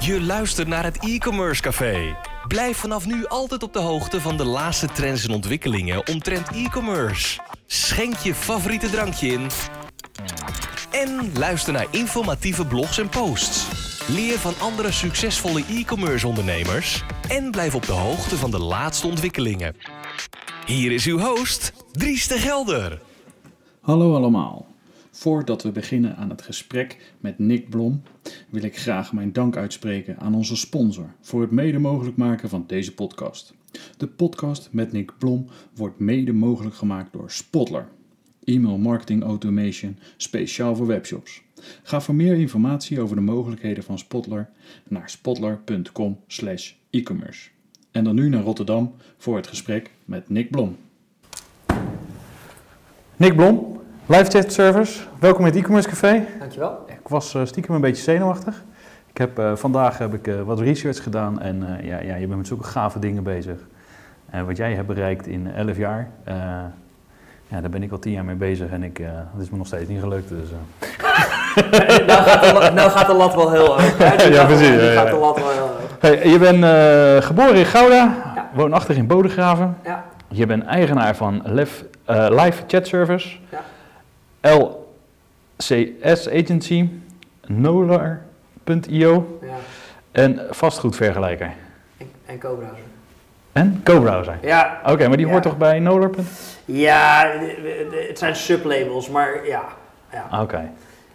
Je luistert naar het e-commerce café. Blijf vanaf nu altijd op de hoogte van de laatste trends en ontwikkelingen omtrent e-commerce. Schenk je favoriete drankje in. En luister naar informatieve blogs en posts. Leer van andere succesvolle e-commerce ondernemers. En blijf op de hoogte van de laatste ontwikkelingen. Hier is uw host, Dries de Gelder. Hallo allemaal. Voordat we beginnen aan het gesprek met Nick Blom, wil ik graag mijn dank uitspreken aan onze sponsor voor het mede mogelijk maken van deze podcast. De podcast met Nick Blom wordt mede mogelijk gemaakt door Spotler. E-mail marketing automation speciaal voor webshops. Ga voor meer informatie over de mogelijkheden van Spotler naar spotler.com/e-commerce. En dan nu naar Rotterdam voor het gesprek met Nick Blom. Nick Blom, Live Chat Service. Welkom in het e-commerce café. Dankjewel. Ik was uh, stiekem een beetje zenuwachtig. Ik heb, uh, vandaag heb ik uh, wat research gedaan en ja, ja, je bent met zulke gave dingen bezig. En wat jij hebt bereikt in 11 jaar, ja, daar ben ik al 10 jaar mee bezig en ik, dat is me nog steeds niet gelukt. Dus, nou, gaat de, nou gaat de lat wel heel hoog. ja, precies. Ja, gaat de lat wel heel hoog. Hey, je bent geboren in Gouda, woonachtig in Bodegraven. Ja. Je bent eigenaar van Live, Live Chat Service. Ja. LCS Agency, Nolar.io Ja. en vastgoedvergelijker. En, en co-browser. En co-browser. Ja. Oké, maar die Ja. hoort toch bij Nolar? Ja, het zijn sublabels, maar ja. ja. Oké.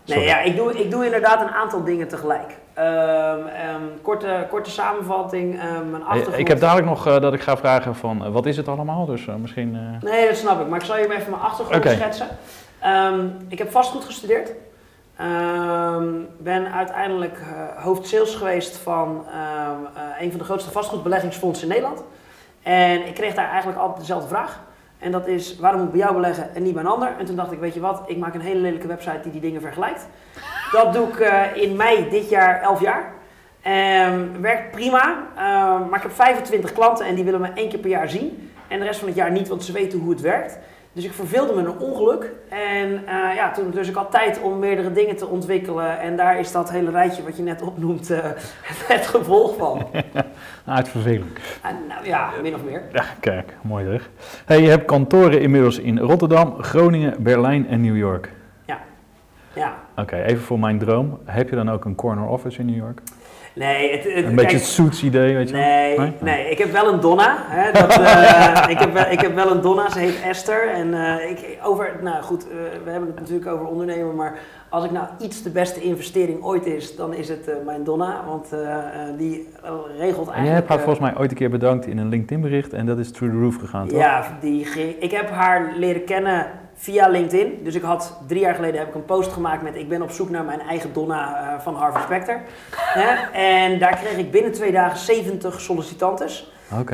Nee, ja, ik doe, ik doe inderdaad een aantal dingen tegelijk. Ehm, ehm, korte, korte samenvatting, ehm mijn Hey, achtergrond. Ik heb dadelijk nog eh, dat ik ga vragen van eh, wat is het allemaal, dus eh, misschien... eh, Nee, dat snap ik. Maar ik zal je even mijn achtergrond schetsen. Ehm, ik heb vastgoed gestudeerd. Ehm, ben uiteindelijk eh hoofd sales geweest van ehm, eh, een van de grootste vastgoedbeleggingsfondsen in Nederland. En ik kreeg daar eigenlijk altijd dezelfde vraag. En dat is, waarom moet ik bij jou beleggen en niet bij een ander? En toen dacht ik, weet je wat, ik maak een hele lelijke website die die dingen vergelijkt. Dat doe ik eh, in mei dit jaar 11 jaar. Ehm, werkt prima, maar ik heb 25 klanten en die willen me één keer per jaar zien. En de rest van het jaar niet, want ze weten hoe het werkt. Dus ik verveelde me een ongeluk. En eh, ja, toen dus ik had tijd om meerdere dingen te ontwikkelen. En daar is dat hele rijtje wat je net opnoemt eh, het gevolg van. Uitvervelend. En, nou ja, min of meer. Ja, kijk, mooi zeg. Hey, je hebt kantoren inmiddels in Rotterdam, Groningen, Berlijn en New York. Ja. Oké, even voor mijn droom. Heb je dan ook een corner office in New York? Nee, het, het, Een kijk, beetje het suits idee, weet je wel? Nee, Nee? nee, ik heb wel een Donna. Hè, dat, eh, ik, heb wel, ik heb wel een Donna, ze heet Esther. En eh, ik, over, nou goed, eh, we hebben het natuurlijk over ondernemen, maar als ik nou iets de beste investering ooit is, dan is het mijn Donna. Want die regelt En eigenlijk... jij hebt haar volgens mij ooit een keer bedankt in een LinkedIn bericht en dat is through the roof gegaan, toch? Ja, die, ik heb haar leren kennen via LinkedIn. Dus ik had drie jaar geleden heb ik een post gemaakt met ik ben op zoek naar mijn eigen Donna eh, van Harvey Specter. En daar kreeg ik binnen twee dagen 70 sollicitantes.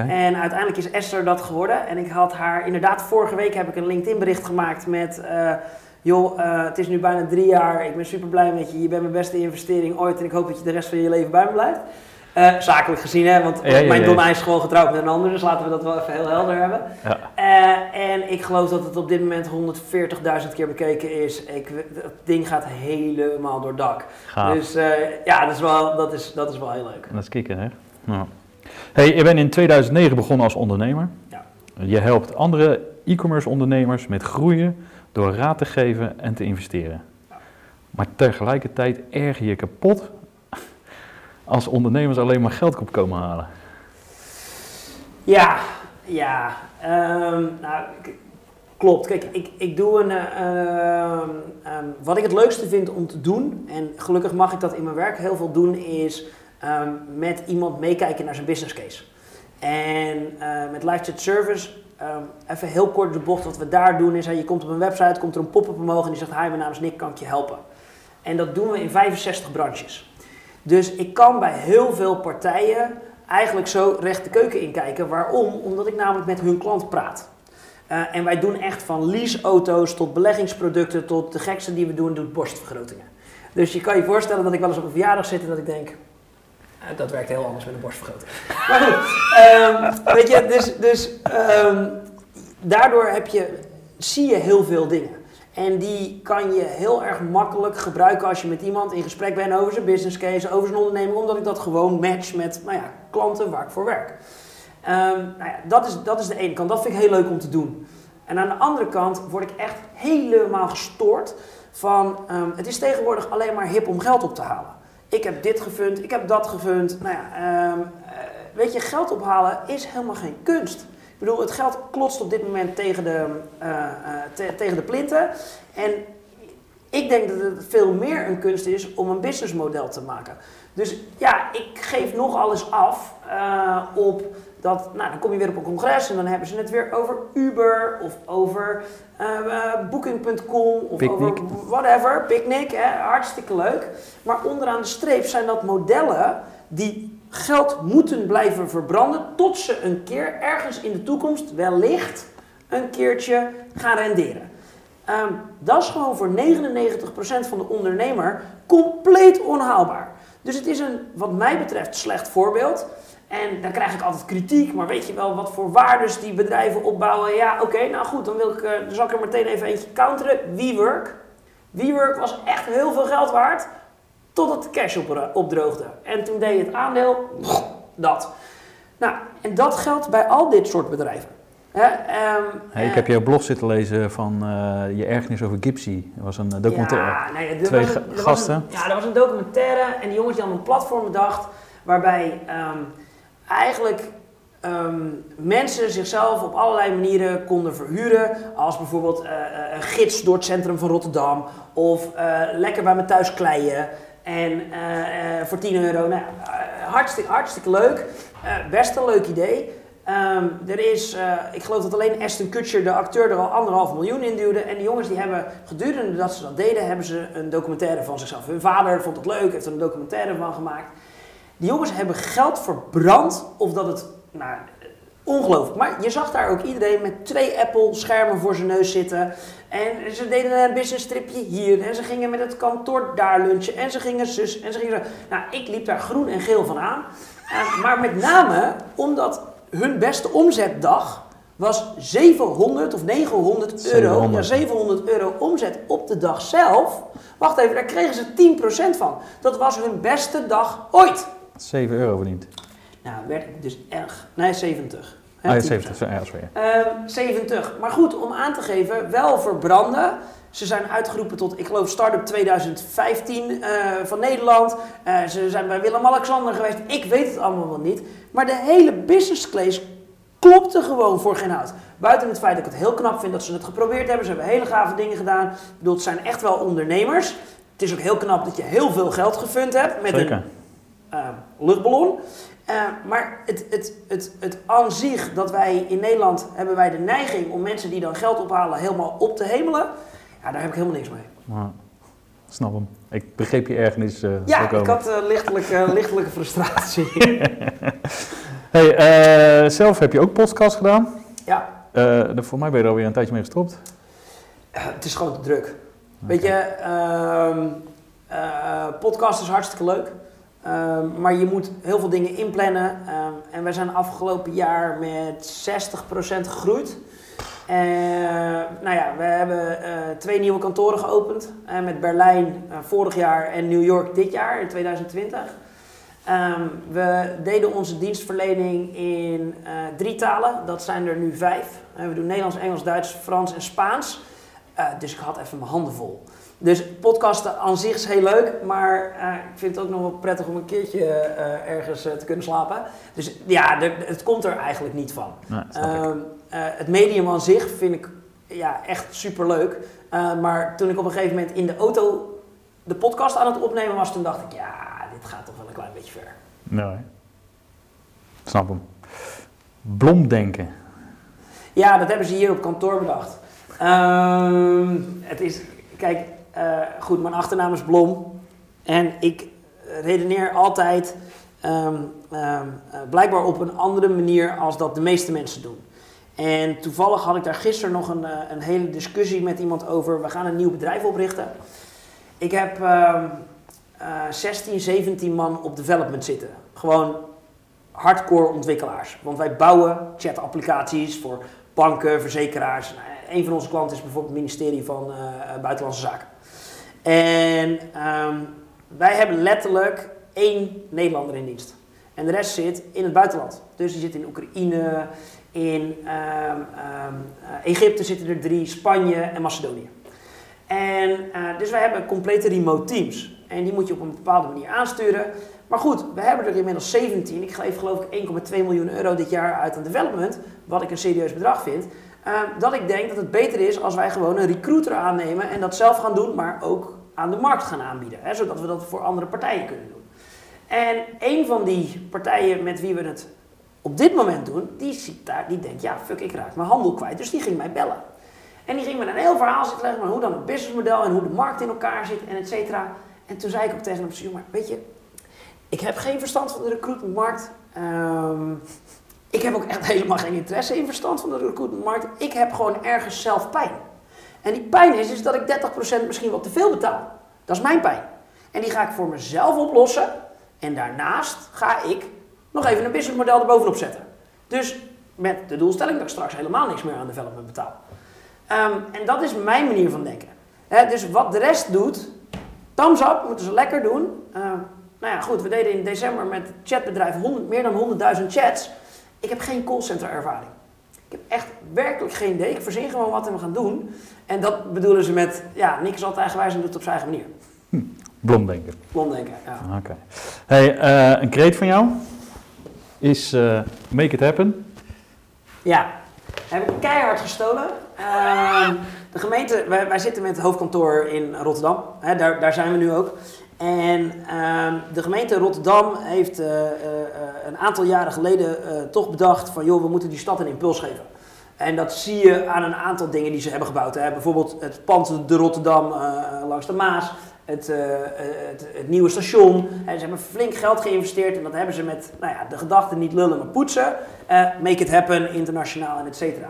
En uiteindelijk is Esther dat geworden. En ik had haar, inderdaad, vorige week heb ik een LinkedIn bericht gemaakt met... eh, joh, eh, het is nu bijna drie jaar, ik ben super blij met je. Je bent mijn beste investering ooit en ik hoop dat je de rest van je leven bij me blijft. Eh, zakelijk gezien, hè, want Ja, ja, mijn. Donna is gewoon getrouwd met een ander, dus laten we dat wel even heel helder hebben. Eh, en ik geloof dat het op dit moment 140.000 keer bekeken is. Ik, het ding gaat helemaal door dak. Gaaf. Dus eh, ja, dat is, wel, dat, is, dat is wel heel leuk. Dat is kicken, hè? Ja. Hey, je bent in 2009 begonnen als ondernemer. Ja. Je helpt andere e-commerce ondernemers met groeien door raad te geven en te investeren. Maar tegelijkertijd erger je kapot als ondernemers alleen maar geld op komen halen. Ja, ja. ehm, nou, klopt. Kijk, ik, ik doe een. eh, ehm, ehm, wat ik het leukste vind om te doen, en gelukkig mag ik dat in mijn werk heel veel doen, is met iemand meekijken naar zijn business case. En eh, met Live Chat Service, even heel kort de bocht, wat we daar doen is, hè, je komt op een website, komt er een pop-up omhoog en die zegt, hi, mijn naam is Nick, kan ik je helpen? En dat doen we in 65 branches. Dus ik kan bij heel veel partijen eigenlijk zo recht de keuken inkijken. Waarom? Omdat ik namelijk met hun klant praat. Eh, en wij doen echt van leaseauto's tot beleggingsproducten tot de gekste die we doen, doet borstvergrotingen. Dus je kan je voorstellen dat ik wel eens op een verjaardag zit en dat ik denk, eh, dat werkt heel anders met een borstvergroting. Maar goed, ehm, weet je, dus, dus ehm, daardoor heb je, zie je heel veel dingen. En die kan je heel erg makkelijk gebruiken als je met iemand in gesprek bent over zijn business case, over zijn onderneming, omdat ik dat gewoon match met nou ja, klanten waar ik voor werk. Ehm, nou ja, dat, is, dat is de ene kant. Dat vind ik heel leuk om te doen. En aan de andere kant word ik echt helemaal gestoord van ehm, het is tegenwoordig alleen maar hip om geld op te halen. Ik heb dit gefund, ik heb dat gefund. Nou ja, ehm, eh, weet je, geld ophalen is helemaal geen kunst. Ik bedoel, het geld klotst op dit moment tegen de, uh, te, tegen de plinten. En ik denk dat het veel meer een kunst is om een businessmodel te maken. Dus ja, ik geef nog alles af uh, op dat, nou, dan kom je weer op een congres en dan hebben ze het weer over Uber of over uh, Booking.com of over whatever, Picnic, hè, hartstikke leuk. Maar onderaan de streep zijn dat modellen die geld moeten blijven verbranden tot ze een keer ergens in de toekomst wellicht een keertje gaan renderen. Um, dat is gewoon voor 99% van de ondernemer compleet onhaalbaar. Dus het is een, wat mij betreft, slecht voorbeeld. En dan krijg ik altijd kritiek, maar weet je wel wat voor waardes die bedrijven opbouwen? Ja, oké, nou goed, dan, wil ik, uh, dan zal ik er meteen even eentje counteren. WeWork. WeWork was echt heel veel geld waard, totdat de cash op, opdroogde. En toen deed het aandeel, dat. Nou, en dat geldt bij al dit soort bedrijven. Um, hey, ik heb jouw blog zitten lezen van uh, je ergernis over Gipsy. Dat was een documentaire. Ja, nee, er Twee was een, er gasten. Was een, ja, er was een documentaire en die jongens die hadden een platform bedacht waarbij um, eigenlijk um, mensen zichzelf op allerlei manieren konden verhuren. Als bijvoorbeeld uh, een gids door het centrum van Rotterdam. Of uh, lekker bij me thuis kleien. En uh, voor 10 euro. Nou, hartstikke, hartstikke leuk. best een leuk idee. Um, er is, ik geloof dat alleen Aston Kutcher, de acteur, er al anderhalf miljoen in duwde. En die jongens die hebben gedurende dat ze dat deden, hebben ze een documentaire van zichzelf. Hun vader vond het leuk, heeft er een documentaire van gemaakt. Die jongens hebben geld verbrand, of dat het, nou, ongelooflijk. Maar je zag daar ook iedereen met twee Apple-schermen voor zijn neus zitten. En ze deden een business tripje hier. En ze gingen met het kantoor daar lunchen. En ze gingen zus. En ze gingen zo. Nou, ik liep daar groen en geel van aan. Uh, maar met name omdat hun beste omzetdag was 700 of 900 euro. 700. Ja, 700 euro omzet op de dag zelf. Wacht even, daar kregen ze 10% van. Dat was hun beste dag ooit. 7 euro verdiend. Nou, werd ik dus erg. Nee, 70. Ah, ja, 70, zo, ja, sorry. Um, 70. Maar goed, om aan te geven, wel verbranden. Ze zijn uitgeroepen tot, ik geloof, Startup 2015 uh, van Nederland. Uh, ze zijn bij Willem-Alexander geweest. Ik weet het allemaal wel niet. Maar de hele business case klopte gewoon voor geen hout. Buiten het feit dat ik het heel knap vind dat ze het geprobeerd hebben. Ze hebben hele gave dingen gedaan. Ik bedoel, het zijn echt wel ondernemers. Het is ook heel knap dat je heel veel geld gefund hebt met Zeker. een uh, luchtballon. Uh, maar het, het, het, het aan zich dat wij in Nederland hebben wij de neiging om mensen die dan geld ophalen helemaal op te hemelen. Ja, daar heb ik helemaal niks mee. Ja, snap hem. Ik begreep je ergernis. Uh, ja, ik had uh, lichtelijke, lichtelijke frustratie. hey, zelf heb je ook podcast gedaan. Ja. voor mij ben je er alweer een tijdje mee gestopt. het is gewoon te druk. Okay. Weet je, podcast is hartstikke leuk. Um, maar je moet heel veel dingen inplannen. Um, en wij zijn afgelopen jaar met 60% gegroeid. Uh, nou ja, we hebben uh, twee nieuwe kantoren geopend. Uh, met Berlijn vorig jaar en New York dit jaar, in 2020. Um, we deden onze dienstverlening in drie talen. Dat zijn er nu vijf. we doen Nederlands, Engels, Duits, Frans en Spaans. dus ik had even mijn handen vol. Dus podcasten aan zich is heel leuk, maar uh, ik vind het ook nog wel prettig om een keertje uh, ergens uh, te kunnen slapen. Dus ja, de, het komt er eigenlijk niet van. Nee, het medium aan zich vind ik ja, echt super leuk. maar toen ik op een gegeven moment in de auto de podcast aan het opnemen was, toen dacht ik, ja, dit gaat toch wel een klein beetje ver. Nee. Snap hem. Blomdenken. Ja, dat hebben ze hier op kantoor bedacht. Um, het is, kijk, uh, goed, mijn achternaam is Blom. En ik redeneer altijd um, um, uh, blijkbaar op een andere manier als dat de meeste mensen doen. En toevallig had ik daar gisteren nog een, uh, een hele discussie met iemand over. We gaan een nieuw bedrijf oprichten. Ik heb uh, 16, 17 man op development zitten. Gewoon hardcore ontwikkelaars. Want wij bouwen chat-applicaties voor banken, verzekeraars, een van onze klanten is bijvoorbeeld het ministerie van eh, Buitenlandse Zaken. En ehm, wij hebben letterlijk één Nederlander in dienst. En de rest zit in het buitenland. Dus die zit in Oekraïne, in ehm, ehm, eh, Egypte zitten er drie, Spanje en Macedonië. En eh, dus wij hebben complete remote teams. En die moet je op een bepaalde manier aansturen. Maar goed, we hebben er inmiddels 17. Ik geef geloof ik 1,2 miljoen euro dit jaar uit aan development. Wat ik een serieus bedrag vind. Dat ik denk dat het beter is als wij gewoon een recruiter aannemen en dat zelf gaan doen, maar ook aan de markt gaan aanbieden. Hè, zodat we dat voor andere partijen kunnen doen. En een van die partijen met wie we het op dit moment doen, die, ziet daar, die denkt, ja fuck, ik raak mijn handel kwijt. Dus die ging mij bellen. En die ging me een heel verhaal zitten leggen, maar hoe dan het businessmodel en hoe de markt in elkaar zit en et cetera. En toen zei ik ook tegen hem, maar weet je, ik heb geen verstand van de recruitmentmarkt. Um, ik heb ook echt helemaal geen interesse in verstand van de recruitmentmarkt. Ik heb gewoon ergens zelf pijn. En die pijn is, is dat ik 30% misschien wat te veel betaal. Dat is mijn pijn. En die ga ik voor mezelf oplossen. En daarnaast ga ik nog even een businessmodel erbovenop zetten. Dus met de doelstelling dat ik straks helemaal niks meer aan development betaal. Um, en dat is mijn manier van denken. dus wat de rest doet, thumbs up, moeten ze lekker doen. Uh, nou ja, goed, we deden in december met het chatbedrijf 100, meer dan 100.000 chats. Ik heb geen callcenter ervaring. Ik heb echt werkelijk geen idee. Ik verzin gewoon wat we gaan doen. En dat bedoelen ze met, ja, Nick is altijd eigenwijs en doet het op zijn eigen manier. Hm. Blomdenken. Blomdenken, ja. Oké. Hey, uh, een kreet van jou is uh, make it happen. Ja, heb ik keihard gestolen. Uh, de gemeente, wij, wij, zitten met het hoofdkantoor in Rotterdam. Hè, daar, daar zijn we nu ook. En uh, de gemeente Rotterdam heeft uh, uh, een aantal jaren geleden toch bedacht van joh, we moeten die stad een impuls geven. En dat zie je aan een aantal dingen die ze hebben gebouwd. Hè. Bijvoorbeeld het pand de Rotterdam langs de Maas, het, het, het, nieuwe station. En ze hebben flink geld geïnvesteerd en dat hebben ze met nou ja, de gedachte niet lullen maar poetsen. make it happen, internationaal en et cetera.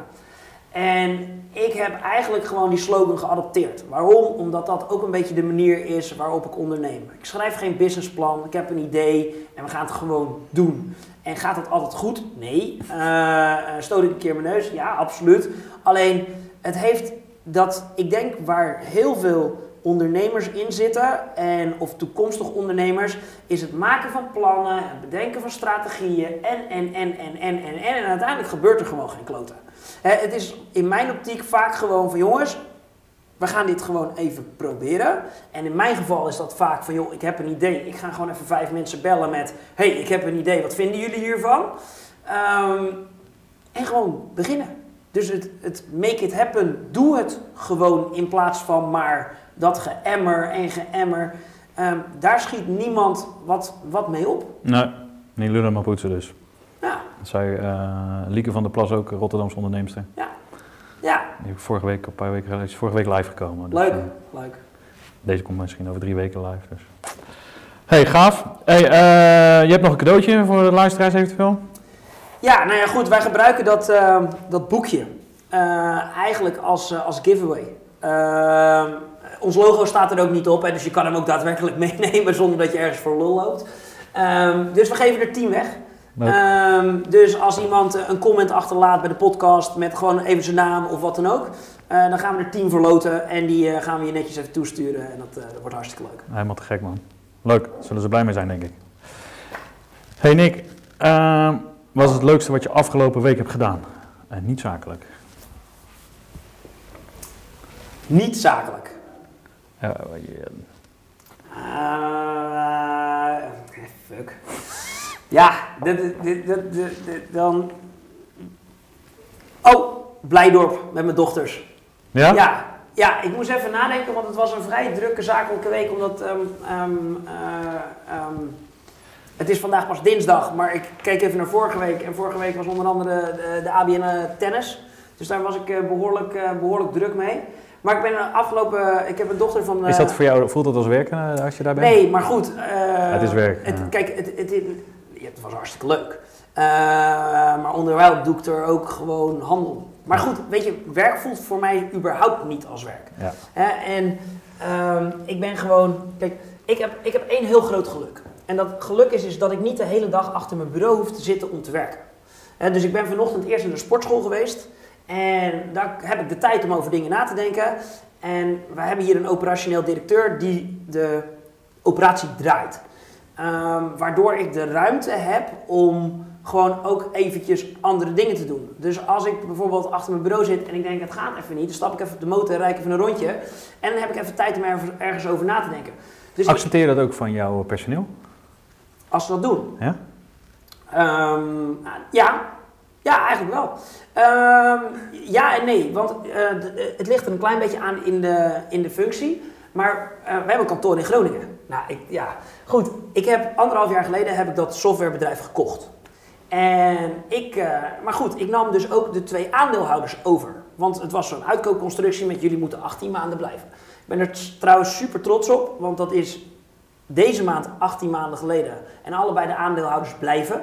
En ik heb eigenlijk gewoon die slogan geadopteerd. Waarom? Omdat dat ook een beetje de manier is waarop ik onderneem. Ik schrijf geen businessplan, ik heb een idee en we gaan het gewoon doen. En gaat dat altijd goed? Nee. Uh, stoot ik een keer mijn neus? Ja, absoluut. Alleen, het heeft dat, ik denk waar heel veel ondernemers in zitten en of toekomstige ondernemers, is het maken van plannen, het bedenken van strategieën en, en, en, en, en, en, en, en uiteindelijk gebeurt er gewoon geen kloten het is in mijn optiek vaak gewoon van jongens, we gaan dit gewoon even proberen. En in mijn geval is dat vaak van joh, ik heb een idee. Ik ga gewoon even vijf mensen bellen met, hey, ik heb een idee, wat vinden jullie hiervan? Um, en gewoon beginnen. Dus het, het make it happen, doe het gewoon in plaats van maar dat geëmmer en geëmmer. Um, daar schiet niemand wat, wat mee op. Nee, niet lullen maar poetsen dus. Ja. Dat zei uh, Lieke van der Plas ook, Rotterdamse onderneemster. Ja. Die heb ik vorige week, een paar weken geleden, is vorige week live gekomen. Dus, leuk, uh, leuk. Deze komt misschien over drie weken live. Dus. Hey, gaaf. Hey, uh, je hebt nog een cadeautje voor de luisteraars eventueel? Ja, nou ja, goed. Wij gebruiken dat, uh, dat boekje eigenlijk als, als giveaway. ons logo staat er ook niet op, hè, dus je kan hem ook daadwerkelijk meenemen zonder dat je ergens voor lul loopt. Um, dus we geven er 10 weg. Um, dus als iemand eh, een comment achterlaat bij de podcast met gewoon even zijn naam of wat dan ook, uh, dan gaan we er tien verloten en die uh, gaan we je netjes even toesturen en dat, uh, dat wordt hartstikke leuk. Helemaal te gek man. Leuk, zullen ze blij mee zijn denk ik. Hey Nick, ehm, wat is het leukste wat je afgelopen week hebt gedaan? En niet zakelijk. Niet zakelijk? Yeah. fuck. Ja, dan. Oh, Blijdorp met mijn dochters. Ja? Ja, ja, ik moest even nadenken, want het was een vrij drukke zakelijke week, omdat. Um, um, uh, um, het is vandaag pas dinsdag, maar ik keek even naar vorige week. En vorige week was onder andere de, de ABN tennis. Dus daar was ik uh, behoorlijk, uh, behoorlijk druk mee. Maar ik ben afgelopen. Ik heb een dochter van. Is dat voor jou, voelt dat als werken als je daar bent? Nee, maar goed. het is werk. Het, Kijk, het, het, het, was hartstikke leuk. Uh, maar onderwijl doe ik er ook gewoon handel. Maar goed, weet je, werk voelt voor mij überhaupt niet als werk. Ja. Uh, en uh, ik ben gewoon, kijk, ik heb, ik heb één heel groot geluk. En dat geluk is, is dat ik niet de hele dag achter mijn bureau hoef te zitten om te werken. dus ik ben vanochtend eerst in de sportschool geweest. En daar heb ik de tijd om over dingen na te denken. En we hebben hier een operationeel directeur die de operatie draait. Ehm, waardoor ik de ruimte heb om gewoon ook eventjes andere dingen te doen. Dus als ik bijvoorbeeld achter mijn bureau zit en ik denk het gaat even niet, dan stap ik even op de motor en rijd ik even een rondje. En dan heb ik even tijd om ergens- ergens over na te denken. Dus Accepteer je dat ook van jouw personeel? als ze dat doen. Ja? Ehm, ja. ja, eigenlijk wel. Ehm, ja en nee, want eh, de- het ligt er een klein beetje aan in de, in de functie. Maar eh, we hebben een kantoor in Groningen. Nou, ik, ja, goed. Ik heb anderhalf jaar geleden heb ik dat softwarebedrijf gekocht. En ik, eh, maar goed, ik nam dus ook de twee aandeelhouders over. Want het was zo'n uitkoopconstructie met jullie moeten 18 maanden blijven. Ik ben er trouwens super trots op, want dat is deze maand 18 maanden geleden. En allebei de aandeelhouders blijven.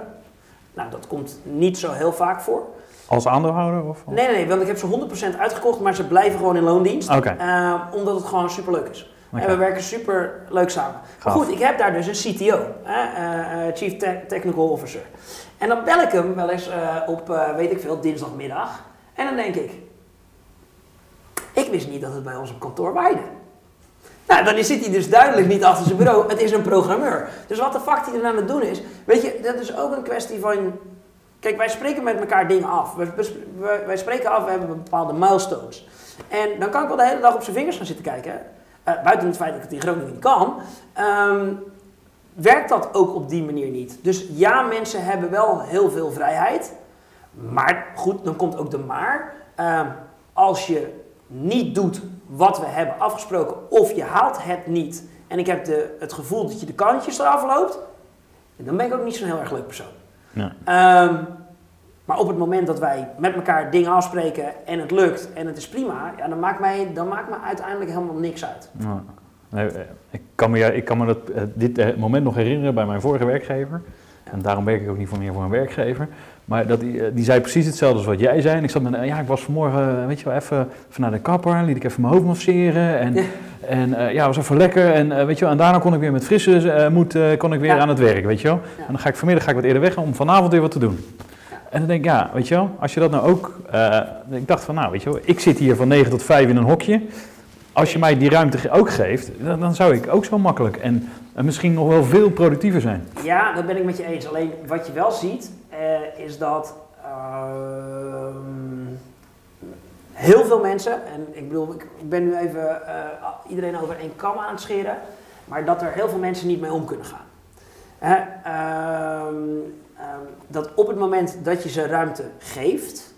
Nou, dat komt niet zo heel vaak voor. Als aandeelhouder? Of? Nee, nee, nee, want ik heb ze 100% uitgekocht, maar ze blijven gewoon in loondienst. Eh, omdat het gewoon super leuk is. En we werken super leuk samen. Maar goed, ik heb daar dus een CTO, hè, eh, eh, Chief Te- Technical Officer. En dan bel ik hem wel eens eh, op, weet ik veel, dinsdagmiddag. En dan denk ik, ik wist niet dat het bij ons op kantoor waaide. Nou, dan zit hij dus duidelijk niet achter zijn bureau. Het is een programmeur. Dus wat de fuck hij er aan het doen is, weet je, dat is ook een kwestie van Kijk, wij spreken met elkaar dingen af. We- Wij spreken af, we hebben bepaalde milestones. En dan kan ik wel de hele dag op zijn vingers gaan zitten kijken. Eh, buiten het feit dat ik het in Groningen niet kan. ehm, werkt dat ook op die manier niet. Dus ja, mensen hebben wel heel veel vrijheid. Maar goed, dan komt ook de maar. Ehm, als je niet doet wat we hebben afgesproken, of je haalt het niet, en ik heb de, het gevoel dat je de kantjes eraf loopt, dan ben ik ook niet zo'n heel erg leuk persoon. Ja. Ehm, maar op het moment dat wij met elkaar dingen afspreken en het lukt en het is prima, ja, dan, maakt mij, dan maakt me uiteindelijk helemaal niks uit. Nee, eh, ik kan me, ik kan me dat, eh, dit eh, moment nog herinneren bij mijn vorige werkgever. En daarom werk ik ook niet voor meer voor een werkgever. Maar dat, die, die zei precies hetzelfde als wat jij zei. En ik zat met, ja, ik was vanmorgen, weet je wel, even, even naar de kapper. Liet ik even mijn hoofd masseren. En Ja. en, ja was even lekker. En, weet je wel, en daarna kon ik weer met frisse eh, moed kon ik weer Ja. aan het werk, weet je wel. Ja. En dan ga ik vanmiddag ga ik wat eerder weg om vanavond weer wat te doen. En dan denk ik, ja, weet je wel, als je dat nou ook... eh, ik dacht van, nou, weet je wel, ik zit hier van 9 tot 5 in een hokje. Als je mij die ruimte ook geeft, dan, dan zou ik ook zo makkelijk en, en misschien nog wel veel productiever zijn. Ja, dat ben ik met je eens. Alleen wat je wel ziet, eh, is dat ehm, heel veel mensen, en ik bedoel, ik ik ben nu even eh, iedereen over één kam aan het scheren, maar dat er heel veel mensen niet mee om kunnen gaan. Hè, ehm, ehm, dat op het moment dat je ze ruimte geeft,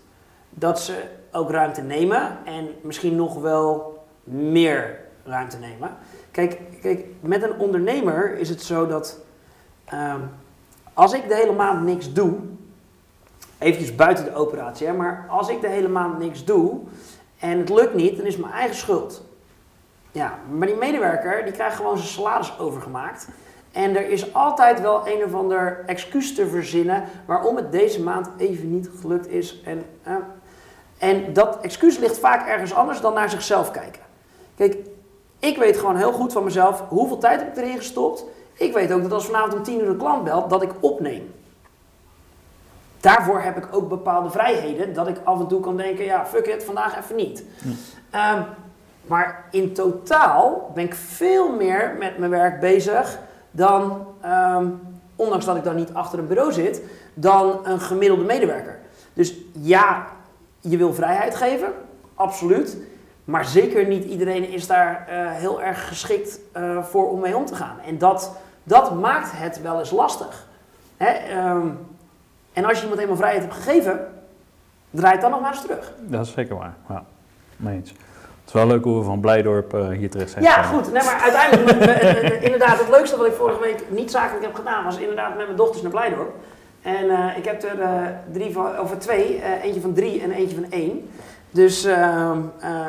dat ze ook ruimte nemen en misschien nog wel meer ruimte nemen. Kijk, kijk met een ondernemer is het zo dat ehm, als ik de hele maand niks doe, eventjes buiten de operatie, maar als ik de hele maand niks doe en het lukt niet, dan is het mijn eigen schuld. Ja, maar die medewerker die krijgt gewoon zijn salaris overgemaakt. En er is altijd wel een of ander excuus te verzinnen waarom het deze maand even niet gelukt is. En, eh, en dat excuus ligt vaak ergens anders dan naar zichzelf kijken. Kijk, ik weet gewoon heel goed van mezelf hoeveel tijd heb ik erin gestopt. Ik weet ook dat als vanavond om 10 uur een klant belt, dat ik opneem. Daarvoor heb ik ook bepaalde vrijheden, dat ik af en toe kan denken, ja, fuck it, vandaag even niet. Ehm, maar in totaal ben ik veel meer met mijn werk bezig dan, ehm, ondanks dat ik dan niet achter een bureau zit, dan een gemiddelde medewerker. Dus ja, je wil vrijheid geven, absoluut. Maar zeker niet iedereen is daar eh, heel erg geschikt eh, voor om mee om te gaan. En dat, dat maakt het wel eens lastig. Hè? ehm, en als je iemand eenmaal vrijheid hebt gegeven, draai het dan nog maar eens terug. Dat is zeker waar. Ja, mee. Het is wel leuk hoe we van Blijdorp eh, hier terecht zijn Ja, goed. Nee, maar uiteindelijk, eh, eh, inderdaad, het leukste wat ik vorige week niet zakelijk heb gedaan, was inderdaad met mijn dochters naar Blijdorp. En ik heb er drie van, of twee, eentje van drie en eentje van één. Dus ehm, eh, eh,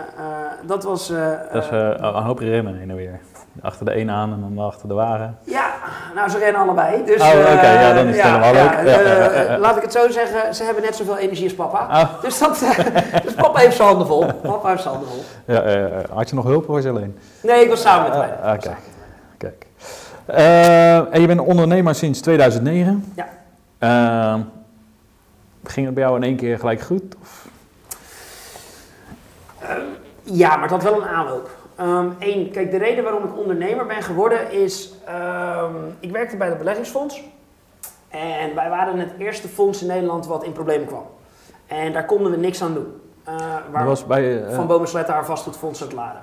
dat was... Dat is een hoop remmen heen en weer. Achter de een aan en dan achter de wagen. Ja, nou ze rennen allebei. Dus, Oh, oké, eh, ja, dan is het helemaal leuk. eh. Laat ik het zo zeggen, ze hebben net zoveel energie als papa. Oh. Dus, dat, eh, dus papa heeft zijn handen vol. Papa heeft zijn handen vol. Ja, eh, had je nog hulp of was je alleen? Nee, ik was samen met mij. ah, kijk. Kijk. Eh, en je bent ondernemer sinds 2009. Ja. Eh, ging het bij jou in één keer gelijk goed? Of? Ja, maar het had wel een aanloop. Eén, kijk, de reden waarom ik ondernemer ben geworden is, ehm, ik werkte bij het beleggingsfonds. En wij waren het eerste fonds in Nederland wat in problemen kwam. En daar konden we niks aan doen. Waar Dat was bij... eh, van Bomen haar vastgoedfonds uit Laren.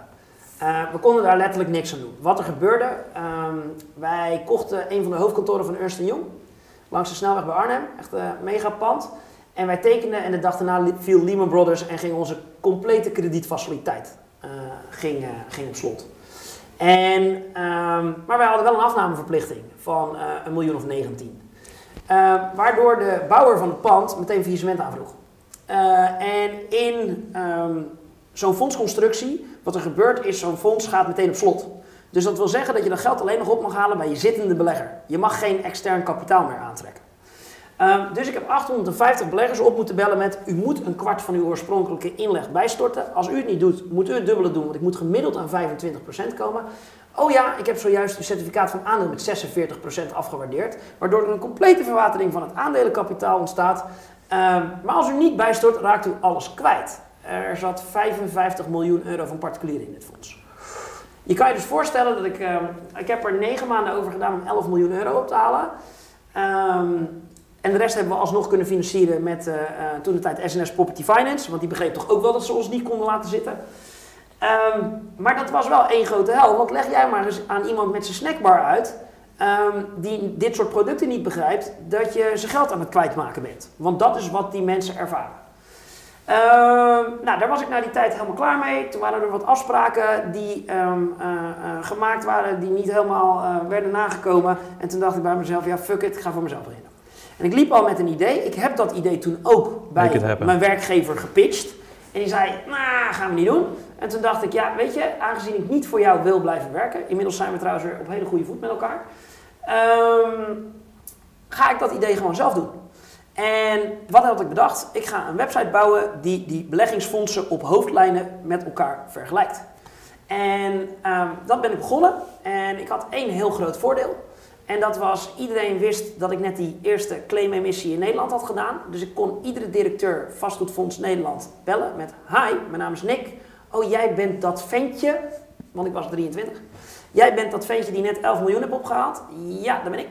Eh, we konden daar letterlijk niks aan doen. Wat er gebeurde, ehm, wij kochten een van de hoofdkantoren van Ernst Young langs de snelweg bij Arnhem, echt een mega pand. En wij tekenden en de dag daarna viel Lehman Brothers en ging onze complete kredietfaciliteit ging, eh, ging op slot. En, ehm, maar wij hadden wel een afnameverplichting van eh, een miljoen of 19. Eh, waardoor de bouwer van het pand meteen faillissement aanvroeg. Eh, en in ehm, zo'n fondsconstructie, wat er gebeurt is, zo'n fonds gaat meteen op slot. Dus dat wil zeggen dat je dat geld alleen nog op mag halen bij je zittende belegger. Je mag geen extern kapitaal meer aantrekken. Ehm, dus ik heb 850 beleggers op moeten bellen met... u moet een kwart van uw oorspronkelijke inleg bijstorten. Als u het niet doet, moet u het dubbele doen, want ik moet gemiddeld aan 25% komen. Oh ja, ik heb zojuist uw certificaat van aandeel met 46% afgewaardeerd... waardoor er een complete verwatering van het aandelenkapitaal ontstaat. Ehm, maar als u niet bijstort, raakt u alles kwijt. Er zat 55 miljoen euro van particulieren in dit fonds. Je kan je dus voorstellen dat ik... ehm, ik heb er negen maanden over gedaan om 11 miljoen euro op te halen. Ehm, en de rest hebben we alsnog kunnen financieren met eh, eh, toen de tijd SNS Property Finance. Want die begreep toch ook wel dat ze ons niet konden laten zitten. Ehm, maar dat was wel één grote hel. Want leg jij maar eens aan iemand met zijn snackbar uit... ehm, die dit soort producten niet begrijpt... dat je zijn geld aan het kwijtmaken bent. Want dat is wat die mensen ervaren. Ehm, nou, daar was ik na die tijd helemaal klaar mee. Toen waren er wat afspraken die eh, gemaakt waren... die niet helemaal werden nagekomen. En toen dacht ik bij mezelf, ja fuck it, ik ga voor mezelf beginnen. En ik liep al met een idee. Ik heb dat idee toen ook bij mijn werkgever gepitcht. En die zei, nou, gaan we niet doen. En toen dacht ik, ja, weet je, aangezien ik niet voor jou wil blijven werken... inmiddels zijn we trouwens weer op hele goede voet met elkaar... ehm, ga ik dat idee gewoon zelf doen. En wat had ik bedacht? Ik ga een website bouwen die die beleggingsfondsen op hoofdlijnen met elkaar vergelijkt. En ehm, dat ben ik begonnen. En ik had één heel groot voordeel. En dat was, iedereen wist dat ik net die eerste claim-emissie in Nederland had gedaan. Dus ik kon iedere directeur vastgoedfonds Nederland bellen met... Hi, mijn naam is Nick. Oh, jij bent dat ventje, want ik was 23. Jij bent dat ventje die net 11 miljoen heeft opgehaald? Ja, dat ben ik.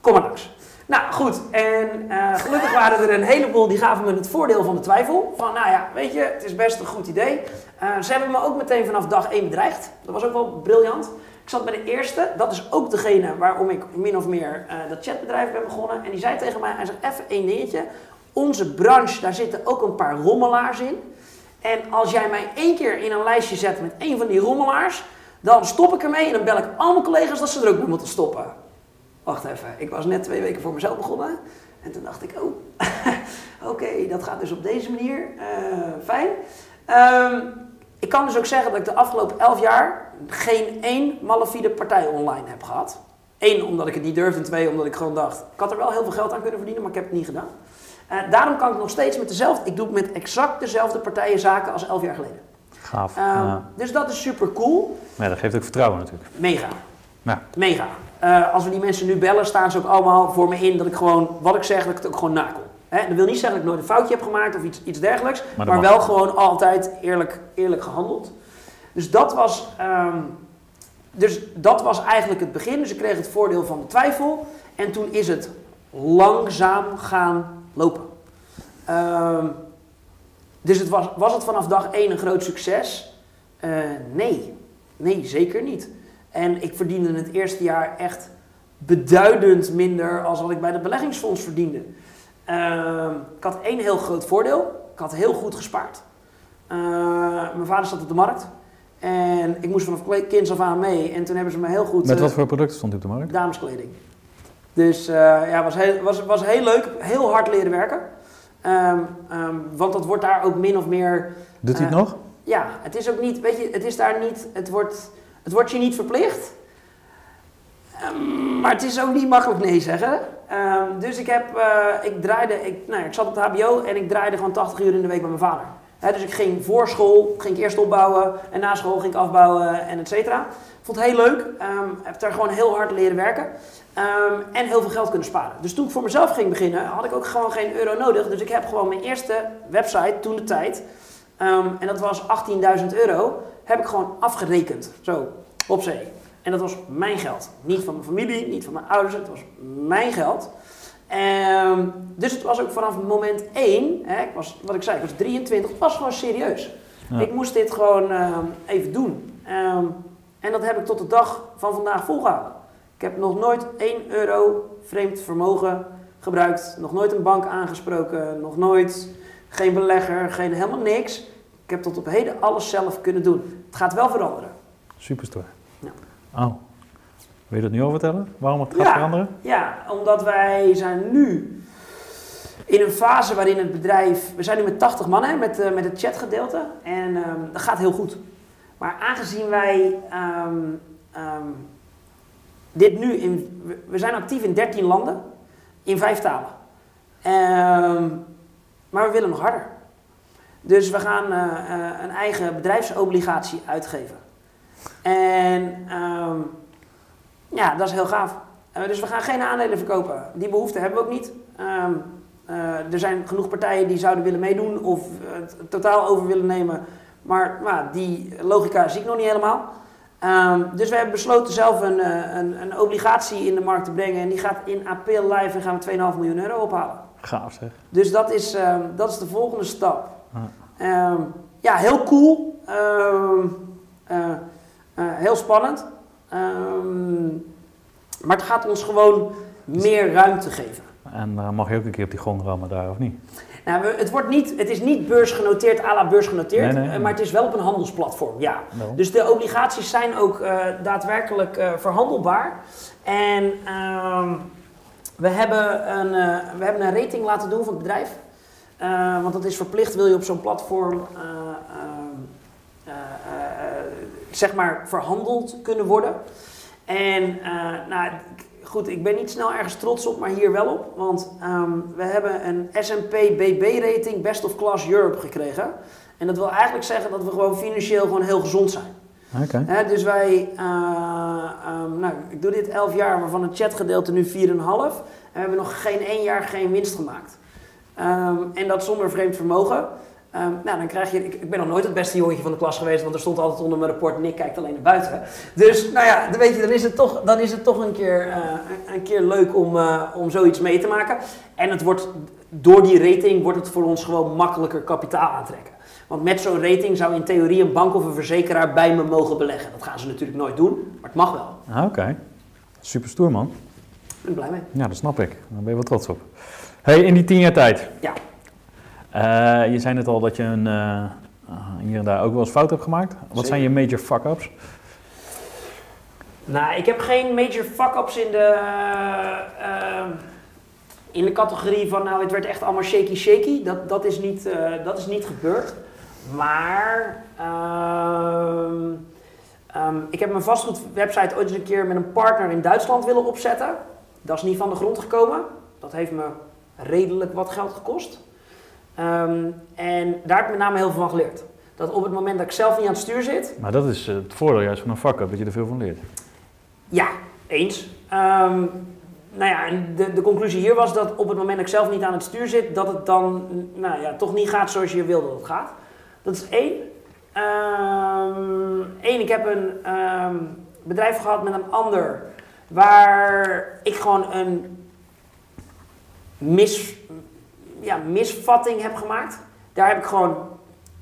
Kom maar langs. Nou goed, en eh, gelukkig waren er een heleboel die gaven me het voordeel van de twijfel. Van nou ja, weet je, het is best een goed idee. Eh, ze hebben me ook meteen vanaf dag 1 bedreigd. Dat was ook wel briljant. Ik zat bij de eerste, dat is ook degene waarom ik min of meer eh, dat chatbedrijf ben begonnen. En die zei tegen mij, hij zegt even één dingetje. Onze branche, daar zitten ook een paar rommelaars in. En als jij mij één keer in een lijstje zet met één van die rommelaars, dan stop ik ermee en dan bel ik al mijn collega's dat ze er ook mee moeten stoppen. Wacht even, ik was net twee weken voor mezelf begonnen. En toen dacht ik, oh, oké, dat gaat dus op deze manier. Eh, fijn. Ehm, ik kan dus ook zeggen dat ik de afgelopen elf jaar geen één malafide partij online heb gehad. Eén, omdat ik het niet durfde. En twee, omdat ik gewoon dacht, ik had er wel heel veel geld aan kunnen verdienen, maar ik heb het niet gedaan. Eh, daarom kan ik nog steeds met dezelfde, ik doe met exact dezelfde partijen zaken als elf jaar geleden. Gaaf. Ehm, ja. Dus dat is super cool. Maar ja, dat geeft ook vertrouwen natuurlijk. Mega. Ja. Mega. Eh, als we die mensen nu bellen, staan ze ook allemaal voor me in dat ik gewoon, wat ik zeg, dat ik het ook gewoon nakom. Hè, dat wil niet zeggen dat ik nooit een foutje heb gemaakt of iets, iets dergelijks, Maar wel gewoon altijd eerlijk, eerlijk gehandeld. Dus dat, was, ehm, dus dat was eigenlijk het begin. Dus ik kreeg het voordeel van de twijfel. En toen is het langzaam gaan lopen. Ehm, dus het was, was het vanaf dag één een groot succes? Eh, nee. Nee, zeker niet. En ik verdiende het eerste jaar echt beduidend minder als wat ik bij de beleggingsfonds verdiende. Ehm, ik had één heel groot voordeel. Ik had heel goed gespaard. Eh, mijn vader zat op de markt. En ik moest vanaf kinds af aan mee. En toen hebben ze me heel goed... Met eh, wat voor producten stond u op de markt? dameskleding. Dus eh, ja, was heel, was, was heel leuk. Heel hard leren werken. Ehm, ehm, want dat wordt daar ook min of meer... Doet u het Eh, nog? Ja, het is ook niet... Weet je, het is daar niet... Het wordt, het wordt je niet verplicht. Ehm, maar het is ook niet makkelijk nee zeggen. Ehm, dus ik heb... eh, ik draaide... Ik, nou, ik zat op het hbo en ik draaide gewoon 80 uur in de week bij mijn vader. Dus ik ging voor school, ging ik eerst opbouwen en na school ging ik afbouwen en et cetera. Vond het heel leuk. Ehm, heb daar gewoon heel hard leren werken. Ehm, en heel veel geld kunnen sparen. Dus toen ik voor mezelf ging beginnen, had ik ook gewoon geen euro nodig. Dus ik heb gewoon mijn eerste website, toen de tijd, en dat was 18.000 euro. Heb ik gewoon afgerekend. Zo, opzee. En dat was mijn geld. Niet van mijn familie, niet van mijn ouders. Het was mijn geld. Ehm, dus het was ook vanaf moment 1, hè, ik was, wat ik zei, ik was 23, het was gewoon serieus. Ja. Ik moest dit gewoon ehm, even doen. Ehm, en dat heb ik tot de dag van vandaag volgehouden. Ik heb nog nooit 1 euro vreemd vermogen gebruikt. Nog nooit een bank aangesproken. Nog nooit geen belegger, geen helemaal niks. Ik heb tot op heden alles zelf kunnen doen. Het gaat wel veranderen. Superstore. Ja. Oh. Wil je dat nu al vertellen? Waarom het gaat Ja. veranderen? Ja, omdat wij zijn nu in een fase waarin het bedrijf... We zijn nu met 80 man hè, met, eh, met het chatgedeelte. En ehm, dat gaat heel goed. Maar aangezien wij ehm, ehm, dit nu... In, we- zijn actief in 13 landen. In vijf talen. Maar we willen nog harder. Dus we gaan eh, eh, een eigen bedrijfsobligatie uitgeven. En... ehm, ja, dat is heel gaaf. Eh, dus we gaan geen aandelen verkopen. Die behoefte hebben we ook niet. Ehm, eh, er zijn genoeg partijen die zouden willen meedoen of eh, het totaal over willen nemen. Maar die logica zie ik nog niet helemaal. Ehm, dus we hebben besloten zelf een, eh, een, een obligatie in de markt te brengen. En die gaat in april live en gaan we 2,5 miljoen euro ophalen. Gaaf zeg. Dus dat is, dat is de volgende stap. Ja. Ja, heel cool. Eh, eh, heel spannend. Ehm, maar het gaat ons gewoon meer ruimte geven. En dan mag je ook een keer op die grond rammen daar, of niet? Nou, het, wordt niet, het is niet beursgenoteerd à la beursgenoteerd, Nee, nee. eh, maar het is wel op een handelsplatform, ja. Dus de obligaties zijn ook eh, daadwerkelijk eh, verhandelbaar. En ehm, we, hebben een, eh, we hebben een rating laten doen van het bedrijf. Eh, want dat is verplicht, wil je op zo'n platform eh, ehm, eh, eh, eh, zeg maar verhandeld kunnen worden. En eh, nou, goed, ik ben niet snel ergens trots op, maar hier wel op. Want ehm, we hebben een S&P BB-rating Best of Class Europe gekregen. En dat wil eigenlijk zeggen dat we gewoon financieel gewoon heel gezond zijn. Oké. Hè, dus wij, eh, ehm, nou, ik doe dit 11 jaar, waarvan het chatgedeelte nu 4,5. En we hebben nog geen één jaar geen winst gemaakt. Ehm, en dat zonder vreemd vermogen. Ehm, nou, dan krijg je, ik, ik ben nog nooit het beste jongetje van de klas geweest, want er stond altijd onder mijn rapport, Nick kijkt alleen naar buiten. Dus, nou ja, dan weet je, dan is het toch, dan is het toch een, keer, eh, een, een keer leuk om, eh, om zoiets mee te maken. En het wordt, door die rating wordt het voor ons gewoon makkelijker kapitaal aantrekken. Want met zo'n rating zou in theorie een bank of een verzekeraar bij me mogen beleggen. Dat gaan ze natuurlijk nooit doen, maar het mag wel. Ah, Oké. Super stoer, man. Ik ben blij mee. Ja, dat snap ik. Daar ben je wel trots op. hey, in die tien jaar tijd. Ja. Eh, je zei net al dat je een, eh, hier en daar ook wel eens fout hebt gemaakt. Wat Zeker. zijn je major fuck-ups? Nou, ik heb geen major fuck-ups in de, eh, in de categorie van, nou, het werd echt allemaal shaky shaky. Dat, dat, is, niet, dat is niet gebeurd. Maar ehm, ehm, ik heb mijn vastgoedwebsite ooit eens een keer met een partner in Duitsland willen opzetten. Dat is niet van de grond gekomen. Dat heeft me redelijk wat geld gekost. Ehm, en daar heb ik met name heel veel van geleerd. Dat op het moment dat ik zelf niet aan het stuur zit, Maar dat is eh, het voordeel juist van een fuck-up, dat je er veel van leert. Ja, eens. Ehm, nou ja, de, de conclusie hier was dat op het moment dat ik zelf niet aan het stuur zit, dat het dan nou ja, toch niet gaat zoals je wil dat het gaat. Dat is één. Eén, ik heb een ehm, bedrijf gehad met een ander waar ik gewoon een mis, ja, misvatting heb gemaakt. Daar heb ik gewoon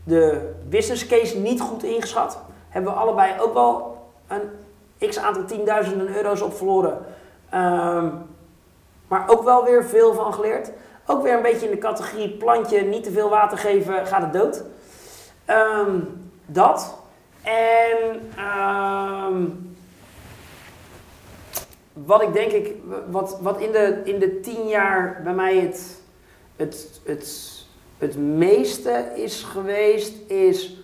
de business case niet goed ingeschat. Hebben we allebei ook wel een x aantal tienduizenden euro's op verloren. Ehm, maar ook wel weer veel van geleerd. Ook weer een beetje in de categorie plantje, niet te veel water geven, gaat het dood. Ehm, dat. En ehm, wat ik denk ik, wat, wat in, de, in de tien jaar bij mij het, het, het, het meeste is geweest, is.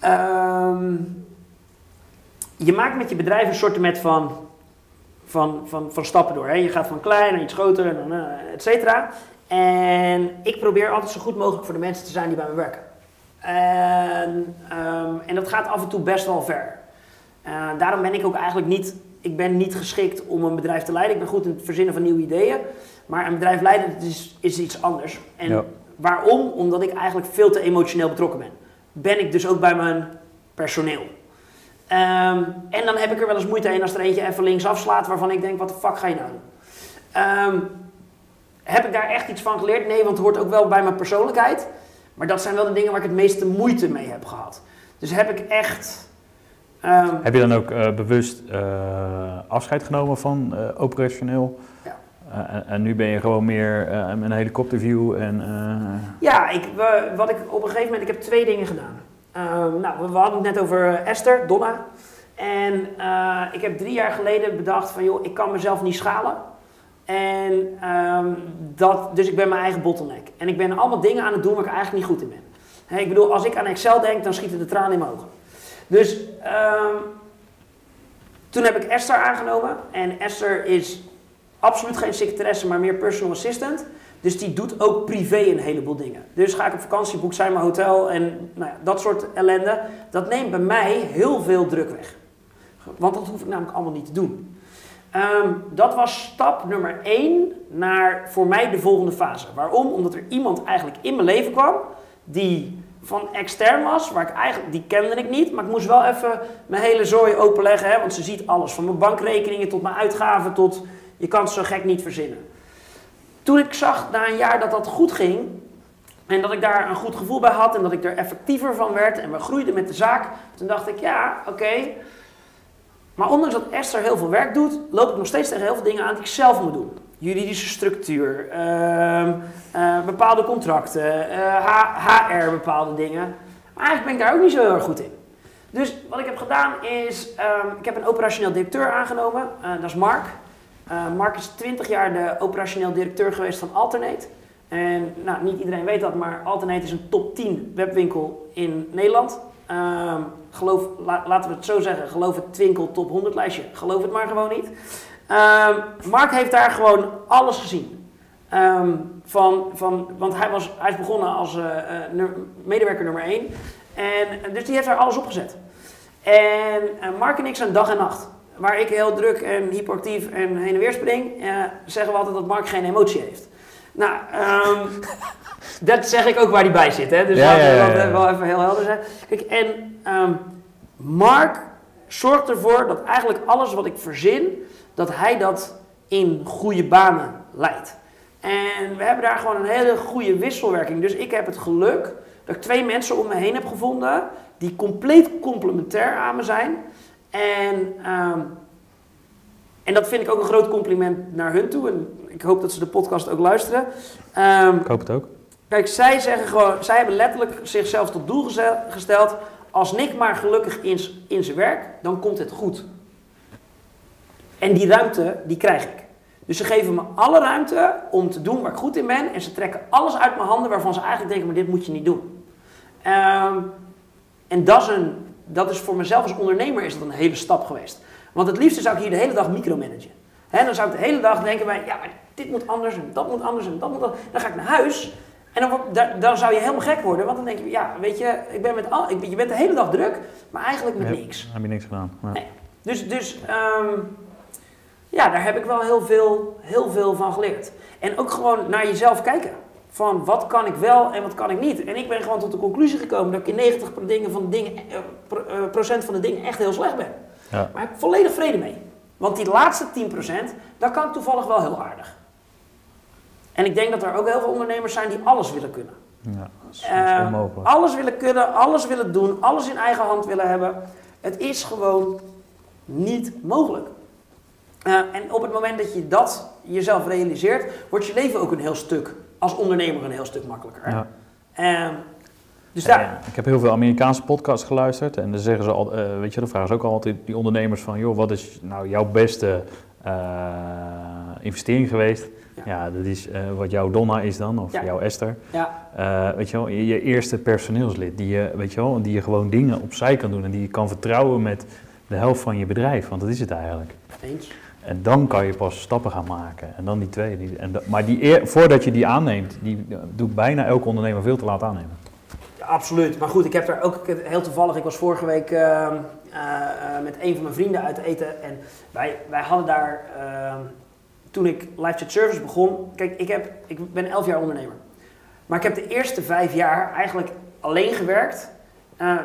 ehm, je maakt met je bedrijf een soort van, van, van, van stappen door. Hè? Je gaat van klein naar iets groter, en eh, et cetera. En ik probeer altijd zo goed mogelijk voor de mensen te zijn die bij me werken. En, ehm, en dat gaat af en toe best wel ver. Eh, daarom ben ik ook eigenlijk niet, ik ben niet geschikt om een bedrijf te leiden. Ik ben goed in het verzinnen van nieuwe ideeën. Maar een bedrijf leiden is, is iets anders. En Ja. waarom? Omdat ik eigenlijk veel te emotioneel betrokken ben. Ben ik dus ook bij mijn personeel. Ehm, en dan heb ik er wel eens moeite in als er eentje even links afslaat waarvan ik denk, wat de fuck ga je nou doen? Ehm, heb ik daar echt iets van geleerd? Nee, want het hoort ook wel bij mijn persoonlijkheid. Maar dat zijn wel de dingen waar ik het meeste moeite mee heb gehad. Dus heb ik echt... ehm, Heb je dan ook eh, bewust eh, afscheid genomen van eh, operationeel? Ja. Eh, en, nu ben je gewoon meer eh, een helikopterview en... eh, Ja, ik, wat ik op een gegeven moment, ik heb twee dingen gedaan. Ehm, nou, we, hadden het net over Esther, Donna. En ik heb drie jaar geleden bedacht van, joh, ik kan mezelf niet schalen. En ehm, dat, dus ik ben mijn eigen bottleneck. En ik ben allemaal dingen aan het doen waar ik eigenlijk niet goed in ben. Ik bedoel, als ik aan Excel denk, dan schieten de tranen in mijn ogen. Dus ehm, toen heb ik Esther aangenomen. En Esther is absoluut geen secretaresse, maar meer personal assistant. Dus die doet ook privé een heleboel dingen. Dus ga ik op vakantie, boek zij mijn hotel en nou ja, dat soort ellende. Dat neemt bij mij heel veel druk weg. Want dat hoef ik namelijk allemaal niet te doen. Ehm, dat was stap nummer één naar voor mij de volgende fase. Waarom? Omdat er iemand eigenlijk in mijn leven kwam die van extern was, waar ik eigenlijk, die kende ik niet, maar ik moest wel even mijn hele zooi openleggen, hè, want ze ziet alles, van mijn bankrekeningen tot mijn uitgaven tot, je kan het zo gek niet verzinnen. Toen ik zag na een jaar dat dat goed ging en dat ik daar een goed gevoel bij had en dat ik er effectiever van werd en we groeiden met de zaak, toen dacht ik, ja, oké, maar ondanks dat Esther heel veel werk doet, loop ik nog steeds tegen heel veel dingen aan die ik zelf moet doen. Juridische structuur, ehm, eh, bepaalde contracten, eh, HR bepaalde dingen. Maar eigenlijk ben ik daar ook niet zo heel erg goed in. Dus wat ik heb gedaan is, ehm, ik heb een operationeel directeur aangenomen. Eh, dat is Mark. Eh, Mark is 20 jaar de operationeel directeur geweest van Alternate. En nou, niet iedereen weet dat, maar Alternate is een top 10 webwinkel in Nederland. Ehm, geloof, la- laten we het zo zeggen, geloof het Twinkel top 100 lijstje. Geloof het maar gewoon niet. Ehm, Mark heeft daar gewoon alles gezien. Ehm, van, van, want hij, was, hij is begonnen als eh, eh, medewerker nummer 1. En, dus die heeft daar alles opgezet. En Mark en ik zijn dag en nacht. Waar ik heel druk en hyperactief en heen en weer spring, eh, zeggen we altijd dat Mark geen emotie heeft. Nou, ehm, dat zeg ik ook waar hij bij zit. Hè? Dus Ja, laten we ja, ja, dat ja. wel even heel helder zijn. Kijk, en ehm, Mark zorgt ervoor dat eigenlijk alles wat ik verzin, dat hij dat in goede banen leidt. En we hebben daar gewoon een hele goede wisselwerking. Dus ik heb het geluk dat ik twee mensen om me heen heb gevonden die compleet complementair aan me zijn. En, ehm, en dat vind ik ook een groot compliment naar hun toe. En ik hoop dat ze de podcast ook luisteren. Ehm, ik hoop het ook. Kijk, zij zeggen gewoon, zij hebben letterlijk zichzelf tot doel gesteld. Als Nick maar gelukkig is in zijn werk, dan komt het goed. En die ruimte, die krijg ik. Dus ze geven me alle ruimte om te doen waar ik goed in ben. En ze trekken alles uit mijn handen waarvan ze eigenlijk denken, maar dit moet je niet doen. Ehm, en dat is, een, dat is voor mezelf als ondernemer is dat een hele stap geweest. Want het liefste zou ik hier de hele dag micromanagen. Hè, dan zou ik de hele dag denken bij, ja, maar dit moet anders en dat moet anders en dat moet anders. Dan ga ik naar huis en dan, dan zou je helemaal gek worden. Want dan denk je, ja, weet je, ik ben met al, ik, je bent de hele dag druk, maar eigenlijk met Ja, niks. Heb je niks gedaan. Ja. Nee. Dus, dus ehm, ja, daar heb ik wel heel veel, heel veel van geleerd. En ook gewoon naar jezelf kijken. Van wat kan ik wel en wat kan ik niet. En ik ben gewoon tot de conclusie gekomen dat ik in 90 pro- dingen van de dingen, eh, eh, procent van de dingen echt heel slecht ben. Ja. Maar ik heb volledig vrede mee. Want die laatste 10%, daar kan ik toevallig wel heel aardig. En ik denk dat er ook heel veel ondernemers zijn die alles willen kunnen. Ja, dat is, dat Eh, onmogelijk. alles willen kunnen, alles willen doen, alles in eigen hand willen hebben. Het is gewoon niet mogelijk. Eh, en op het moment dat je dat jezelf realiseert, wordt je leven ook een heel stuk, als ondernemer een heel stuk makkelijker. Ja. Ehm, dus Ja, daar, ik heb heel veel Amerikaanse podcasts geluisterd en dan zeggen ze al, eh, weet je, dan vragen ze ook altijd die ondernemers van, joh, wat is nou jouw beste eh, investering geweest? Ja. Ja, dat is eh, wat jouw Donna is dan, of Ja. jouw Esther. ja, Eh, weet je wel, je, je eerste personeelslid, die je, weet je wel, die je gewoon dingen opzij kan doen en die je kan vertrouwen met de helft van je bedrijf, want dat is het eigenlijk. eens. En dan kan je pas stappen gaan maken. En dan die tweede. Die, en maar die voordat je die aanneemt, die eh, doet bijna elke ondernemer veel te laat aannemen. Ja, absoluut. Maar goed, ik heb daar ook heel toevallig. Ik was vorige week ehm, eh, eh, met een van mijn vrienden uit eten. En wij, wij hadden daar, ehm, toen ik Live Chat Service begon. Kijk, ik, heb, ik ben elf jaar ondernemer. Maar ik heb de eerste vijf jaar eigenlijk alleen gewerkt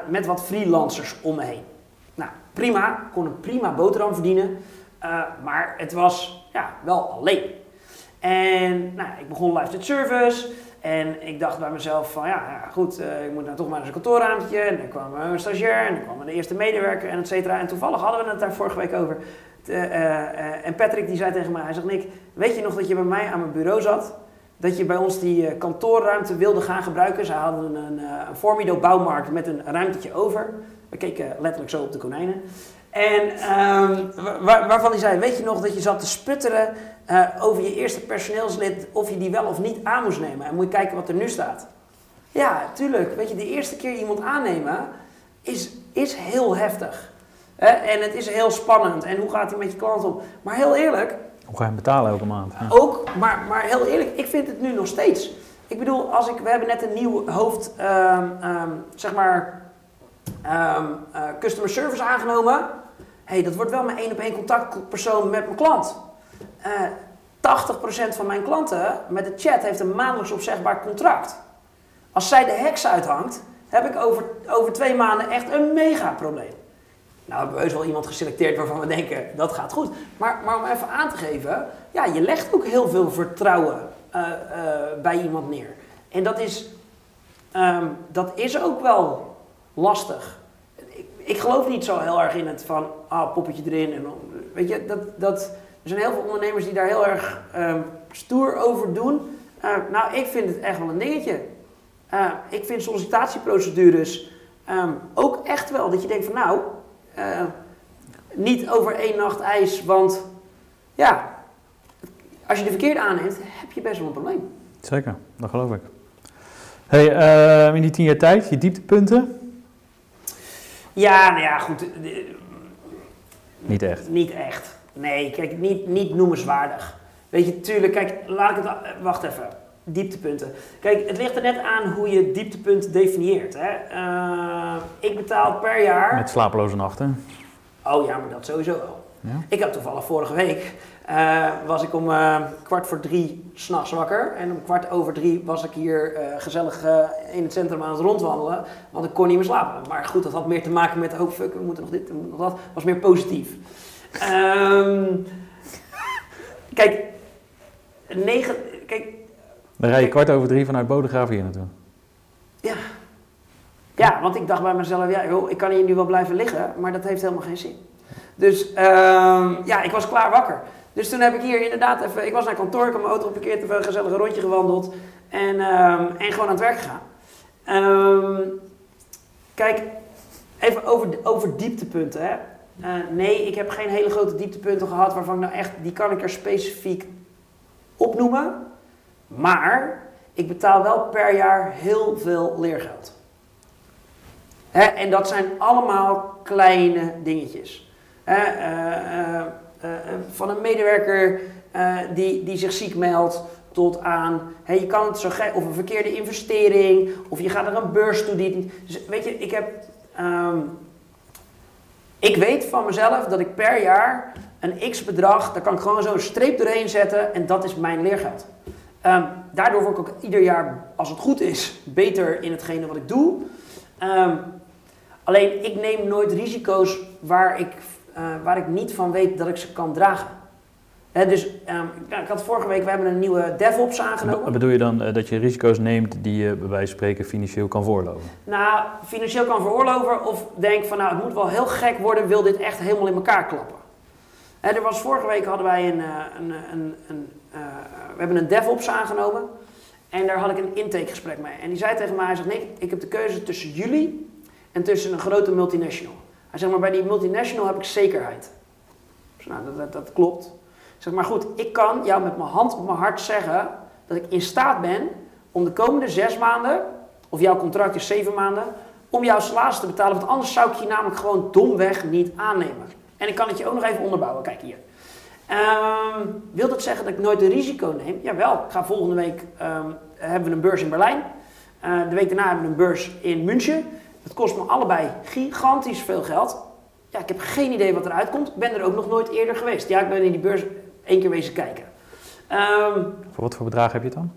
met wat freelancers om me heen. Nou, prima, kon een prima boterham verdienen, eh, maar het was ja, wel alleen. En nou, ik begon live service en ik dacht bij mezelf van ja, ja goed, uh, ik moet nou toch maar naar zijn kantoorruimtje. En dan kwam een stagiair en dan kwam de eerste medewerker en et cetera. En toevallig hadden we het daar vorige week over. en Patrick die zei tegen mij, hij zegt Nick, weet je nog dat je bij mij aan mijn bureau zat? dat je bij ons die kantoorruimte wilde gaan gebruiken. Ze hadden een, een Formido bouwmarkt met een ruimtetje over. We keken letterlijk zo op de konijnen. En um, waar, waarvan hij zei, weet je nog dat je zat te sputteren uh, over je eerste personeelslid of je die wel of niet aan moest nemen. En moet je kijken wat er nu staat. Ja, tuurlijk. Weet je, de eerste keer iemand aannemen is, is heel heftig. Hè? En het is heel spannend. En hoe gaat hij met je klant om? Maar heel eerlijk, hoe ga je betalen elke maand? Ook, maar, maar heel eerlijk, ik vind het nu nog steeds. Ik bedoel, als ik, we hebben net een nieuw hoofd, um, um, zeg maar, um, uh, customer service aangenomen. Hey, dat wordt wel mijn één op één contactpersoon met mijn klant. Uh, 80% van mijn klanten met de chat heeft een maandelijks opzegbaar contract. Als zij de heks uithangt, heb ik over, over twee maanden echt een mega probleem. Nou hebben we heus wel iemand geselecteerd waarvan we denken dat gaat goed. Maar, maar om even aan te geven, ja, je legt ook heel veel vertrouwen uh, uh, bij iemand neer. En dat is, um, dat is ook wel lastig. Ik, geloof niet zo heel erg in het van, ah, poppetje erin. En, weet je, dat, dat, er zijn heel veel ondernemers die daar heel erg um, stoer over doen. Uh, nou, ik vind het echt wel een dingetje. ik vind sollicitatieprocedures um, ook echt wel dat je denkt van, nou, uh, niet over één nacht ijs, want ja, als je de verkeerde aanneemt, heb je best wel een probleem. Zeker, dat geloof ik. Hey, uh, in die tien jaar tijd, je dieptepunten? Ja, nou ja, goed. Niet echt? Niet echt. Nee, kijk, niet, niet noemenswaardig. Weet je, tuurlijk, kijk, laat ik het... Wacht even. Dieptepunten. Kijk, het ligt er net aan hoe je dieptepunt definieert. Hè? Uh, ik betaal per jaar. Met slapeloze nachten? Oh ja, maar dat sowieso wel. Ja? Ik heb toevallig vorige week. Uh, was ik om uh, kwart voor drie s'nachts wakker. En om kwart over drie was ik hier gezellig in het centrum aan het rondwandelen. Want ik kon niet meer slapen. Maar goed, dat had meer te maken met: oh fuck, we moeten nog dit, we moeten nog dat. Was meer positief. Um, kijk, negen. Kijk, dan rij je kwart over drie vanuit Bodegraven hier naartoe. Ja. Ja, want ik dacht bij mezelf, ja, joh, ik kan hier nu wel blijven liggen, maar dat heeft helemaal geen zin. Dus um, ja, ik was klaar wakker. Dus toen heb ik hier inderdaad even, ik was naar kantoor, ik heb mijn auto geparkeerd, even een gezellig rondje gewandeld en, um, en gewoon aan het werk gegaan. Um, kijk, even over, over dieptepunten. Hè. Uh, nee, ik heb geen hele grote dieptepunten gehad waarvan ik nou echt, die kan ik er specifiek opnoemen. Maar ik betaal wel per jaar heel veel leergeld. Hè, en dat zijn allemaal kleine dingetjes. Hè, uh, uh, van een medewerker die, die zich ziek meldt tot aan, hè, je kan het zo of een verkeerde investering, of je gaat er een beurs toe. Die, dus weet je, ik heb, um, ik weet van mezelf dat ik per jaar een x bedrag, daar kan ik gewoon zo een streep doorheen zetten en dat is mijn leergeld. Um, daardoor word ik ook ieder jaar, als het goed is, beter in hetgene wat ik doe. Um, alleen ik neem nooit risico's waar ik, uh, waar ik niet van weet dat ik ze kan dragen. He, dus um, ik had vorige week, we hebben een nieuwe DevOps aangenomen. Bedoel je dan uh, dat je risico's neemt die je bij wijze van spreken financieel kan veroorloven? Nou, financieel kan veroorloven of denk van nou het moet wel heel gek worden, wil dit echt helemaal in elkaar klappen. He, er was vorige week hadden wij een, een, een, een uh, we hebben een DevOps aangenomen. En daar had ik een intakegesprek mee. En die zei tegen mij, hij zegt, Nick, ik heb de keuze tussen jullie en tussen een grote multinational. Hij maar bij die multinational heb ik zekerheid. Nou, dat, dat, klopt. Ik zeg, maar goed, ik kan jou met mijn hand op mijn hart zeggen dat ik in staat ben om de komende zes maanden, of jouw contract is zeven maanden, om jouw salaris te betalen. Want anders zou ik je namelijk gewoon domweg niet aannemen. En ik kan het je ook nog even onderbouwen. Kijk hier. Um, wil dat zeggen dat ik nooit een risico neem? Jawel, ik ga volgende week um, hebben we een beurs in Berlijn. Uh, de week daarna hebben we een beurs in München. Dat kost me allebei gigantisch veel geld. Ja, ik heb geen idee wat eruit komt. Ik ben er ook nog nooit eerder geweest. Ja, ik ben in die beurs één keer wezen kijken. Um, voor wat voor bedrag heb je het dan?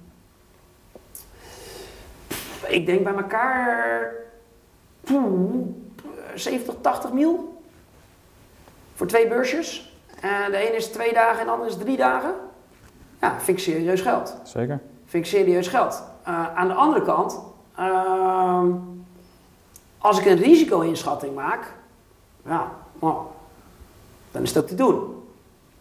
Ik denk bij elkaar poeh, 70, 80 mil. Voor twee beursjes. En de ene is twee dagen en de andere is drie dagen. Ja, vind ik serieus geld. Zeker. Vind ik serieus geld. Uh, aan de andere kant, uh, als ik een risico-inschatting maak, ja, nou, dan is ook te doen.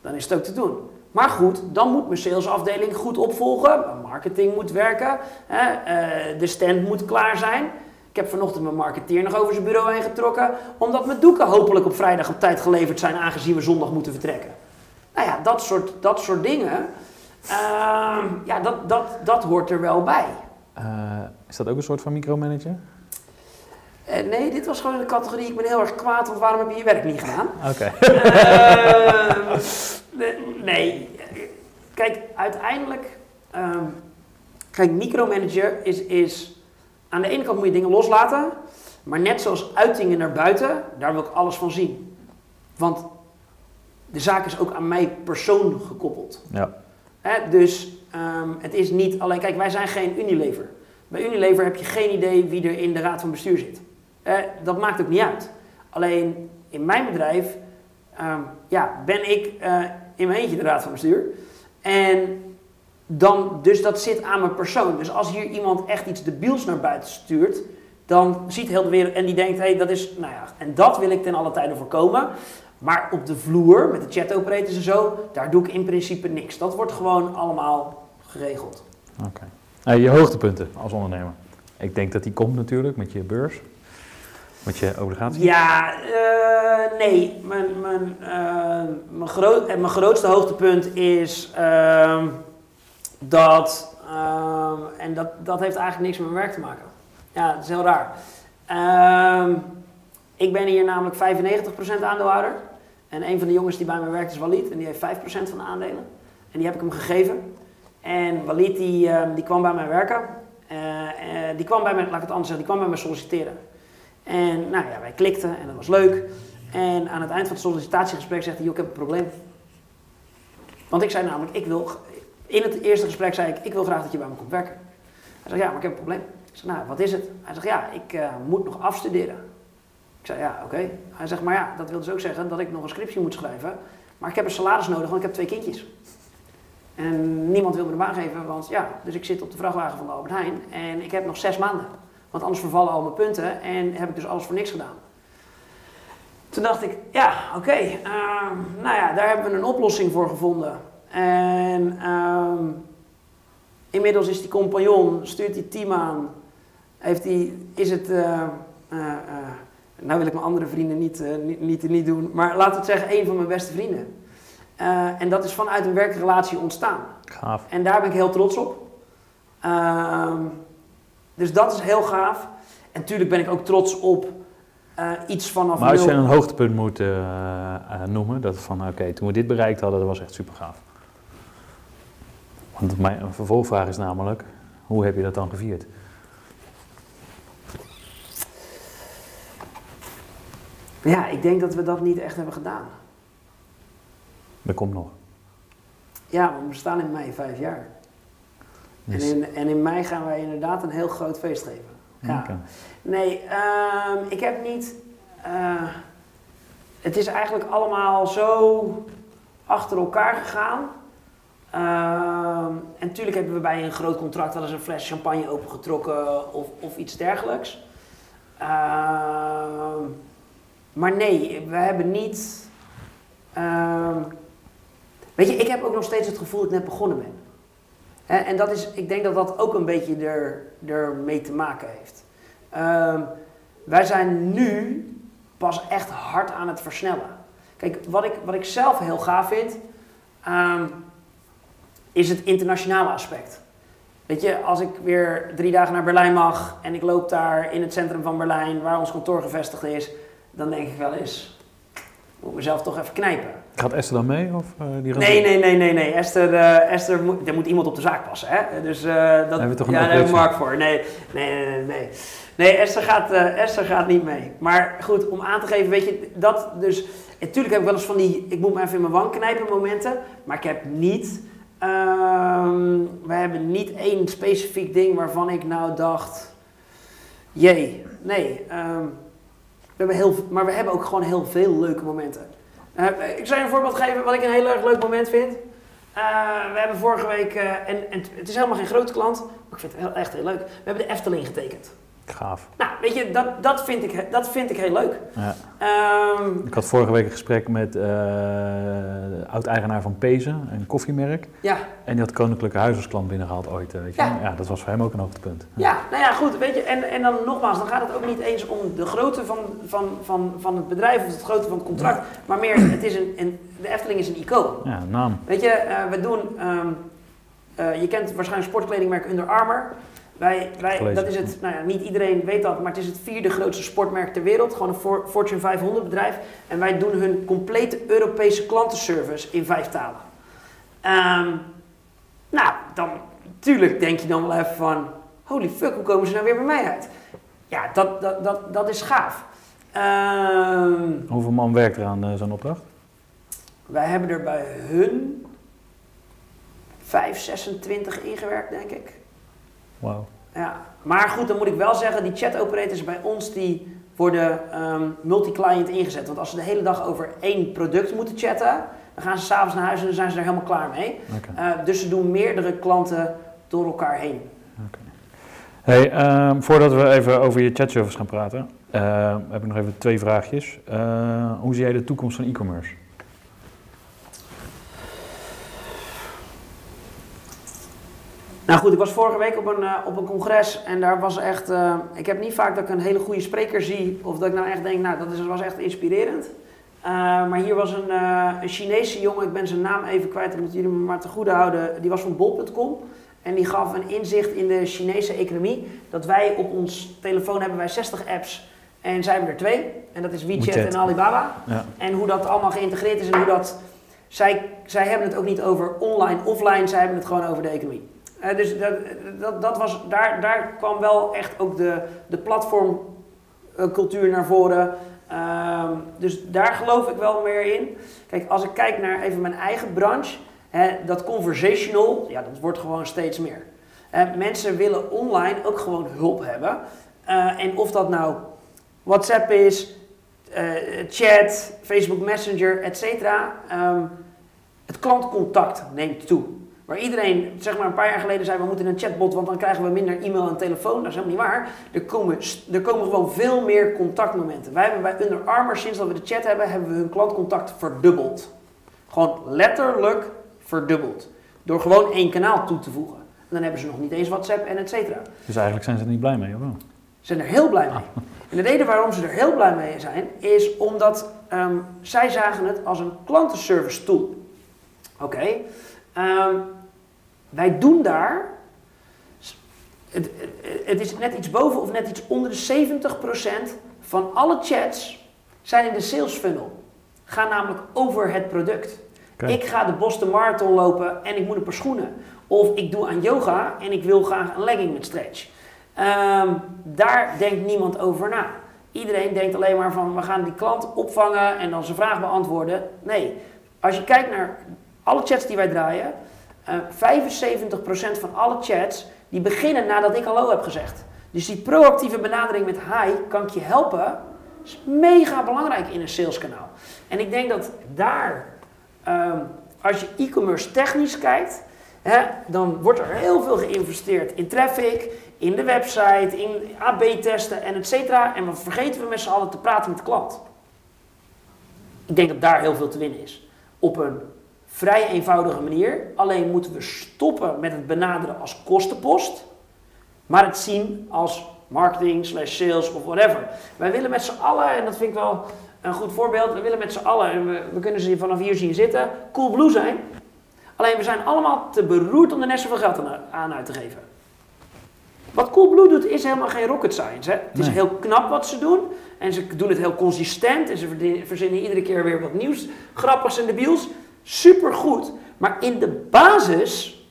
Dan is het ook te doen. Maar goed, dan moet mijn salesafdeling goed opvolgen. Mijn marketing moet werken. Hè, uh, de stand moet klaar zijn. Ik heb vanochtend mijn marketeer nog over zijn bureau heen getrokken. Omdat mijn doeken hopelijk op vrijdag op tijd geleverd zijn, aangezien we zondag moeten vertrekken. Nou ja, dat soort, dat soort dingen. Uh, ja, dat, dat, dat hoort er wel bij. Uh, is dat ook een soort van micromanager? Uh, nee, dit was gewoon de categorie. Ik ben heel erg kwaad, want waarom heb je je werk niet gedaan? Oké. Okay. nee, kijk, uiteindelijk. Uh, kijk, micromanager is, is. Aan de ene kant moet je dingen loslaten. Maar net zoals uitingen naar buiten, daar wil ik alles van zien. Want de zaak is ook aan mij persoon gekoppeld. Ja. Hè, dus um, het is niet alleen, kijk, wij zijn geen Unilever. Bij Unilever heb je geen idee wie er in de raad van bestuur zit. Eh, dat maakt ook niet uit. Alleen in mijn bedrijf um, ja, ben ik uh, in mijn eentje de raad van bestuur. En dan, dus dat zit aan mijn persoon. Dus als hier iemand echt iets debiels naar buiten stuurt, dan ziet heel de wereld en die denkt, hé, hey, dat is, nou ja, en dat wil ik ten alle tijde voorkomen. Maar op de vloer, met de chat operators en zo, daar doe ik in principe niks. Dat wordt gewoon allemaal geregeld. Oké. Okay. je hoogtepunten als ondernemer? Ik denk dat die komt natuurlijk met je beurs. Met je obligatie? Ja, uh, nee. Mijn, mijn, uh, mijn, groot, mijn grootste hoogtepunt is uh, dat, ehm, en dat, dat heeft eigenlijk niks met mijn werk te maken. Ja, dat is heel raar. Ehm, ik ben hier namelijk 95% aandeelhouder. En een van de jongens die bij mij werkt is Walid. En die heeft 5% van de aandelen. En die heb ik hem gegeven. En Walid die, die kwam bij mij werken. die kwam bij mij, laat ik het anders zeggen, die kwam bij mij solliciteren. En nou ja, wij klikten en dat was leuk. En aan het eind van het sollicitatiegesprek zegt hij, ik heb een probleem. Want ik zei namelijk, ik wil, in het eerste gesprek zei ik, ik wil graag dat je bij me komt werken. Hij zegt, ja, maar ik heb een probleem. Ik zeg, nou, wat is het? Hij zegt, ja, ik uh, moet nog afstuderen. Ik zei, ja, oké. Hij zegt, maar ja, dat wil dus ook zeggen dat ik nog een scriptie moet schrijven. Maar ik heb een salaris nodig, want ik heb twee kindjes. En niemand wil me de baan geven, want ja, dus ik zit op de vrachtwagen van de Albert Heijn en ik heb nog zes maanden. Want anders vervallen al mijn punten en heb ik dus alles voor niks gedaan. Toen dacht ik, ja, oké, okay, uh, nou ja, daar hebben we een oplossing voor gevonden. En uh, inmiddels is die compagnon, stuurt die team aan, heeft die, is het, uh, nou wil ik mijn andere vrienden niet, niet, niet, niet, doen, maar laten we het zeggen, een van mijn beste vrienden. en dat is vanuit een werkrelatie ontstaan. Gaaf. En daar ben ik heel trots op. Ehm, dus dat is heel gaaf. En natuurlijk ben ik ook trots op uh, iets vanaf Maar als je een hoogtepunt moet uh, uh, noemen, dat van oké, okay, toen we dit bereikt hadden, dat was echt super gaaf. Want mijn vervolgvraag is namelijk, hoe heb je dat dan gevierd? Ja, ik denk dat we dat niet echt hebben gedaan. Dat komt nog. Ja, we staan in mei vijf jaar. En, in, en in mei gaan wij inderdaad een heel groot feest geven. Ja. Okay. Nee, uh, ik heb niet. Uh, het is eigenlijk allemaal zo achter elkaar gegaan. Uh, en natuurlijk hebben we bij een groot contract wel eens een fles champagne opengetrokken of, of iets dergelijks. Ehm, maar nee, we hebben niet. Ehm, weet je, ik heb ook nog steeds het gevoel dat ik net begonnen ben. En dat is, ik denk dat dat ook een beetje er, ermee te maken heeft. Um, wij zijn nu pas echt hard aan het versnellen. Kijk, wat ik, wat ik zelf heel gaaf vind, um, is het internationale aspect. Weet je, als ik weer drie dagen naar Berlijn mag en ik loop daar in het centrum van Berlijn, waar ons kantoor gevestigd is, dan denk ik wel eens, moet ik mezelf toch even knijpen. Gaat Esther dan mee? Of, uh, die nee, nee, nee, nee, nee. Esther, uh, Esther moet, er moet iemand op de zaak passen. Hè? Dus uh, dat hebben we toch een ja, daar hebben we Mark voor. Nee, nee, nee, nee. nee. nee Esther, gaat, Esther gaat niet mee. Maar goed, om aan te geven, weet je, dat dus. Natuurlijk heb ik wel eens van die, ik moet me even in mijn wang knijpen momenten. Maar ik heb niet, um, we hebben niet één specifiek ding waarvan ik nou dacht. Jee, nee. ehm, we hebben heel, maar we hebben ook gewoon heel veel leuke momenten. Eh, ik zou je een voorbeeld geven wat ik een heel erg leuk moment vind. Eh, we hebben vorige week, eh, en, en het is helemaal geen grote klant, maar ik vind het heel, echt heel leuk. We hebben de Efteling getekend. Gaaf. Nou, weet je, dat, dat, vind, ik, dat vind ik heel leuk. Ja. Ehm, Ik had vorige week een gesprek met de oud-eigenaar van Pezen, een koffiemerk. ja, En die had Koninklijke Huis als klant binnengehaald ooit. eh, Weet je? Ja. Ja. dat was voor hem ook een hoogtepunt. Ja, nou ja, goed. Weet je, en, en dan nogmaals, dan gaat het ook niet eens om de grootte van, van, van, van het bedrijf of het grootte van het contract, maar meer, het is een, een, de Efteling is een icoon. Ja, naam. Weet je, eh, we doen, ehm, eh, je kent waarschijnlijk sportkledingmerk Under Armour. Wij, wij, dat is het, nou ja, niet iedereen weet dat, maar het is het vierde grootste sportmerk ter wereld. Gewoon een For- Fortune 500 bedrijf. En wij doen hun complete Europese klantenservice in vijf talen. Ehm, nou, dan, natuurlijk denk je dan wel even van, holy fuck, hoe komen ze nou weer bij mij uit? Ja, dat, dat, dat, dat is gaaf. Ehm, Hoeveel man werkt er aan eh, zo'n opdracht? wij hebben er bij hun 5, 26 ingewerkt, denk ik. Wauw. Ja. Maar goed, dan moet ik wel zeggen, die chat operators bij ons die worden ehm, multi-client ingezet. Want als ze de hele dag over één product moeten chatten, dan gaan ze s'avonds naar huis en dan zijn ze er helemaal klaar mee. Eh, dus ze doen meerdere klanten door elkaar heen. Hey, ehm, voordat we even over je chatservice gaan praten, ehm, heb ik nog even twee vraagjes. Eh, hoe zie jij de toekomst van e-commerce? Nou goed, ik was vorige week op een, eh, op een congres en daar was echt... eh, ik heb niet vaak dat ik een hele goede spreker zie of dat ik nou echt denk, nou dat is, was echt inspirerend. Eh, maar hier was een, een Chinese jongen, ik ben zijn naam even kwijt, dat moeten jullie me maar te goede houden. Die was van bol.com en die gaf een inzicht in de Chinese economie. Dat wij op ons telefoon hebben wij 60 apps en zij hebben er twee. En dat is WeChat, WeChat. en Alibaba. Ja. En hoe dat allemaal geïntegreerd is en hoe dat... Zij, zij hebben het ook niet over online, offline, zij hebben het gewoon over de economie. Eh, dus dat, dat, dat was, daar, daar kwam wel echt ook de, de platformcultuur naar voren. Ehm, dus daar geloof ik wel meer in. Kijk, als ik kijk naar even mijn eigen branche, hè, dat conversational, ja, dat wordt gewoon steeds meer. Eh, mensen willen online ook gewoon hulp hebben. Eh, en of dat nou WhatsApp is, eh, chat, Facebook Messenger, et cetera. ehm, het klantcontact neemt toe. Waar iedereen, zeg maar een paar jaar geleden zei, we moeten een chatbot, want dan krijgen we minder e-mail en telefoon. Dat is helemaal niet waar. Er komen, er komen gewoon veel meer contactmomenten. Wij hebben bij Under Armour, sinds dat we de chat hebben, hebben we hun klantcontact verdubbeld. Gewoon letterlijk verdubbeld. Door gewoon één kanaal toe te voegen. En dan hebben ze nog niet eens WhatsApp en et cetera. Dus eigenlijk zijn ze er niet blij mee, of wel? Ze zijn er heel blij mee. En de reden waarom ze er heel blij mee zijn, is omdat ehm, zij zagen het als een klantenservice tool. Oké, ehm, wij doen daar, het, het- is net iets boven of net iets onder de 70% van alle chats zijn in de sales funnel. Gaan namelijk over het product. Ik ga de Boston Marathon lopen en ik moet een paar schoenen. Of ik doe aan yoga en ik wil graag een legging met stretch. Ehm, daar denkt niemand over na. Iedereen denkt alleen maar van we gaan die klant opvangen en dan zijn vraag beantwoorden. Nee, als je kijkt naar alle chats die wij draaien, 75% van alle chats die beginnen nadat ik hallo heb gezegd. Dus die proactieve benadering met hi, kan ik je helpen, is mega belangrijk in een saleskanaal. En ik denk dat daar, ehm, als je e-commerce technisch kijkt, hè, dan wordt er heel veel geïnvesteerd in traffic, in de website, in AB-testen en et cetera. En dan vergeten we met z'n allen te praten met de klant. Ik denk dat daar heel veel te winnen is. Op een vrij eenvoudige manier. Alleen moeten we stoppen met het benaderen als kostenpost. Maar het zien als marketing, slash sales of whatever. Wij willen met z'n allen, en dat vind ik wel een goed voorbeeld. We willen met z'n allen, en we, we kunnen ze vanaf hier zien zitten, cool blue zijn. Alleen we zijn allemaal te beroerd om er net zoveel geld aan, aan uit te geven. Wat Coolblue doet is helemaal geen rocket science. Hè? Het is heel knap wat ze doen. En ze doen het heel consistent. En ze verzinnen iedere keer weer wat nieuws. Grappigs en debiels. Supergoed. Maar in de basis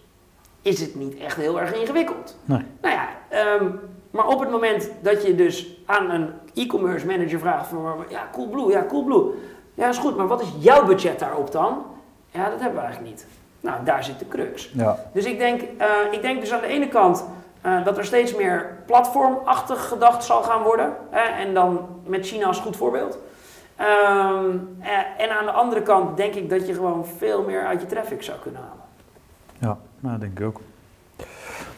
is het niet echt heel erg ingewikkeld. Nee. Nou ja, ehm, maar op het moment dat je dus aan een e-commerce manager vraagt van... Ja, Coolblue, ja, Coolblue. Ja, is goed. Maar wat is jouw budget daarop dan? Ja, dat hebben we eigenlijk niet. Nou, daar zit de crux. Ja. Dus ik denk, eh, ik denk dus aan de ene kant, Eh, dat er steeds meer platformachtig gedacht zal gaan worden. Hè, en dan met China als goed voorbeeld. Ehm, eh, en aan de andere kant denk ik dat je gewoon veel meer uit je traffic zou kunnen halen. Ja, nou, denk ik ook.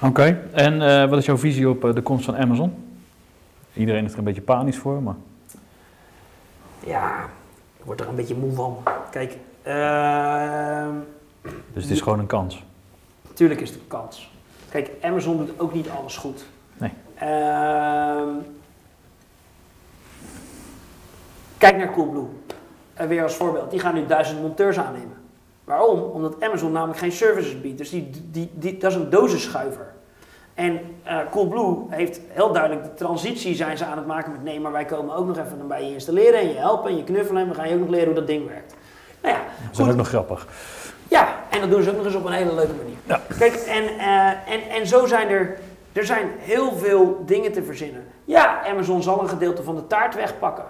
Oké, en eh, wat is jouw visie op eh, de komst van Amazon? Iedereen is er een beetje panisch voor, maar... Ja, ik word er een beetje moe van. Kijk, ehm, Dus het is gewoon een kans. Tuurlijk is het een kans. Kijk, Amazon doet ook niet alles goed. Nee. Kijk naar Coolblue. Uh, weer als voorbeeld. Die gaan nu duizend monteurs aannemen. Waarom? Omdat Amazon namelijk geen services biedt. Dus die, die, die, dat is een dozenschuiver. En eh, Coolblue heeft heel duidelijk de transitie zijn ze aan het maken met nee, maar wij komen ook nog even bij je installeren en je helpen en je knuffelen en we gaan je ook nog leren hoe dat ding werkt. Nou ja, Dat is goed. ook nog grappig. Ja, en dat doen ze ook nog eens op een hele leuke manier. Ja. Kijk, en, eh, en, en zo zijn er, er zijn heel veel dingen te verzinnen. Ja, Amazon zal een gedeelte van de taart wegpakken.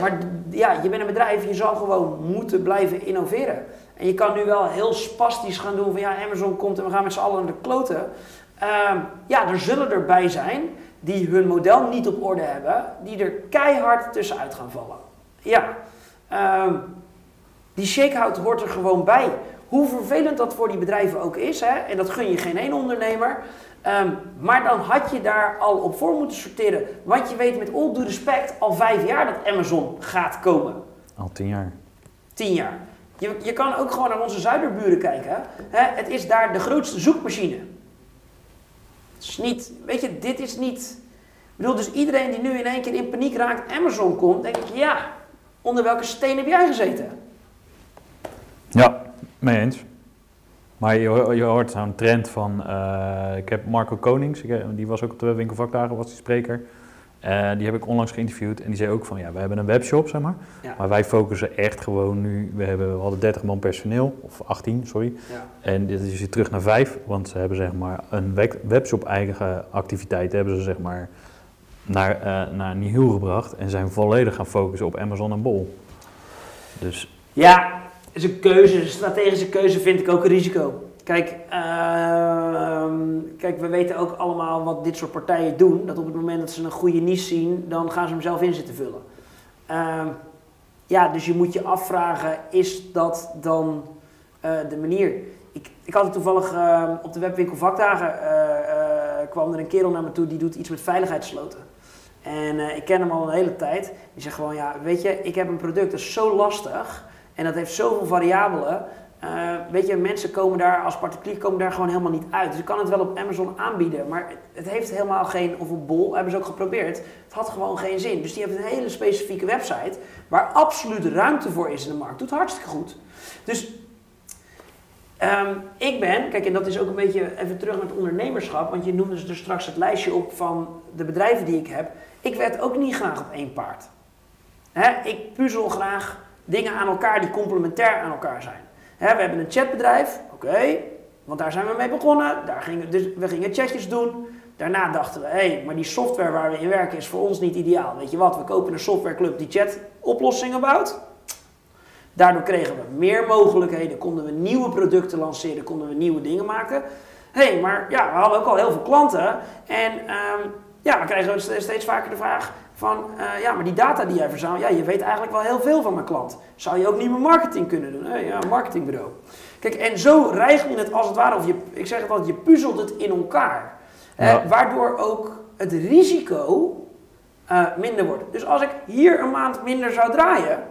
Maar ja, je bent een bedrijf, je zal gewoon moeten blijven innoveren. En je kan nu wel heel spastisch gaan doen van ja, Amazon komt en we gaan met z'n allen naar de kloten. Ehm, ja, er zullen erbij zijn die hun model niet op orde hebben, die er keihard tussenuit gaan vallen. Ja, ehm, die shakeout hoort er gewoon bij. Hoe vervelend dat voor die bedrijven ook is, hè, en dat gun je geen één ondernemer. Ehm, maar dan had je daar al op voor moeten sorteren. Want je weet met all due respect al vijf jaar dat Amazon gaat komen. Al tien jaar. Tien jaar. Je, je kan ook gewoon naar onze zuiderburen kijken. Hè. Het is daar de grootste zoekmachine. Het is niet, weet je, dit is niet... Ik bedoel, dus iedereen die nu in één keer in paniek raakt Amazon komt, denk ik, ja, onder welke steen heb jij gezeten? Ja, mee eens. Maar je, je hoort zo'n trend van, eh, ik heb Marco Konings, die was ook op de webwinkelvakdagen, was die spreker. Eh, die heb ik onlangs geïnterviewd en die zei ook van, ja, we hebben een webshop, zeg maar. Ja. Maar wij focussen echt gewoon nu, we, hebben, we hadden 30 man personeel, of 18, sorry. Ja. En dit is weer terug naar 5, want ze hebben zeg maar een we- webshop eigen activiteit hebben ze zeg maar naar, eh naar Nihil gebracht en zijn volledig gaan focussen op Amazon en Bol. Dus Ja, is een keuze, een strategische keuze vind ik ook een risico. Kijk, ehm, kijk, we weten ook allemaal wat dit soort partijen doen. Dat op het moment dat ze een goede niche zien, dan gaan ze hem zelf in zitten vullen. Ehm, ja, dus je moet je afvragen, is dat dan eh, de manier? Ik, ik had het toevallig ehm, op de webwinkel vakdagen, eh, eh, kwam er een kerel naar me toe die doet iets met veiligheidssloten. En ik ken hem al een hele tijd. Die zegt gewoon, ja, weet je, ik heb een product dat is zo lastig en dat heeft zoveel variabelen. Eh, weet je, mensen komen daar als particulier komen daar gewoon helemaal niet uit. Dus ik kan het wel op Amazon aanbieden, maar het heeft helemaal geen, of op Bol, hebben ze ook geprobeerd. Het had gewoon geen zin. Dus die heeft een hele specifieke website waar absoluut ruimte voor is in de markt. Doet hartstikke goed. Dus ehm, ik ben, kijk, en dat is ook een beetje even terug met ondernemerschap, want je noemde er straks het lijstje op van de bedrijven die ik heb. Ik werd ook niet graag op één paard. Hè, ik puzzel graag dingen aan elkaar die complementair aan elkaar zijn. We hebben een chatbedrijf, oké, want daar zijn we mee begonnen. Daar gingen, dus we gingen chatjes doen. Daarna dachten we, hé, hey, maar die software waar we in werken is voor ons niet ideaal. Weet je wat, we kopen een softwareclub die chatoplossingen bouwt. Daardoor kregen we meer mogelijkheden, konden we nieuwe producten lanceren, konden we nieuwe dingen maken. Hé, hey, maar ja, we hadden ook al heel veel klanten. En ehm, ja, we steeds, steeds vaker de vraag van, eh, ja, maar die data die jij verzamelt, ja, je weet eigenlijk wel heel veel van mijn klant. Zou je ook niet meer marketing kunnen doen? Ja, marketingbureau. Kijk, en zo rijgel je het als het ware, of je, ik zeg het altijd, je puzzelt het in elkaar. Hè, waardoor ook het risico eh, minder wordt. Dus als ik hier een maand minder zou draaien,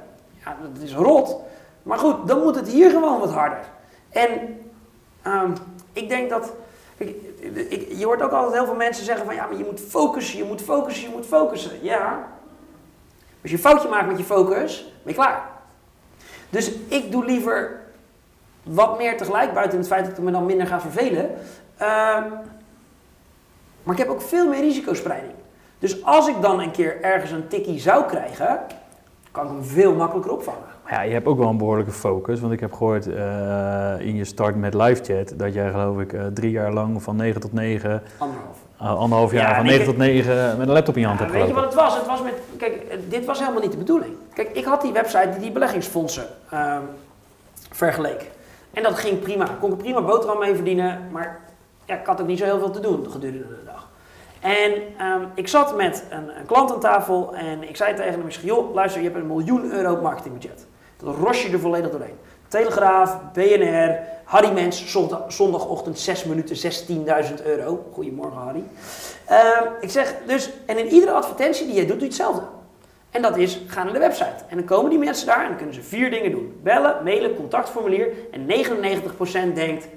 ja, dat is rot. Maar goed, dan moet het hier gewoon wat harder. En ehm, ik denk dat. Je hoort ook altijd heel veel mensen zeggen van ja, maar je moet focussen, je moet focussen, je moet focussen. Ja. Als je een foutje maakt met je focus, ben je klaar. Dus ik doe liever wat meer tegelijk, buiten het feit dat ik me dan minder ga vervelen. Ehm, maar ik heb ook veel meer risicospreiding. Dus als ik dan een keer ergens een tikkie zou krijgen, kan ik hem veel makkelijker opvangen. Ja, je hebt ook wel een behoorlijke focus. Want ik heb gehoord eh, in je start met live chat dat jij geloof ik eh, drie jaar lang van 9 tot 9, Anderhalf. eh, anderhalf jaar Ja, van nee, 9 tot 9 met een laptop in je hand Ja, hebt weet je wat het was? Het was met, kijk, eh, dit was helemaal niet de bedoeling. Kijk, ik had die website die die beleggingsfondsen ehm, vergeleek. En dat ging prima. Kon ik er prima boterham mee verdienen. Maar ja, ik had ook niet zo heel veel te doen gedurende de dag. En ehm, ik zat met een, een, klant aan tafel en ik zei tegen hem, ik joh, luister, je hebt een miljoen euro marketingbudget. Dat ros je er volledig doorheen. Telegraaf, BNR, Harry Mens, zondag, zondagochtend 6 minuten 16.000 euro. Goedemorgen Harry. Ehm, ik zeg dus, en in iedere advertentie die jij doet, doe je hetzelfde. En dat is, ga naar de website. En dan komen die mensen daar en dan kunnen ze vier dingen doen. Bellen, mailen, contactformulier. En 99% denkt,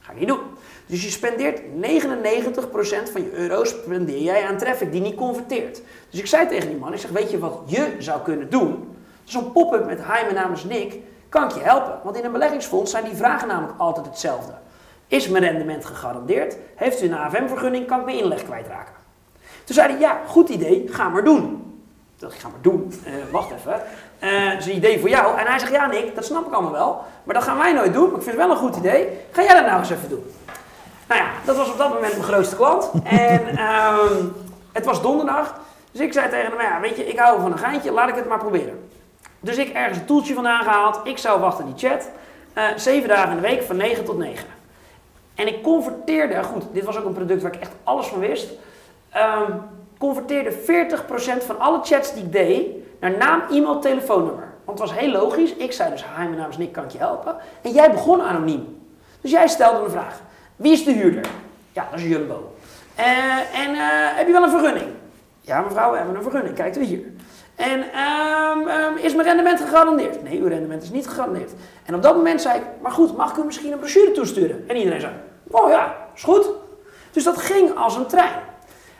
ga ik niet doen. Dus je spendeert 99% van je euro's spendeer jij aan traffic die niet converteert. Dus ik zei tegen die man, ik zeg, weet je wat je zou kunnen doen? Zo'n pop-up met, hi, mijn naam is Nick, kan ik je helpen? Want in een beleggingsfonds zijn die vragen namelijk altijd hetzelfde. Is mijn rendement gegarandeerd? Heeft u een AFM-vergunning? Kan ik mijn inleg kwijtraken? Toen zei hij, ja, goed idee, ga maar doen. Dat ga maar doen. Uh, wacht even. Uh, dat is een idee voor jou. En hij zegt, ja Nick, dat snap ik allemaal wel. Maar dat gaan wij nooit doen. Maar ik vind het wel een goed idee. Ga jij dat nou eens even doen? Nou ja, dat was op dat moment mijn grootste klant. En um, het was donderdag. Dus ik zei tegen hem, ja, weet je, ik hou van een geintje, laat ik het maar proberen. Dus ik ergens een toeltje vandaan gehaald. Ik zou wachten die chat. Uh, zeven dagen in de week van 9 tot 9. En ik converteerde, goed, dit was ook een product waar ik echt alles van wist. Um, converteerde 40% van alle chats die ik deed naar naam, e-mail, telefoonnummer. Want het was heel logisch. Ik zei dus, hi, mijn naam is Nick, kan ik je helpen? En jij begon anoniem. Dus jij stelde een vraag. Wie is de huurder? Ja, dat is Jumbo. Uh, en uh, heb je wel een vergunning? Ja, mevrouw, we hebben een vergunning. Kijkt u hier. En um, um, is mijn rendement gegarandeerd? Nee, uw rendement is niet gegarandeerd. En op dat moment zei ik, maar goed, mag ik u misschien een brochure toesturen? En iedereen zei, oh ja, is goed. Dus dat ging als een trein.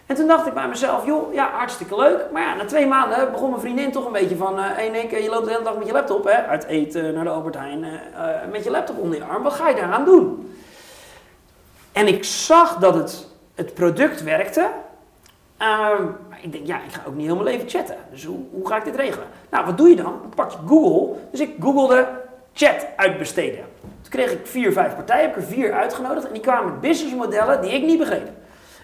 En toen dacht ik bij mezelf, joh, ja, hartstikke leuk. Maar ja, na twee maanden begon mijn vriendin toch een beetje van... Hé uh, Nick, je loopt de hele dag met je laptop, hè? Uit eten naar de Albert Heijn, met je laptop onder je arm. Wat ga je daaraan doen? En ik zag dat het, het product werkte. Uh, ik denk, ja, ik ga ook niet heel mijn leven chatten. Dus hoe, ga ik dit regelen? Nou, wat doe je dan? Dan pak je Google. Dus ik googelde chat uitbesteden. Toen kreeg ik vier, vijf partijen, heb ik er vier uitgenodigd. En die kwamen met businessmodellen die ik niet begreep.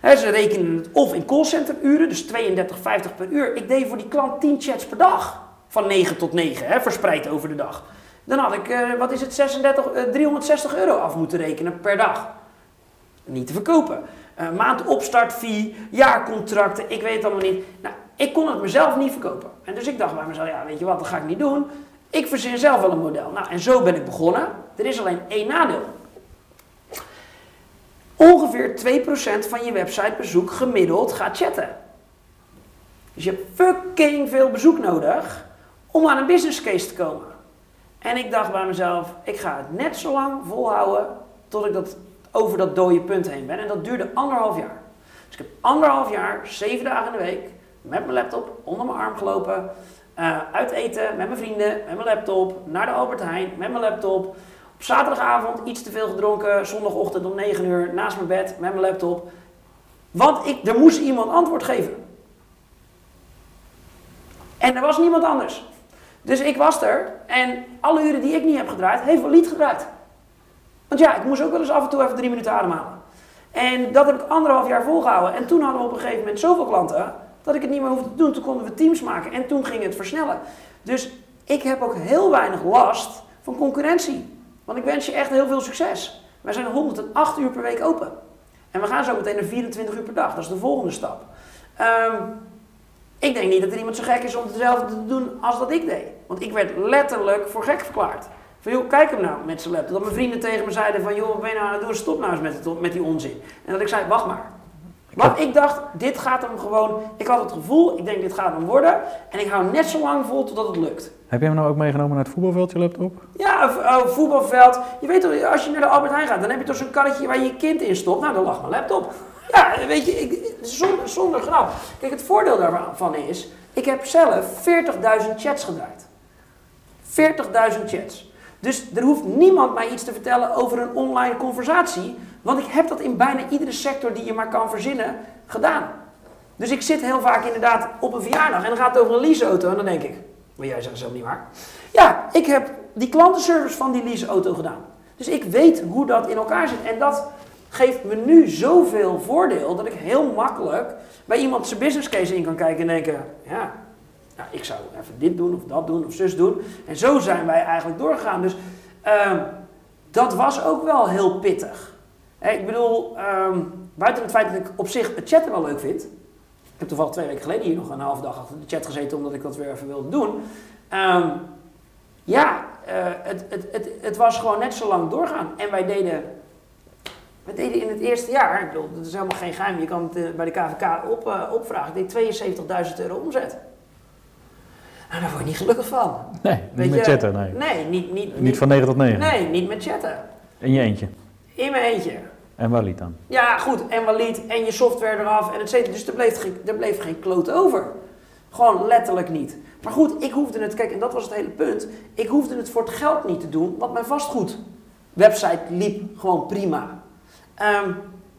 Ze rekenen het of in callcenteruren, dus 32,50 per uur. Ik deed voor die klant 10 chats per dag. Van 9 tot 9, hè, verspreid over de dag. Dan had ik, uh, wat is het, 36, uh, 360 euro af moeten rekenen per dag. Niet te verkopen. Uh, maand opstartfee, jaarcontracten, ik weet het allemaal niet. Nou, ik kon het mezelf niet verkopen. En dus ik dacht bij mezelf, ja, weet je wat, dat ga ik niet doen. Ik verzin zelf wel een model. Nou, en zo ben ik begonnen. Er is alleen één nadeel. Ongeveer 2% van je websitebezoek gemiddeld gaat chatten. Dus je hebt fucking veel bezoek nodig om aan een business case te komen. En ik dacht bij mezelf, ik ga het net zo lang volhouden tot ik dat, over dat dode punt heen ben. En dat duurde anderhalf jaar. Dus ik heb anderhalf jaar, zeven dagen in de week, met mijn laptop onder mijn arm gelopen. Uh, uit eten met mijn vrienden, met mijn laptop, naar de Albert Heijn, met mijn laptop. Op zaterdagavond iets te veel gedronken, zondagochtend om 9 uur naast mijn bed met mijn laptop. Want ik, er moest iemand antwoord geven. En er was niemand anders. Dus ik was er en alle uren die ik niet heb gedraaid, heeft wel lied gedraaid. Want ja, ik moest ook wel eens af en toe even drie minuten ademhalen. En dat heb ik anderhalf jaar volgehouden. En toen hadden we op een gegeven moment zoveel klanten dat ik het niet meer hoefde te doen. Toen konden we teams maken en toen ging het versnellen. Dus ik heb ook heel weinig last van concurrentie. Want ik wens je echt heel veel succes. Wij zijn 108 uur per week open. En we gaan zo meteen naar 24 uur per dag. Dat is de volgende stap. Um, ik denk niet dat er iemand zo gek is om hetzelfde te doen als dat ik deed. Want ik werd letterlijk voor gek verklaard. Van joh, kijk hem nou met zijn laptop. Dat mijn vrienden tegen me zeiden van joh, wat ben je nou aan het doen? Stop nou eens met, het, met die onzin. En dat ik zei, wacht maar. Want ik dacht, dit gaat hem gewoon. Ik had het gevoel, ik denk, dit gaat hem worden. En ik hou net zo lang vol totdat het lukt. Heb je hem nou ook meegenomen naar het voetbalveld, je laptop? Ja, oh, voetbalveld. Je weet toch, als je naar de Albert Heijn gaat, dan heb je toch zo'n karretje waar je je kind in stopt. Nou, dan lag mijn laptop. Ja, weet je, ik, zonder, zonder grap. Kijk, het voordeel daarvan is, ik heb zelf 40.000 chats gedraaid. 40.000 chats. Dus er hoeft niemand mij iets te vertellen over een online conversatie. Want ik heb dat in bijna iedere sector die je maar kan verzinnen gedaan. Dus ik zit heel vaak inderdaad op een verjaardag en dan gaat het over een leaseauto en dan denk ik, maar jij zegt zelf niet waar. Ja, ik heb die klantenservice van die leaseauto gedaan. Dus ik weet hoe dat in elkaar zit. En dat geeft me nu zoveel voordeel dat ik heel makkelijk bij iemand zijn business case in kan kijken en denken, ja, nou, ik zou even dit doen of dat doen of zus doen. En zo zijn wij eigenlijk doorgegaan. Dus uh, dat was ook wel heel pittig. Ik bedoel, ehm, buiten het feit dat ik op zich het chatten wel leuk vind. Ik heb toevallig twee weken geleden hier nog een half dag achter de chat gezeten omdat ik dat weer even wilde doen. Ehm, ja, eh, het, het, het, het was gewoon net zo lang doorgaan. En wij deden, wij deden in het eerste jaar, ik bedoel, dat is helemaal geen geheim, je kan het eh, bij de KVK op, eh, opvragen, ik deed 72.000 euro omzet. Nou, daar word je niet gelukkig van. Nee, Weet niet met chatten, nee. Nee, niet, niet, Niet van 9 tot 9. Nee, niet met chatten. In je eentje. In mijn eentje. En waar liet dan? Ja, goed. En Walid en je software eraf en et cetera. Dus er bleef, geen, er bleef geen kloot over. Gewoon letterlijk niet. Maar goed, ik hoefde het, kijk, en dat was het hele punt. Ik hoefde het voor het geld niet te doen, want mijn vastgoed website liep gewoon prima. Ehm,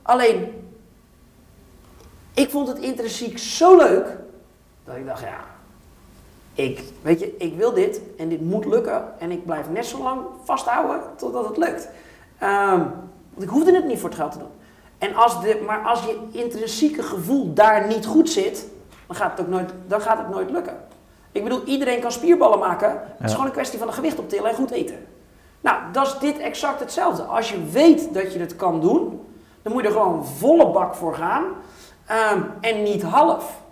alleen, ik vond het intrinsiek zo leuk dat ik dacht, ja, ik, weet je, ik wil dit en dit moet lukken en ik blijf net zo lang vasthouden totdat het lukt. Ehm, want ik hoefde het niet voor het geld te doen. En als de, maar als je intrinsieke gevoel daar niet goed zit, dan gaat het, ook nooit, dan gaat het nooit lukken. Ik bedoel, iedereen kan spierballen maken. Het is gewoon een kwestie van een gewicht optillen en goed eten. Nou, dat is dit exact hetzelfde. Als je weet dat je het kan doen, dan moet je er gewoon volle bak voor gaan. ehm, en niet half.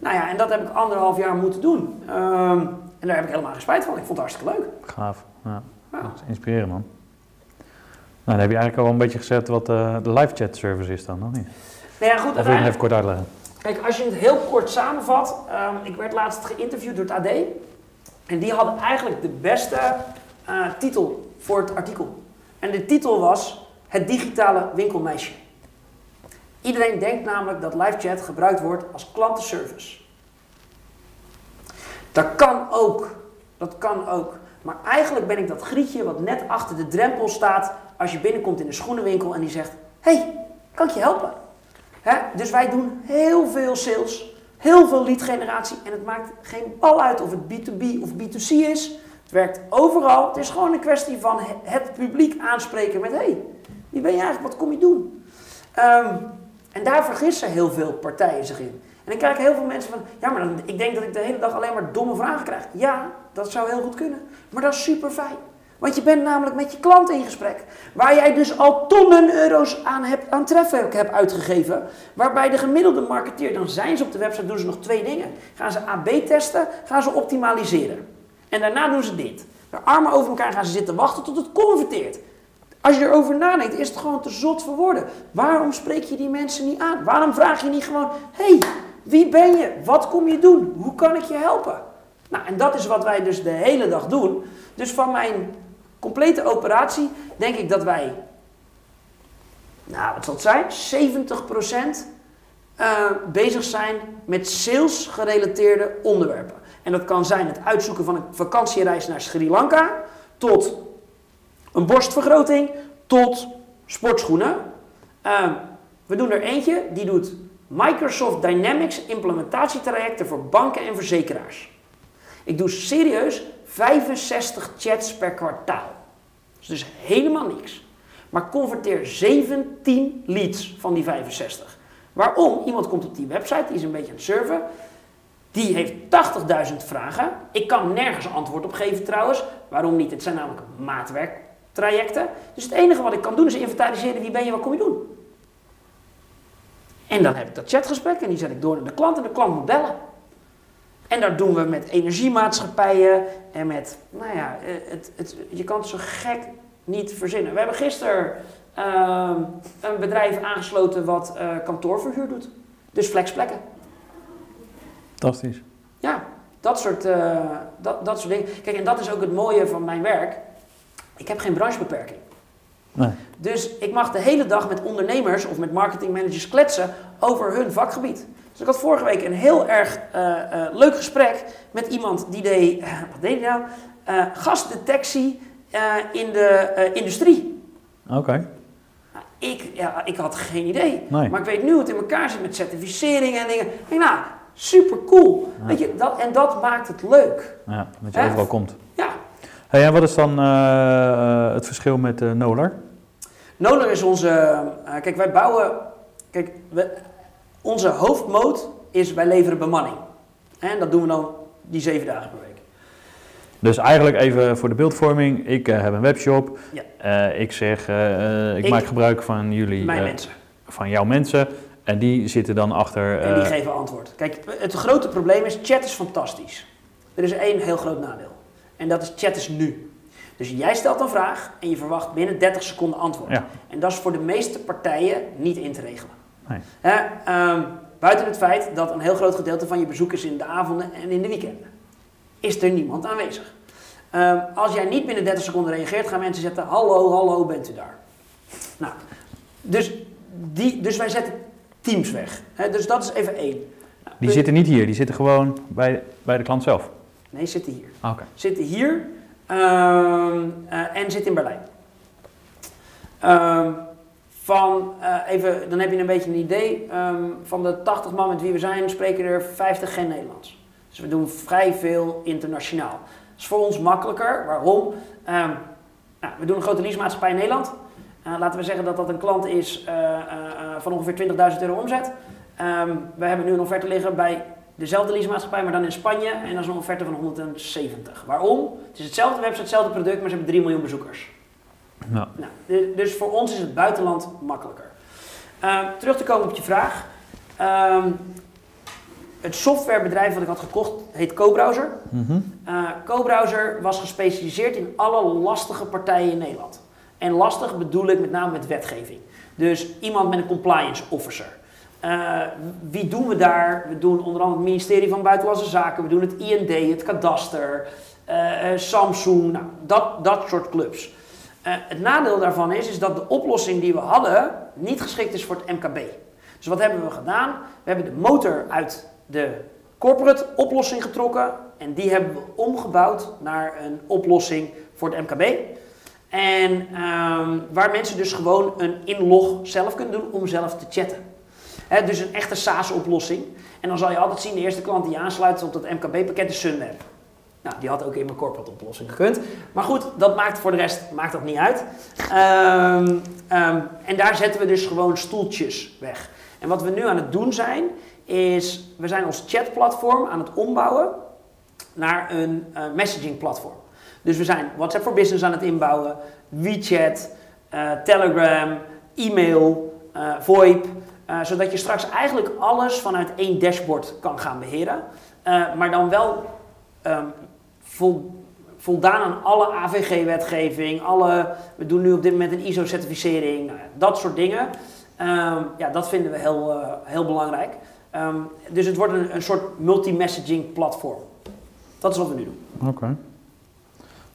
Nou ja, en dat heb ik anderhalf jaar moeten doen. Ehm, en daar heb ik helemaal geen spijt van. Ik vond het hartstikke leuk. Gaaf. Ja. Ja. Dat is inspirerend, man. Nou, dan heb je eigenlijk al een beetje gezet wat eh, de live chat service is dan, nog niet? Nou ja, goed, Of wil je uiteindelijk- even kort uitleggen? Kijk, als je het heel kort samenvat. ehm, ik werd laatst geïnterviewd door het AD. En die hadden eigenlijk de beste eh, titel voor het artikel. En de titel was Het digitale winkelmeisje. Iedereen denkt namelijk dat livechat gebruikt wordt als klantenservice. Dat kan ook. Dat kan ook. Maar eigenlijk ben ik dat grietje wat net achter de drempel staat als je binnenkomt in een schoenenwinkel en die zegt: hey, kan ik je helpen? Dus wij doen heel veel sales, heel veel lead generatie en het maakt geen bal uit of het B2B of B2C is. Het werkt overal. Het is gewoon een kwestie van he- het publiek aanspreken met: hey, wie ben je eigenlijk? Wat kom je doen? Ehm, en daar vergissen heel veel partijen zich in. En dan krijgen heel veel mensen van, ja, maar dan, ik denk dat ik de hele dag alleen maar domme vragen krijg. Ja, dat zou heel goed kunnen. Maar dat is super fijn. Want je bent namelijk met je klant in gesprek. Waar jij dus al tonnen euro's aan, hebt, aan traffic hebt uitgegeven. Waarbij de gemiddelde marketeer, dan zijn ze op de website, doen ze nog twee dingen. Gaan ze AB testen, gaan ze optimaliseren. En daarna doen ze dit. De armen over elkaar gaan ze zitten wachten tot het converteert. Als je erover nadenkt, is het gewoon te zot voor woorden. Waarom spreek je die mensen niet aan? Waarom vraag je niet gewoon: hey, wie ben je? Wat kom je doen? Hoe kan ik je helpen? Nou, en dat is wat wij dus de hele dag doen. Dus van mijn complete operatie denk ik dat wij, nou, wat zal het zijn? 70% eh, bezig zijn met sales gerelateerde onderwerpen. En dat kan zijn het uitzoeken van een vakantiereis naar Sri Lanka, tot een borstvergroting tot sportschoenen. Ehm, we doen er eentje, die doet Microsoft Dynamics implementatietrajecten voor banken en verzekeraars. Ik doe serieus 65 chats per kwartaal. Dat is dus helemaal niks. Maar converteer 17 leads van die 65. Waarom? Iemand komt op die website, die is een beetje aan het surfen. Die heeft 80.000 vragen. Ik kan nergens antwoord op geven trouwens. Waarom niet? Het zijn namelijk maatwerktrajecten. Dus het enige wat ik kan doen is inventariseren wie ben je, wat kom je doen. En dan heb ik dat chatgesprek en die zet ik door naar de klant en de klant moet bellen. En dat doen we met energiemaatschappijen en met, nou ja, eh, het, het, je kan het zo gek niet verzinnen. We hebben gisteren ehm, een bedrijf aangesloten wat eh, kantoorverhuur doet. Dus flexplekken. Fantastisch. Ja, dat soort, eh, dat, dat soort dingen. Kijk, en dat is ook het mooie van mijn werk. Ik heb geen branchebeperking. Nee. Dus ik mag de hele dag met ondernemers of met marketingmanagers kletsen over hun vakgebied. Dus ik had vorige week een heel erg eh, eh, leuk gesprek met iemand die deed, eh, wat deed hij nou? Gasdetectie in de industrie. Oké. Ik, ja, ik had geen idee. Nee. Maar ik weet nu hoe het in elkaar zit met certificeringen en dingen. Ik denk, nou, super cool. Ja. Weet je, dat, en dat maakt het leuk. Ja, dat je overal komt. Ja, Hey, en wat is dan eh, eh, het verschil met eh Nolar? Nolar is onze. kijk, wij bouwen. Kijk, we, onze hoofdmoot is wij leveren bemanning. En dat doen we dan die zeven dagen per week. Dus eigenlijk even voor de beeldvorming. Ik heb een webshop. Ja. Ik zeg, ik, Ik- maak gebruik van jullie, Mijn mensen. van jouw mensen. En die zitten dan achter... En die geven antwoord. Kijk, het grote probleem is, chat is fantastisch. Er is één heel groot nadeel. En dat is, chat is nu. Dus jij stelt een vraag en je verwacht binnen 30 seconden antwoord. Ja. En dat is voor de meeste partijen niet in te regelen. Nee. Ehm, buiten het feit dat een heel groot gedeelte van je bezoekers in de avonden en in de weekenden. Is er niemand aanwezig. Ehm, als jij niet binnen 30 seconden reageert, gaan mensen zetten: Hallo, hallo, bent u daar? Nou, dus, die, dus wij zetten teams weg. Hè, dus dat is even één. Nou, Die zitten niet hier, die zitten gewoon bij, bij de klant zelf. Nee, zitten hier. Oké. Zitten hier ehm, eh, en zit in Berlijn. Ehm, van, eh, even, dan heb je een beetje een idee. ehm, van de 80 man met wie we zijn, spreken er 50 geen Nederlands. Dus we doen vrij veel internationaal. Dat is voor ons makkelijker. Waarom? Nou, we doen een grote leasemaatschappij in Nederland. Eh, laten we zeggen dat dat een klant is van ongeveer 20.000 euro omzet. We hebben nu een offerte liggen bij dezelfde leasemaatschappij, maar dan in Spanje. En dat is een offerte van 170. Waarom? Het is hetzelfde website, hetzelfde product, maar ze hebben 3 miljoen bezoekers. Nou, Nou, dus voor ons is het buitenland makkelijker. Ehm, terug te komen op je vraag. Ehm, het softwarebedrijf wat ik had gekocht heet CoBrowser. mhm. Eh CoBrowser was gespecialiseerd in alle lastige partijen in Nederland. En lastig bedoel ik met name met wetgeving. Dus iemand met een compliance officer. Eh, wie doen we daar? We doen onder andere het ministerie van Buitenlandse Zaken. We doen het IND, het kadaster, eh, eh, Samsung, nou, dat, dat soort clubs. Het nadeel daarvan is, is dat de oplossing die we hadden niet geschikt is voor het MKB. Dus wat hebben we gedaan? We hebben de motor uit de corporate oplossing getrokken en die hebben we omgebouwd naar een oplossing voor het MKB. En ehm, waar mensen dus gewoon een inlog zelf kunnen doen om zelf te chatten. Dus een echte SaaS-oplossing. En dan zal je altijd zien, de eerste klant die aansluit op dat MKB-pakket is Sunweb. Nou, die had ook in mijn corporate oplossing gekund. Maar goed, dat maakt voor de rest maakt dat niet uit. Ehm, ehm, en daar zetten we dus gewoon stoeltjes weg. En wat we nu aan het doen zijn, is we zijn ons chatplatform aan het ombouwen naar een eh, messaging platform. Dus we zijn WhatsApp for Business aan het inbouwen, WeChat, eh, Telegram, e-mail, eh, VoIP. Eh, zodat je straks eigenlijk alles vanuit één dashboard kan gaan beheren. Eh, maar dan wel ehm, vol, voldaan aan alle AVG-wetgeving, alle, we doen nu op dit moment een ISO-certificering, nou ja, dat soort dingen. Ehm, ja, dat vinden we heel, eh, heel belangrijk. Ehm, dus het wordt een, een soort multi-messaging platform. Dat is wat we nu doen. Oké.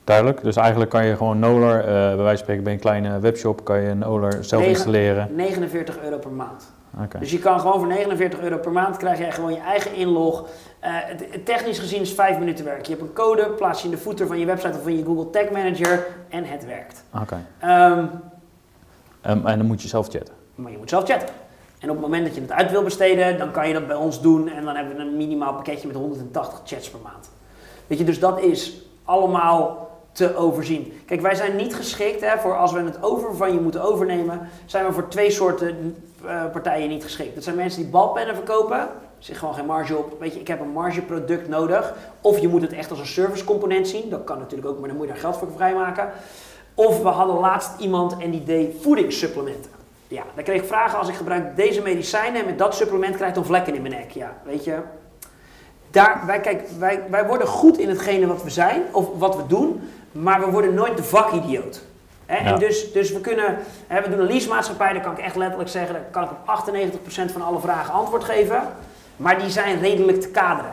Duidelijk. Dus eigenlijk kan je gewoon Nolar, bij wijze van spreken bij een kleine webshop, kan je Nolar zelf installeren. 49 euro per maand. Dus je kan gewoon voor 49 euro per maand krijg jij gewoon je eigen inlog. Het technisch gezien is 5 minuten werk. Je hebt een code, plaats je in de footer van je website of van je Google Tag Manager en het werkt. Oké. Ehm, Ehm, en dan moet je zelf chatten. maar je moet zelf chatten. En op het moment dat je het uit wil besteden, dan kan je dat bij ons doen. En dan hebben we een minimaal pakketje met 180 chats per maand. Weet je, dus dat is allemaal te overzien. Kijk, wij zijn niet geschikt hè, voor als we het over van je moeten overnemen, zijn we voor twee soorten eh, partijen niet geschikt. Dat zijn mensen die balpennen verkopen, er zit gewoon geen marge op. Weet je, ik heb een margeproduct nodig. Of je moet het echt als een servicecomponent zien, dat kan natuurlijk ook, maar dan moet je daar geld voor vrijmaken. Of we hadden laatst iemand en die deed voedingssupplementen. Ja, dan kreeg ik vragen als ik gebruik deze medicijnen en met dat supplement krijg ik dan vlekken in mijn nek. Ja, weet je. Daar, wij, kijk, wij, wij worden goed in hetgene wat we zijn of wat we doen, maar we worden nooit de vakidioot. Hè, Ja. En dus, dus we kunnen, hè, we doen een leasemaatschappij, daar kan ik echt letterlijk zeggen, daar kan ik op 98% van alle vragen antwoord geven. Maar die zijn redelijk te kaderen.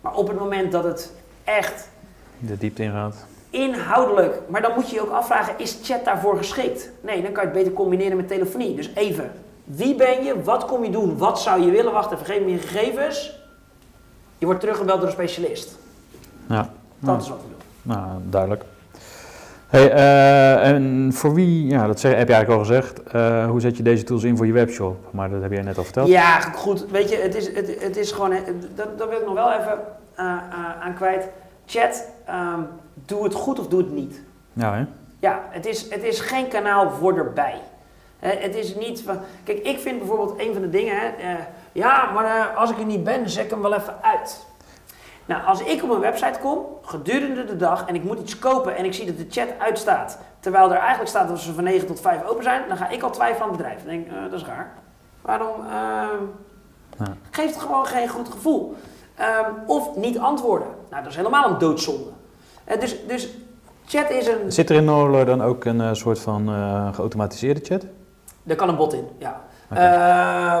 Maar op het moment dat het echt De diepte ingaat. inhoudelijk, maar dan moet je je ook afvragen, is chat daarvoor geschikt? Nee, dan kan je het beter combineren met telefonie. Dus even, wie ben je, wat kom je doen, wat zou je willen? Wacht even, geef me je gegevens. Je wordt teruggebeld door een specialist. Ja. Dat Ja. is wat we doen. Nou, duidelijk. Hey, eh, en voor wie, ja, dat zeg, heb je eigenlijk al gezegd, eh, hoe zet je deze tools in voor je webshop? Maar dat heb jij net al verteld. Ja, goed. Weet je, het is, het, het is gewoon. Dat, dat wil ik nog wel even eh, eh, aan kwijt. Chat, ehm, doe het goed of doe het niet. Ja, hè? Ja, het is, het is geen kanaal voor erbij. Het is niet van. Kijk, ik vind bijvoorbeeld een van de dingen. Hè, eh, ja, maar eh, als ik er niet ben, zet ik hem wel even uit. Nou, als ik op een website kom, gedurende de dag, en ik moet iets kopen en ik zie dat de chat uitstaat, terwijl er eigenlijk staat dat ze van 9 tot 5 open zijn, dan ga ik al twijfelen aan het bedrijf. Dan denk ik, eh, dat is raar. Waarom? ehm, Ja. Geeft gewoon geen goed gevoel. Ehm, of niet antwoorden. Nou, dat is helemaal een doodzonde. Eh, dus, dus chat is een... Zit er in Nolar dan ook een eh, soort van geautomatiseerde chat? Daar kan een bot in, ja.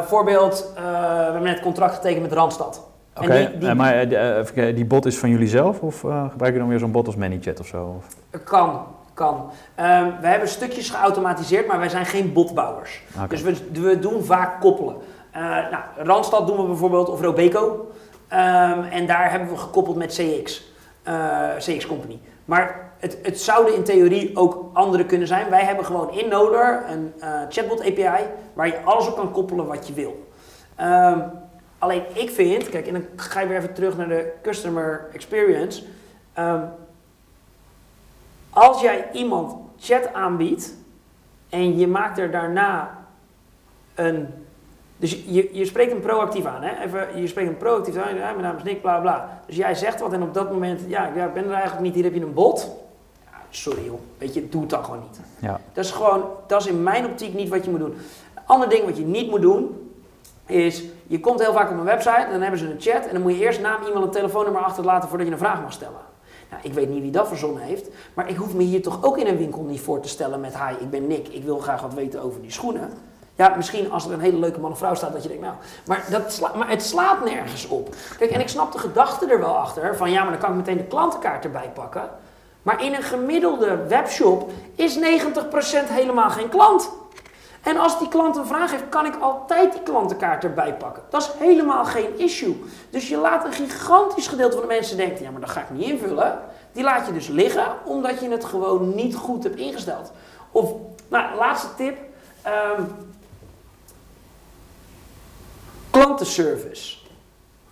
Voorbeeld, we hebben net contract getekend met Randstad. Die- die- eh, maar eh, eh, die bot is van jullie zelf of eh, gebruik je dan weer zo'n bot als ManyChat of zo? Of? Kan, kan. Ehm, we hebben stukjes geautomatiseerd, maar wij zijn geen botbouwers. Dus we, we doen vaak koppelen. Nou, Randstad doen we bijvoorbeeld, of Robeco. Ehm, en daar hebben we gekoppeld met CX. CX Company. Maar het, het zouden in theorie ook andere kunnen zijn. Wij hebben gewoon in Noder een chatbot API waar je alles op kan koppelen wat je wil. Ehm, alleen ik vind, kijk, en dan ga je weer even terug naar de customer experience. Ehm, als jij iemand chat aanbiedt en je maakt er daarna een. Dus je, je spreekt hem proactief aan, hè? Even, je spreekt hem proactief aan. Ja, mijn naam is Nick, bla bla. Dus jij zegt wat en op dat moment, ja, ja, ik ben er eigenlijk niet, hier heb je een bot. Ja, sorry joh, weet je, doe het dan gewoon niet. Ja. Dat is gewoon, dat is in mijn optiek niet wat je moet doen. Een ander ding wat je niet moet doen, is, je komt heel vaak op een website en dan hebben ze een chat en dan moet je eerst naam, e-mail en telefoonnummer achterlaten voordat je een vraag mag stellen. Nou, ik weet niet wie dat verzonnen heeft, maar ik hoef me hier toch ook in een winkel niet voor te stellen met hi, ik ben Nick, ik wil graag wat weten over die schoenen. Ja, misschien als er een hele leuke man of vrouw staat dat je denkt, nou, maar, dat sla- maar het slaat nergens op. Kijk, en ik snap de gedachte er wel achter, van ja, maar dan kan ik meteen de klantenkaart erbij pakken. Maar in een gemiddelde webshop is 90% helemaal geen klant. En als die klant een vraag heeft, kan ik altijd die klantenkaart erbij pakken. Dat is helemaal geen issue. Dus je laat een gigantisch gedeelte van de mensen denken, ja, maar dat ga ik niet invullen. Die laat je dus liggen, omdat je het gewoon niet goed hebt ingesteld. Of, nou, laatste tip. ehm, klantenservice.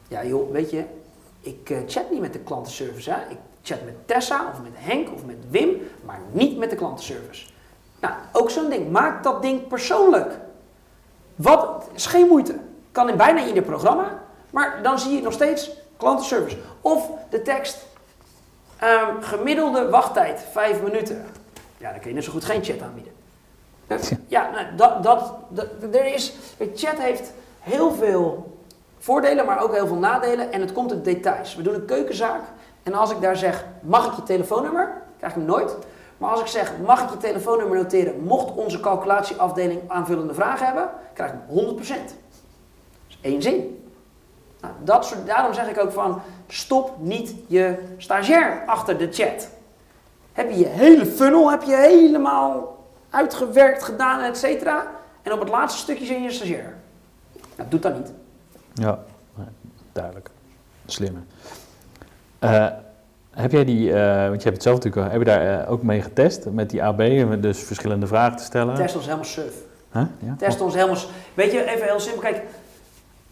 Ja joh, weet je, ik eh, chat niet met de klantenservice. Hè? Ik chat met Tessa of met Henk of met Wim, maar niet met de klantenservice. Nou, ook zo'n ding. Maak dat ding persoonlijk. Wat is geen moeite. Kan in bijna ieder programma, maar dan zie je nog steeds klantenservice. Of de tekst, ehm, gemiddelde wachttijd 5 minuten. Ja, dan kun je net zo goed geen chat aanbieden. Ja, nou, dat, dat, dat, er is, chat heeft heel veel voordelen, maar ook heel veel nadelen. En het komt in details. We doen een keukenzaak. En als ik daar zeg, mag ik je telefoonnummer? Krijg ik hem nooit. Maar als ik zeg, mag ik je telefoonnummer noteren? Mocht onze calculatieafdeling aanvullende vragen hebben? Krijg ik hem 100%. Dat is één zin. Nou, dat soort, daarom zeg ik ook van, stop niet je stagiair achter de chat. Heb je je hele funnel heb je helemaal uitgewerkt, gedaan, et cetera. En op het laatste stukje zin je stagiair. Nou, doe dat niet. Ja, duidelijk. Slimmer. Eh, heb jij die, eh, want je hebt het zelf natuurlijk heb je daar eh, ook mee getest met die AB, dus verschillende vragen te stellen? Test ons helemaal suf. Huh? Ja? Test ons helemaal... Weet je, even heel simpel. Kijk,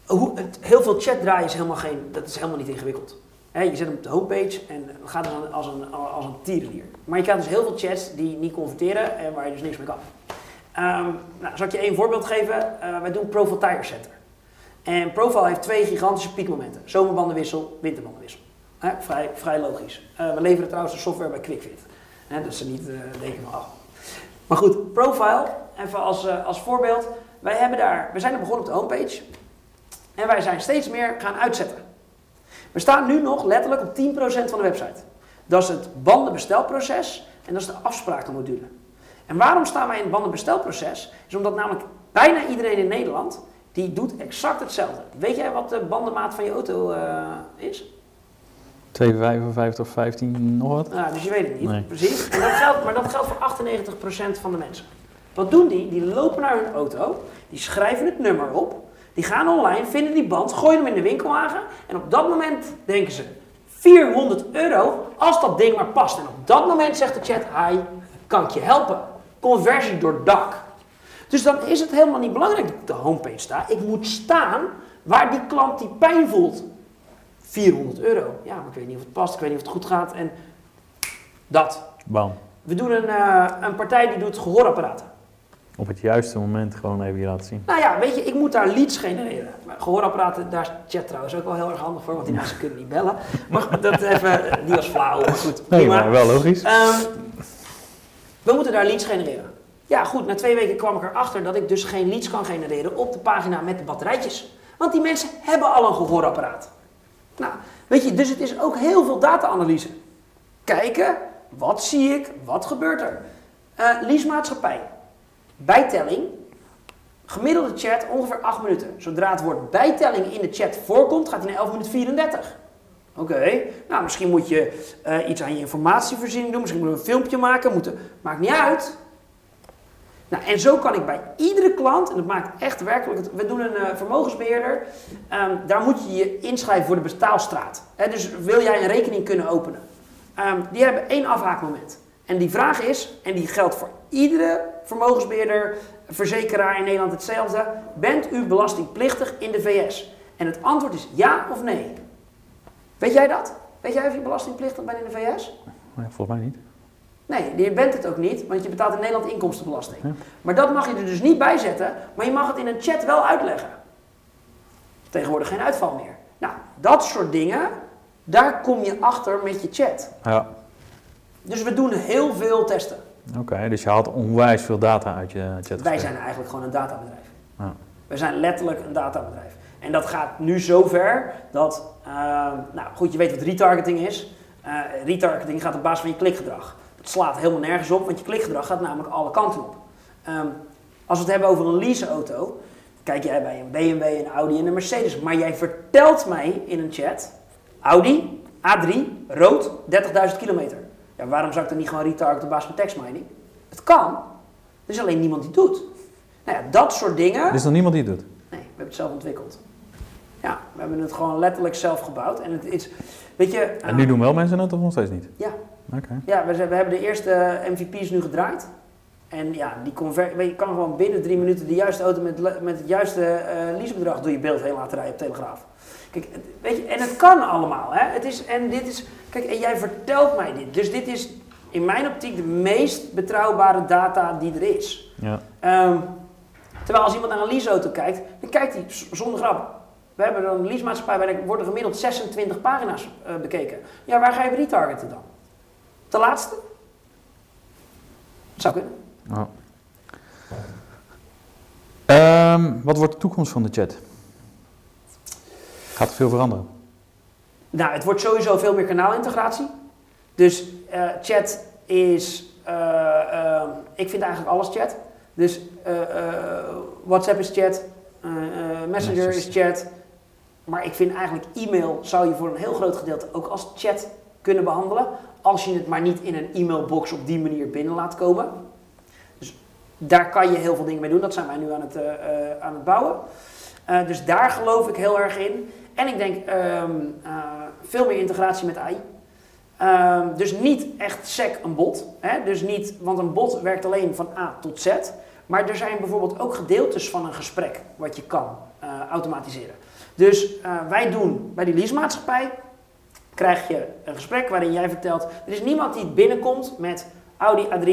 hoe, het, heel veel chat draaien is helemaal geen... Dat is helemaal niet ingewikkeld. Je zet hem op de homepage en gaat als een, als, een, als een tierenlier. Maar je krijgt dus heel veel chats die niet converteren en waar je dus niks mee kan. Ehm, nou, zal ik je één voorbeeld geven? Eh, wij doen Profile Tire Setter. En Profile heeft twee gigantische piekmomenten. Zomerbandenwissel, winterbandenwissel. Vrij, vrij logisch. Eh, we leveren trouwens de software bij QuickFit. Hè, dus ze niet eh, denken van, oh. Maar goed, Profile, even als, eh, als voorbeeld. Wij hebben daar, we zijn er begonnen op de homepage. En wij zijn steeds meer gaan uitzetten. We staan nu nog letterlijk op 10% van de website. Dat is het bandenbestelproces en dat is de afsprakenmodule. En waarom staan wij in het bandenbestelproces? Is omdat namelijk bijna iedereen in Nederland, die doet exact hetzelfde. Weet jij wat de bandenmaat van je auto is? 255 of 15, nog wat? Nou, dus je weet het niet, Nee. precies. En dat geldt, maar dat geldt voor 98% van de mensen. Wat doen die? Die lopen naar hun auto, die schrijven het nummer op, die gaan online, vinden die band, gooien hem in de winkelwagen en op dat moment denken ze 400 euro als dat ding maar past. En op dat moment zegt de chat, hi, kan ik je helpen? Conversie door dak. Dus dan is het helemaal niet belangrijk dat ik op de homepage sta. Ik moet staan waar die klant die pijn voelt. 400 euro. Ja, maar ik weet niet of het past, ik weet niet of het goed gaat. En dat. Bam. We doen een, eh, een partij die doet gehoorapparaten. Op het juiste moment gewoon even je laten zien. Nou ja, weet je, ik moet daar leads genereren. Maar Gehoorapparaten, daar is chat trouwens ook wel heel erg handig voor, want die mensen kunnen niet bellen. Maar dat even, die was flauw, maar goed. Nee, prima. maar wel logisch. Ehm, we moeten daar leads genereren. Ja, goed, na twee weken kwam ik erachter dat ik dus geen leads kan genereren op de pagina met de batterijtjes. Want die mensen hebben al een gehoorapparaat. Nou, weet je, dus het is ook heel veel data-analyse. Kijken, wat zie ik, wat gebeurt er? Eh leasemaatschappij, bijtelling, gemiddelde chat ongeveer 8 minuten. Zodra het woord bijtelling in de chat voorkomt, gaat hij naar 11 minuten 34. Oké, nou misschien moet je eh, iets aan je informatievoorziening doen, misschien moet je een filmpje maken, moeten, maakt niet uit. Nou, en zo kan ik bij iedere klant, en dat maakt echt werkelijk, we doen een eh, vermogensbeheerder, ehm, daar moet je je inschrijven voor de betaalstraat. Dus wil jij een rekening kunnen openen? Ehm, die hebben één afhaakmoment. En die vraag is, en die geldt voor iedere vermogensbeheerder, verzekeraar in Nederland hetzelfde, bent u belastingplichtig in de VS? En het antwoord is ja of nee. Weet jij dat? Weet jij of je belastingplichtig bent in de VS? Ja, volgens mij niet. Nee, je bent het ook niet, want je betaalt in Nederland inkomstenbelasting. Ja. Maar dat mag je er dus niet bij zetten, maar je mag het in een chat wel uitleggen. Tegenwoordig geen uitval meer. Nou, dat soort dingen, daar kom je achter met je chat. Ja, Dus we doen heel veel testen. oké. dus je haalt onwijs veel data uit je chat. Wij zijn eigenlijk gewoon een databedrijf. Ja. We zijn letterlijk een databedrijf. En dat gaat nu zover dat, eh, nou goed, je weet wat retargeting is. Eh, retargeting gaat op basis van je klikgedrag. Dat slaat helemaal nergens op, want je klikgedrag gaat namelijk alle kanten op. Ehm, als we het hebben over een leaseauto, kijk jij bij een BMW, een Audi en een Mercedes. Maar jij vertelt mij in een chat, Audi, A3, rood, 30.000 kilometer. Ja, waarom zou ik dan niet gewoon retargeten op basis van tekstmining? Het kan, er is alleen niemand die het doet. Nou ja, dat soort dingen... Er is nog niemand die het doet. Nee, we hebben het zelf ontwikkeld. Ja, we hebben het gewoon letterlijk zelf gebouwd. En het is, weet je... En nu eh, doen wel mensen het of nog steeds niet? Ja, Ja we, zijn- we hebben de eerste MVP's nu gedraaid. En ja, die conver- je kan gewoon binnen drie minuten de juiste auto met, met het juiste eh leasebedrag door je beeld heen laten rijden op Telegraaf. Kijk, weet je, en het kan allemaal. Hè? Het is, en dit is, kijk, en jij vertelt mij dit. Dus dit is in mijn optiek de meest betrouwbare data die er is. Ja. Ehm, terwijl als iemand naar een leaseauto kijkt, dan kijkt hij zonder grap. We hebben een leasemaatschappij er worden gemiddeld 26 pagina's eh, bekeken. Ja, waar ga je retargeten dan? De laatste? Zou kunnen. Ehm, wat wordt de toekomst van de chat? Gaat er veel veranderen? Nou, het wordt sowieso veel meer kanaalintegratie. Dus eh, chat is, eh, eh, ik vind eigenlijk alles chat. Dus eh, WhatsApp is chat, Messenger is chat. Maar ik vind eigenlijk e-mail zou je voor een heel groot gedeelte ook als chat kunnen behandelen. Als je het maar niet in een e-mailbox op die manier binnen laat komen. Dus daar kan je heel veel dingen mee doen. Dat zijn wij nu aan het, eh, eh, aan het bouwen. Eh, dus daar geloof ik heel erg in. En ik denk ehm, eh, veel meer integratie met AI. Ehm, dus niet echt sec een bot. Hè? Dus niet, want een bot werkt alleen van A tot Z. Maar er zijn bijvoorbeeld ook gedeeltes van een gesprek wat je kan automatiseren. Dus wij doen bij die leasemaatschappij, krijg je een gesprek waarin jij vertelt, er is niemand die binnenkomt met Audi A3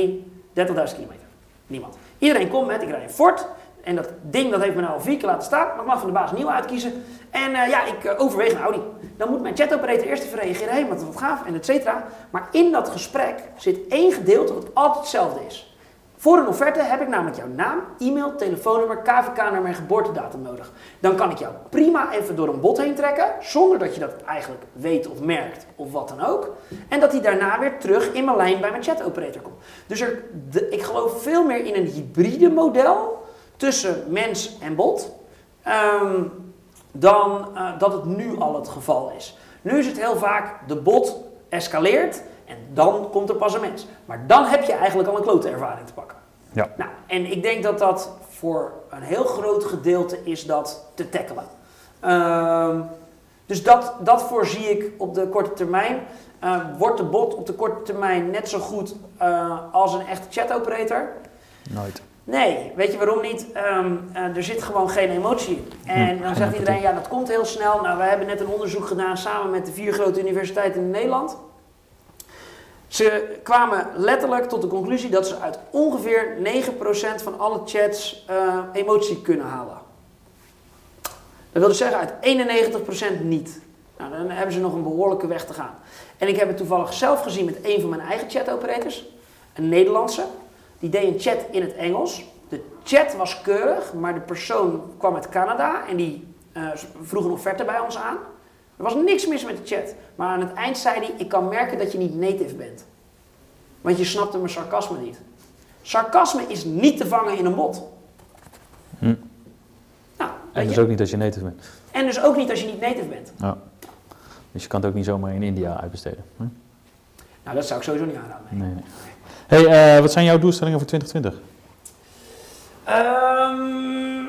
30.000 kilometer. Niemand. Iedereen komt met, ik rij een Ford. En dat ding dat heeft me nou al vier keer laten staan. Maar ik mag van de baas een nieuwe uitkiezen. En eh, ja, ik eh, overweeg een Audi. Dan moet mijn chatoperator eerst even reageren. Hé, wat wat gaaf en et cetera. Maar in dat gesprek zit één gedeelte wat altijd hetzelfde is. Voor een offerte heb ik namelijk jouw naam, e-mail, telefoonnummer, KVK-nummer en geboortedatum nodig. Dan kan ik jou prima even door een bot heen trekken, zonder dat je dat eigenlijk weet of merkt of wat dan ook. En dat hij daarna weer terug in mijn lijn bij mijn chatoperator komt. Dus ik geloof veel meer in een hybride model tussen mens en bot, ehm, dan eh, dat het nu al het geval is. Nu is het heel vaak de bot escaleert en dan komt er pas een mens. Maar dan heb je eigenlijk al een klote ervaring te pakken. Ja. Nou, en ik denk dat dat voor een heel groot gedeelte is dat te tackelen. Ehm, dus dat, dat voorzie ik op de korte termijn. Eh, wordt de bot op de korte termijn net zo goed eh, als een echte chatoperator? Nooit. Nee, weet je waarom niet? Ehm, eh, er zit gewoon geen emotie in. En Hm, dan zegt iedereen, ja, dat komt heel snel. Nou, we hebben net een onderzoek gedaan samen met de vier grote universiteiten in Nederland. Ze kwamen letterlijk tot de conclusie dat ze uit ongeveer 9% van alle chats eh, emotie kunnen halen. Dat wil dus zeggen uit 91% niet. Nou, dan hebben ze nog een behoorlijke weg te gaan. En ik heb het toevallig zelf gezien met een van mijn eigen chat-operators, een Nederlandse. Die deed een chat in het Engels. De chat was keurig, maar de persoon kwam uit Canada en die uh, vroeg een offerte bij ons aan. Er was niks mis met de chat. Maar aan het eind zei hij: Ik kan merken dat je niet native bent. Want je snapte mijn sarcasme niet. Sarcasme is niet te vangen in een bot. Hm. Nou, En dus je? ook niet als je native bent. en dus ook niet als je niet native bent. Ja. Dus je kan het ook niet zomaar in India uitbesteden. Hm? Nou, dat zou ik sowieso niet aanraden. nee. Nee, nee. Hey, eh, wat zijn jouw doelstellingen voor 2020? Ehm,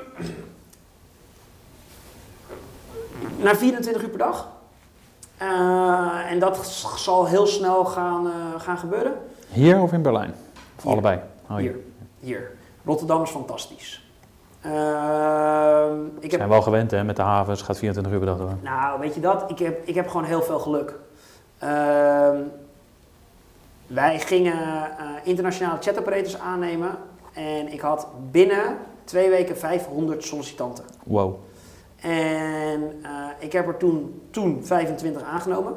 naar 24 uur per dag. Eh, en dat zal heel snel gaan, eh, gaan gebeuren. Hier of in Berlijn? Of Hier. allebei? Oh, Hier. Hier. Rotterdam is fantastisch. Ehm, ik We heb, zijn wel gewend hè, met de havens, gaat 24 uur per dag door. nou, weet je dat? Ik heb, ik heb gewoon heel veel geluk. Ehm, wij gingen eh, internationale chatoperators aannemen. En ik had binnen twee weken 500 sollicitanten. Wow. En eh, ik heb er toen, toen 25 aangenomen,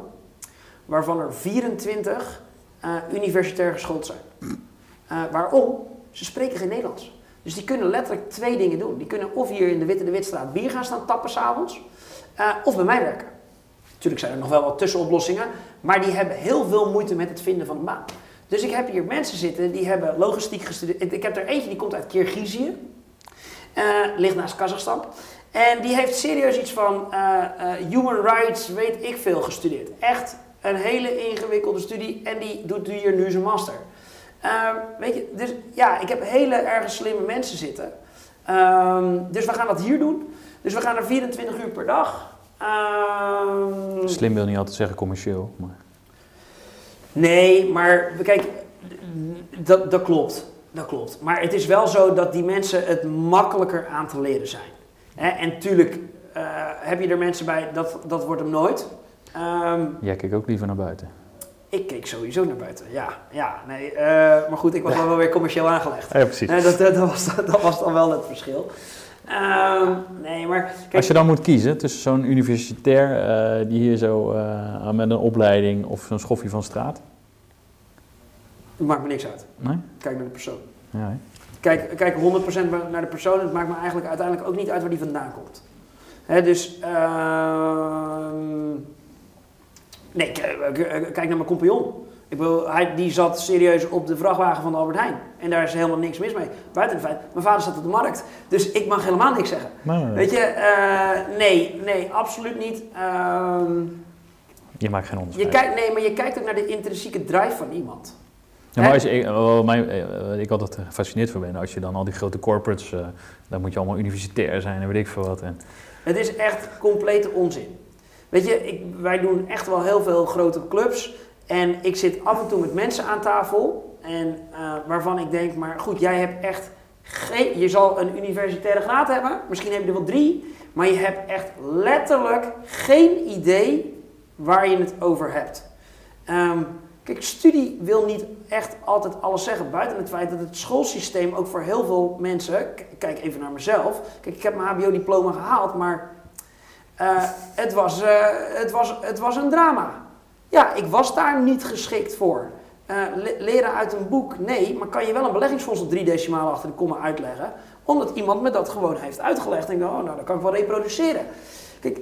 waarvan er 24 eh, universitair geschoold zijn. Eh, waarom? Ze spreken geen Nederlands. Dus die kunnen letterlijk twee dingen doen. Die kunnen of hier in de Witte de Witstraat bier gaan staan tappen s'avonds, of bij mij werken. Natuurlijk zijn er nog wel wat tussenoplossingen, maar die hebben heel veel moeite met het vinden van een baan. Dus ik heb hier mensen zitten die hebben logistiek gestudeerd. Ik heb er eentje die komt uit Kirgizië, ligt naast Kazachstan. En die heeft serieus iets van eh, eh, human rights, weet ik veel, gestudeerd. Echt een hele ingewikkelde studie en die doet hier nu zijn master. Ehm, weet je, dus ja, ik heb hele erg slimme mensen zitten. Ehm, dus we gaan dat hier doen. Dus we gaan er 24 uur per dag. Ehm, Slim wil niet altijd zeggen commercieel. Maar... Nee, maar kijk, dat, dat klopt. Dat klopt. Maar het is wel zo dat die mensen het makkelijker aan te leren zijn. Hè, en tuurlijk eh, heb je er mensen bij, dat, dat wordt hem nooit. Ehm, Jij kijkt ook liever naar buiten. ik keek sowieso naar buiten, ja. ja nee, eh, maar goed, ik was wel weer commercieel aangelegd. Ja, precies. Nee, dat, dat, was, dat was dan wel het verschil. Ehm, nee, maar kijk, Als je dan moet kiezen tussen zo'n universitair eh, die hier zo met een opleiding of zo'n schoffie van straat. Het maakt me niks uit. Nee? Kijk naar de persoon. Ja? Kijk, kijk 100% naar de persoon. Het maakt me eigenlijk uiteindelijk ook niet uit waar die vandaan komt. Hè, dus, ehm, nee, k- k- kijk naar mijn compagnon. Ik bedoel, hij, die zat serieus op de vrachtwagen van Albert Heijn. En daar is helemaal niks mis mee. Buiten het feit, mijn vader staat op de markt. Dus ik mag helemaal niks zeggen. Weet je, eh, nee, nee, absoluut niet. Ehm, Je maakt geen je onderscheid. kijkt, nee, maar je kijkt ook naar de intrinsieke drive van iemand. Ja, maar als je, ik, eh, ik altijd gefascineerd van ben, als je dan al die grote corporates, eh dan moet je allemaal universitair zijn en weet ik veel wat. En, Het is echt complete onzin. Weet je, ik, wij doen echt wel heel veel grote clubs. En ik zit af en toe met mensen aan tafel. En eh, waarvan ik denk, maar goed, jij hebt echt geen. Je zal een universitaire graad hebben. Misschien heb je er wel drie. Maar je hebt echt letterlijk geen idee waar je het over hebt. Ehm, kijk, studie wil niet echt altijd alles zeggen. Buiten het feit dat het schoolsysteem ook voor heel veel mensen. Kijk even naar mezelf. Kijk, ik heb mijn HBO-diploma gehaald, maar eh, het, was, eh, het, was, het was een drama. Ja, ik was daar niet geschikt voor. Eh, le- leren uit een boek, nee, maar kan je wel een beleggingsfonds op drie decimalen achter de komma uitleggen, omdat iemand me dat gewoon heeft uitgelegd. En ik oh, nou, dat kan ik wel reproduceren. Kijk,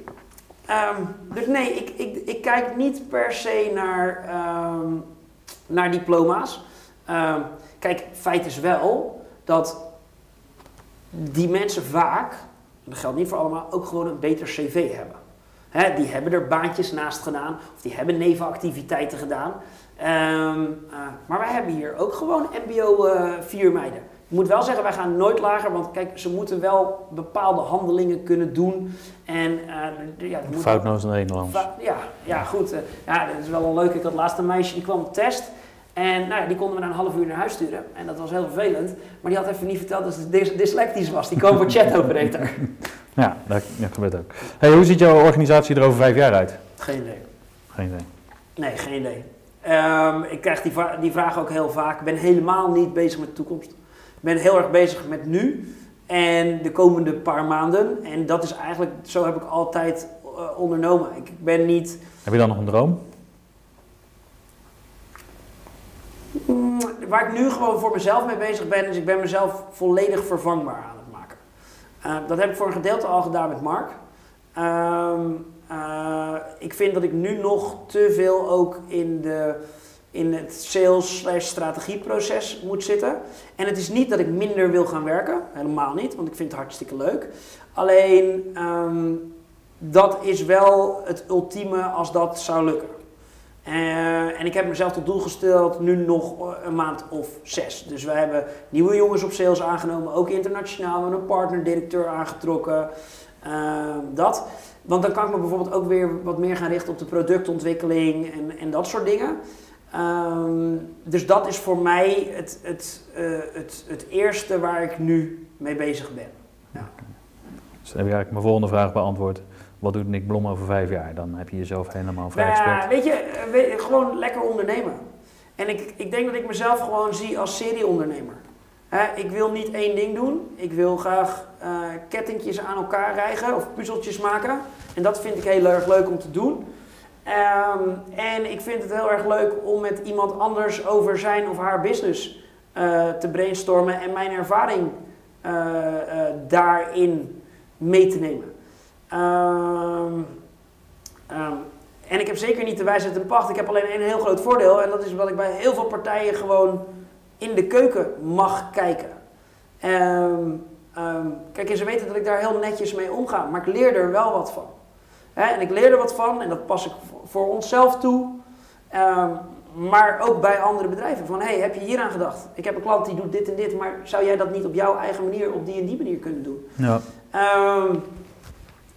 ehm, dus nee, ik, ik, ik kijk niet per se naar, ehm, naar diploma's. Ehm, kijk, feit is wel dat die mensen vaak, dat geldt niet voor allemaal, ook gewoon een beter cv hebben. Die hebben er baantjes naast gedaan, of die hebben nevenactiviteiten gedaan. Eh, maar wij hebben hier ook gewoon MBO eh 4 meiden. Ik moet wel zeggen, wij gaan nooit lager, want kijk, ze moeten wel bepaalde handelingen kunnen doen. En eh, ja, er moet- foutloos Nederlands. Ja, ja, goed. eh, ja, dat is wel een leuk. Ik had laatst een meisje die kwam op test. En nou, ja, die konden we na een half uur naar huis sturen. En dat was heel vervelend. Maar die had even niet verteld dat ze dys- dyslectisch was. Die kwam voor chat operator. Ja, dat, dat gebeurt ook. Hey, hoe ziet jouw organisatie er over vijf jaar uit? Geen idee. Geen idee. Nee, geen idee. Ehm, ik krijg die, die vraag ook heel vaak. Ik ben helemaal niet bezig met de toekomst. Ik ben heel erg bezig met nu en de komende paar maanden. En dat is eigenlijk, zo heb ik altijd eh, ondernomen. Ik ben niet, Heb je dan nog een droom? Mm, waar ik nu gewoon voor mezelf mee bezig ben, is ik ben mezelf volledig vervangbaar aan het maken. Eh, dat heb ik voor een gedeelte al gedaan met Mark. Ehm, eh, ik vind dat ik nu nog te veel ook in, de, in het sales slash strategieproces moet zitten. En het is niet dat ik minder wil gaan werken, helemaal niet, want ik vind het hartstikke leuk. Alleen, ehm, dat is wel het ultieme als dat zou lukken. Eh, en ik heb mezelf tot doel gesteld nu nog eh, een maand of zes. Dus we hebben nieuwe jongens op sales aangenomen, ook internationaal. We hebben een partner-directeur aangetrokken. Eh, dat. Want dan kan ik me bijvoorbeeld ook weer wat meer gaan richten op de productontwikkeling en, en dat soort dingen. Ehm, dus dat is voor mij het, het, eh, het, het eerste waar ik nu mee bezig ben. Dus dan heb je eigenlijk mijn volgende vraag beantwoord. Wat doet Nick Blom over vijf jaar? Dan heb je jezelf helemaal Nou vrijgespeeld. ja, weet je, eh, weet- gewoon lekker ondernemen. En ik, ik denk dat ik mezelf gewoon zie als serieondernemer. Hè, ik wil niet één ding doen. Ik wil graag eh kettingjes aan elkaar rijgen of puzzeltjes maken. En dat vind ik heel erg leuk om te doen. Ehm, en ik vind het heel erg leuk om met iemand anders over zijn of haar business eh, te brainstormen en mijn ervaring eh, eh, daarin mee te nemen. Ehm, ehm, en ik heb zeker niet de wijsheid en pacht. Ik heb alleen een heel groot voordeel. En dat is dat ik bij heel veel partijen gewoon in de keuken mag kijken. Kijk, en ze weten dat ik daar heel netjes mee omga. Maar ik leer er wel wat van. Hè, en ik leer er wat van. En dat pas ik voor- onszelf toe. Ehm, maar ook bij andere bedrijven. Van, hey, heb je hier aan gedacht? Ik heb een klant die doet dit en dit. Maar zou jij dat niet op jouw eigen manier, op die en die manier kunnen doen? Ja. Ehm,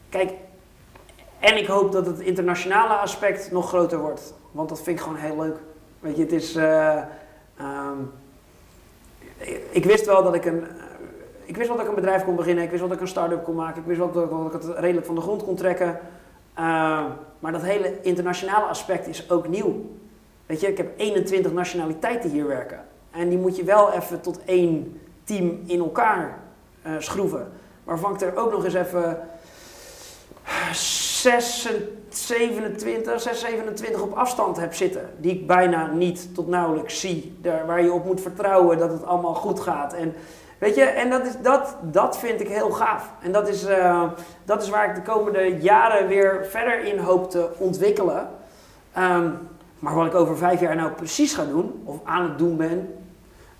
kijk, en ik hoop dat het internationale aspect nog groter wordt. Want dat vind ik gewoon heel leuk. Weet je, het is. eh, ehm, ik- wist wel dat ik een. Ik wist wel dat ik een bedrijf kon beginnen. Ik wist wel dat ik een start-up kon maken. Ik wist wel dat ik, dat ik het redelijk van de grond kon trekken. Ehm, maar dat hele internationale aspect is ook nieuw. Weet je, ik heb 21 nationaliteiten hier werken. En die moet je wel even tot één team in elkaar eh, schroeven. Waarvan ik er ook nog eens even 6, 27, 6, 27 op afstand heb zitten. Die ik bijna niet tot nauwelijks zie. Daar, waar je op moet vertrouwen dat het allemaal goed gaat. En, weet je, en dat, is, dat, dat vind ik heel gaaf. En dat is, eh, dat is waar ik de komende jaren weer verder in hoop te ontwikkelen. Ehm, maar wat ik over vijf jaar nou precies ga doen, of aan het doen ben,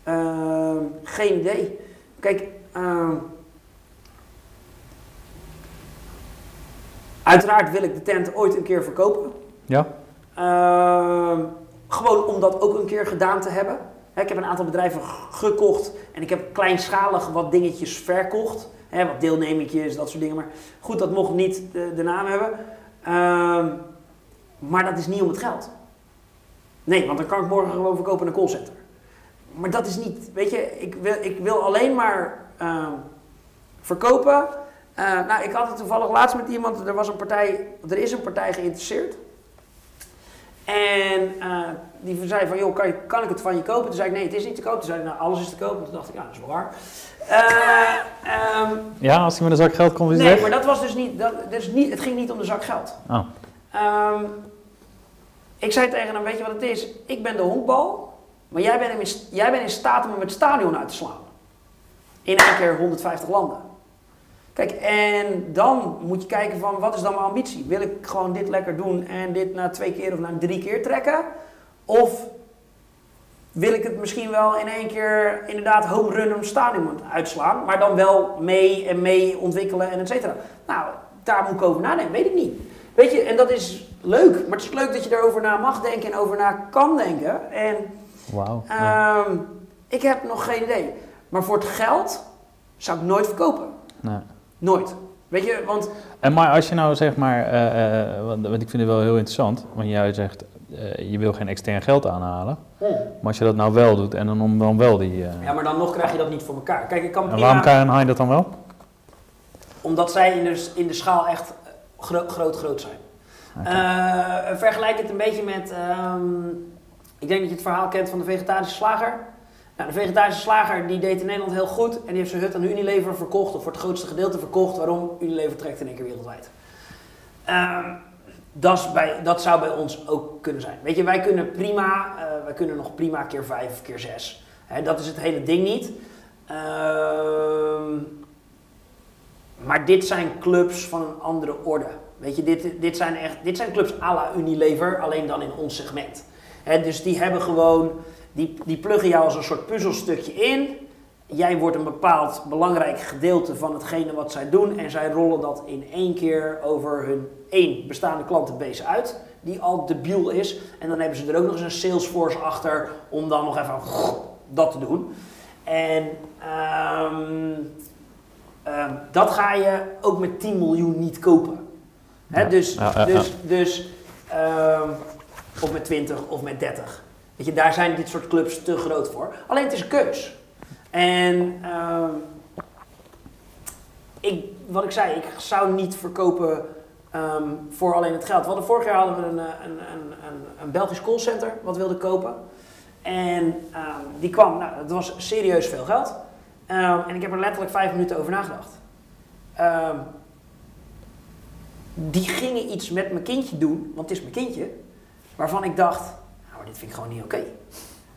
ehm, geen idee. Kijk, ehm, uiteraard wil ik de tent ooit een keer verkopen. Ja? Gewoon om dat ook een keer gedaan te hebben. Ik heb een aantal bedrijven gekocht en ik heb kleinschalig wat dingetjes verkocht. Hè, wat deelnemertjes, dat soort dingen. Maar goed, dat mocht niet de, de naam hebben. Ehm, maar dat is niet om het geld. Nee, want dan kan ik morgen gewoon verkopen in een callcenter. Maar dat is niet, weet je, ik wil, ik wil alleen maar ehm, verkopen. Eh, nou, ik had het toevallig laatst met iemand, er was een partij, er is een partij geïnteresseerd. En eh, die zei van, joh, kan, je, kan ik het van je kopen? Toen zei ik, nee, het is niet te koop. Toen zei hij, nou, alles is te koop. Toen dacht ik, ja, dat is wel waar. Eh, ehm, Ja, als hij met een zak geld komt, is hij nee, weg? maar dat was dus niet, dat, dus niet, het ging niet om de zak geld. Oh. Ehm, ik zei tegen hem, weet je wat het is? Ik ben de honkbal, maar jij bent, in, jij bent in staat om hem het stadion uit te slaan. In één keer 150 landen. Kijk, en dan moet je kijken van, wat is dan mijn ambitie? Wil ik gewoon dit lekker doen en dit na twee keer of na drie keer trekken? Of wil ik het misschien wel in één keer inderdaad home run een stadion uitslaan, maar dan wel mee en mee ontwikkelen en et cetera. Nou, daar moet ik over nadenken, weet ik niet. Weet je, en dat is leuk, maar het is leuk dat je erover na mag denken en over na kan denken. En. Ja. ehm, ik heb nog geen idee. Maar voor het geld zou ik nooit verkopen. Nee. Nooit. Weet je, want En maar als je nou zeg maar, eh, eh, want, want ik vind het wel heel interessant, want jij zegt eh, je wil geen extern geld aanhalen, maar als je dat nou wel doet en dan, dan wel die... ja, maar dan nog krijg je dat niet voor elkaar. Kijk, ik kan en prima, waarom kan hij dat dan wel? omdat zij in de, in de schaal echt gro- groot, groot zijn. Vergelijk het een beetje met. ehm, Ik denk dat je het verhaal kent van de vegetarische slager. Nou, de vegetarische slager die deed in Nederland heel goed en die heeft zijn hut aan Unilever verkocht, of voor het grootste gedeelte verkocht. Waarom? Unilever trekt in één keer wereldwijd. Ehm, bij, dat zou bij ons ook kunnen zijn. Weet je, wij kunnen prima, eh, wij kunnen nog prima keer vijf, keer zes. Dat is het hele ding niet. Ehm, maar dit zijn clubs van een andere orde. Weet je, dit, dit, zijn, echt, dit zijn clubs à la Unilever, alleen dan in ons segment. Dus die hebben gewoon, die, die pluggen jou als een soort puzzelstukje in. Jij wordt een bepaald belangrijk gedeelte van hetgene wat zij doen. En zij rollen dat in één keer over hun één bestaande klantenbase uit. Die al debiel is. En dan hebben ze er ook nog eens een Salesforce achter om dan nog even dat te doen. En ehm, ehm, dat ga je ook met 10 miljoen niet kopen. Hè, Ja. Dus, Ja, ja, dus, dus ehm, of met 20 of met 30. Je, daar zijn dit soort clubs te groot voor. Alleen het is een keus. En ehm, ik, wat ik zei, ik zou niet verkopen ehm, voor alleen het geld. Hadden vorig jaar hadden we een, eh, een, een, een, een Belgisch callcenter wat wilde kopen. En ehm, die kwam, nou, dat was serieus veel geld. En ik heb er letterlijk vijf minuten over nagedacht. Die gingen iets met mijn kindje doen, want het is mijn kindje, waarvan ik dacht, maar dit vind ik gewoon niet oké.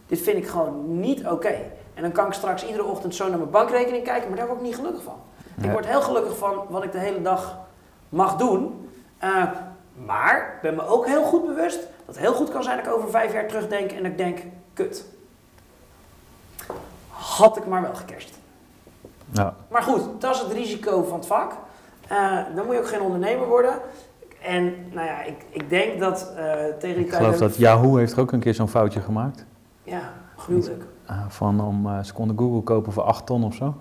Dit vind ik gewoon niet oké. En dan kan ik straks iedere ochtend zo naar mijn bankrekening kijken, maar daar word ik niet gelukkig van. Ik word heel gelukkig van wat ik de hele dag mag doen. Eh, maar ik ben me ook heel goed bewust dat het heel goed kan zijn dat ik over vijf jaar terugdenk en dat ik denk, kut. Had ik maar wel gecashed. Ja. Maar goed, dat is het risico van het vak. Eh, dan moet je ook geen ondernemer worden. En nou ja, ik, ik denk dat eh, tegen die Ik geloof dat Yahoo heeft er ook een keer zo'n foutje gemaakt. Ja, gruwelijk. Eh, van om, eh, ze konden Google kopen voor 8 ton of zo.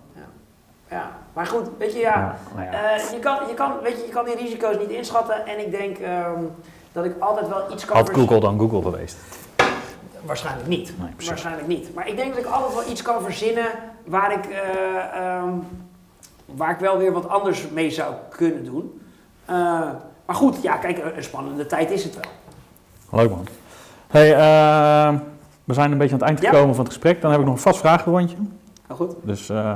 Ja, maar goed, weet je, ja... nou ja. Eh, je, kan, je, kan, weet je, je kan die risico's niet inschatten. En ik denk ehm, dat ik altijd wel iets kan Had Google dan Google geweest? Waarschijnlijk niet. Nee. Waarschijnlijk niet. Maar ik denk dat ik altijd wel iets kan verzinnen waar ik, eh, ehm, waar ik wel weer wat anders mee zou kunnen doen. Maar goed, ja, kijk, een spannende tijd is het wel. Leuk man. Hey, eh, we zijn een beetje aan het eind Ja. gekomen van het gesprek. Dan heb ik nog een vast vragenrondje. Nou goed. Dus, eh,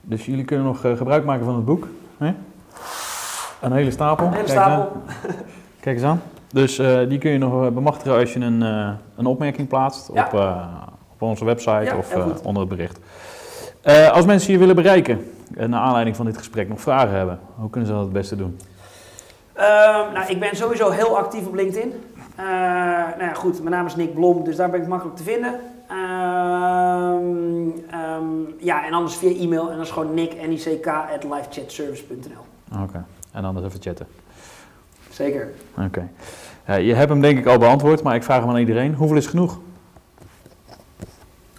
dus jullie kunnen nog eh, gebruik maken van het boek. Hè? Een hele stapel. Een hele Kijk eens stapel. Kijk eens aan. Dus die kun je nog bemachtigen als je een, een opmerking plaatst Ja. op, op onze website Ja, of onder het bericht. Als mensen je willen bereiken, naar aanleiding van dit gesprek nog vragen hebben, hoe kunnen ze dat het beste doen? Ehm, nou, ik ben sowieso heel actief op LinkedIn. Eh, nou ja, goed, mijn naam is Nick Blom, dus daar ben ik makkelijk te vinden. Ehm, ehm, ja, en anders via e-mail en dat is gewoon nick, N-I-C-K, at livechatservice.nl. Oké, en dan even chatten. Zeker. Oké. Je hebt hem denk ik al beantwoord, maar ik vraag hem aan iedereen. Hoeveel is genoeg?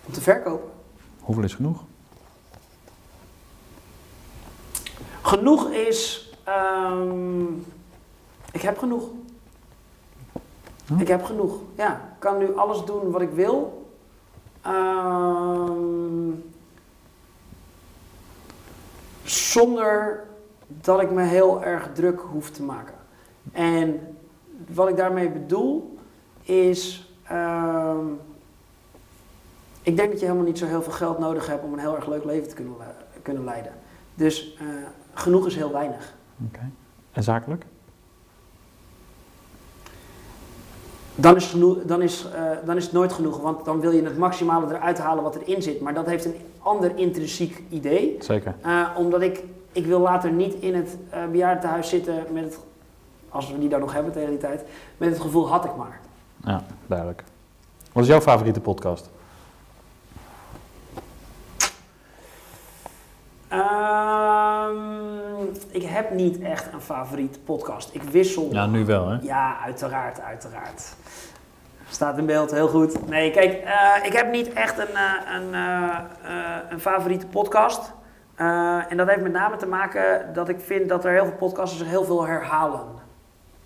Om te verkopen. Hoeveel is genoeg? Genoeg is. Ik heb genoeg. Hm? Ik heb genoeg. Ja, ik kan nu alles doen wat ik wil. Ehm, zonder dat ik me heel erg druk hoef te maken. En wat ik daarmee bedoel is. ehm, ik denk dat je helemaal niet zo heel veel geld nodig hebt om een heel erg leuk leven te kunnen, kunnen leiden. Dus eh, genoeg is heel weinig. Oké. En zakelijk? Dan is, genoeg, dan, is, eh, dan is het nooit genoeg, want dan wil je het maximale eruit halen wat erin zit. Maar dat heeft een ander intrinsiek idee. Zeker. Eh, omdat ik, ik wil later niet in het eh bejaardentehuis zitten met het, als we die daar nog hebben tegen die tijd, met het gevoel had ik maar. Ja, duidelijk. Wat is jouw favoriete podcast? Ehm, ik heb niet echt een favoriete podcast. Ik wissel. Ja, nu wel hè? Ja, uiteraard, uiteraard. Staat in beeld, heel goed. Nee, kijk, eh, ik heb niet echt een, eh, een, eh, een favoriete podcast. En dat heeft met name te maken dat ik vind dat er heel veel podcasts zich heel veel herhalen.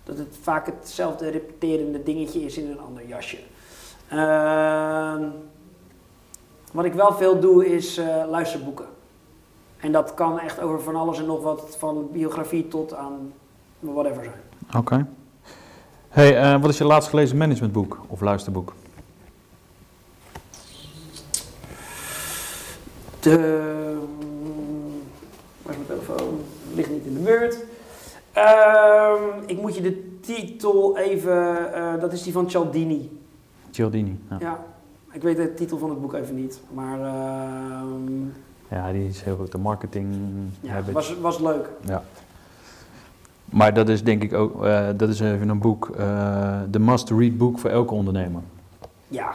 Dat het vaak hetzelfde repeterende dingetje is in een ander jasje. Ehm, wat ik wel veel doe is luisterboeken. En dat kan echt over van alles en nog wat, van biografie tot aan whatever zijn. Oké. Hey, eh, wat is je laatst gelezen managementboek of luisterboek? De... Waar is mijn telefoon? Ligt niet in de buurt. Ehm, ik moet je de titel even... Eh, dat is die van Cialdini. Cialdini, ja. ja. Ik weet de titel van het boek even niet, maar... Ehm, ja, die is heel goed. De marketing ja, was, was leuk. Ja. Maar dat is denk ik ook, eh, dat is even een boek, eh, de must-read boek voor elke ondernemer. Ja.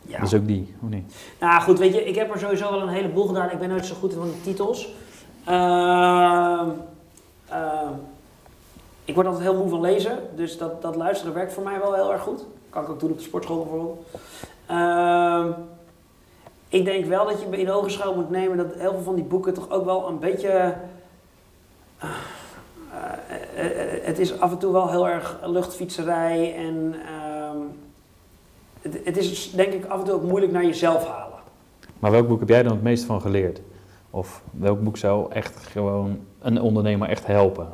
ja. Dat is ook die, of niet? Nou goed, weet je, ik heb er sowieso wel een heleboel gedaan. Ik ben nooit zo goed van de titels. Ehm, ehm, ik word altijd heel moe van lezen, dus dat, dat luisteren werkt voor mij wel heel erg goed. Kan ik ook doen op de sportschool bijvoorbeeld. Ehm, ik denk wel dat je in ogenschouw moet nemen dat heel veel van die boeken toch ook wel een beetje... eh, eh, eh, het is af en toe wel heel erg luchtfietserij en ehm, het, het is denk ik af en toe ook moeilijk naar jezelf halen. Maar welk boek heb jij dan het meest van geleerd? Of welk boek zou echt gewoon een ondernemer echt helpen?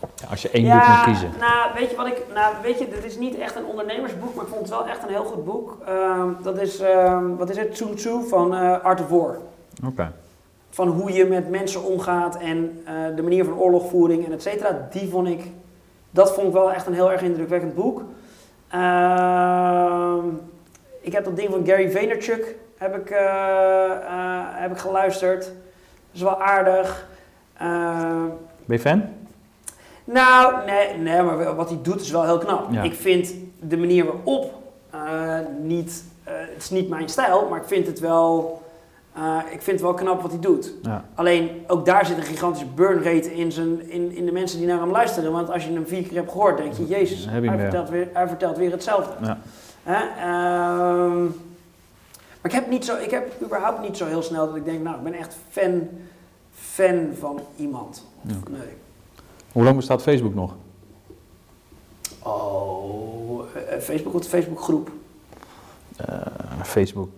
Ja, als je één boek moet kiezen. Nou, weet je wat ik. Nou, weet je, dit is niet echt een ondernemersboek, maar ik vond het wel echt een heel goed boek. Ehm, dat is, ehm, wat is het? Sun Tzu van eh, Art of War. Oké. Van hoe je met mensen omgaat en eh, de manier van oorlogvoering en et cetera. Die vond ik. Dat vond ik wel echt een heel erg indrukwekkend boek. Ehm, ik heb dat ding van Gary Vaynerchuk heb ik, eh, heb ik geluisterd. Dat is wel aardig. Ben je fan? Nou, nee, nee, maar wat hij doet is wel heel knap. Ja. Ik vind de manier waarop eh, niet, eh, het is niet mijn stijl, maar ik vind het wel, eh, ik vind het wel knap wat hij doet. Ja. Alleen ook daar zit een gigantische burn rate in, zijn, in, in de mensen die naar hem luisteren. Want als je hem vier keer hebt gehoord, denk je, jezus, hij weer. vertelt, weer, hij vertelt weer hetzelfde. Ja. Ehm, maar ik heb, niet zo, ik heb überhaupt niet zo heel snel dat ik denk, nou, ik ben echt fan, fan van iemand. Nee. Hoe lang bestaat Facebook nog? Oh, eh, Facebook of de Facebookgroep? Eh, Facebook.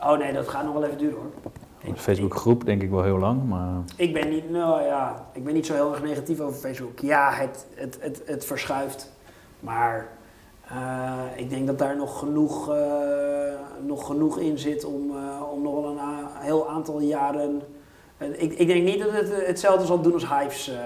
Oh nee, dat gaat nog wel even duren hoor. De Facebookgroep denk ik wel heel lang, maar Ik, ben niet, nou ja, ik ben niet zo heel erg negatief over Facebook. Ja, het, het, het, het verschuift. Maar eh, ik denk dat daar nog genoeg, nog genoeg in zit om, om nog wel een heel aantal jaren. Ik, ik denk niet dat het eh, hetzelfde zal doen als Hives eh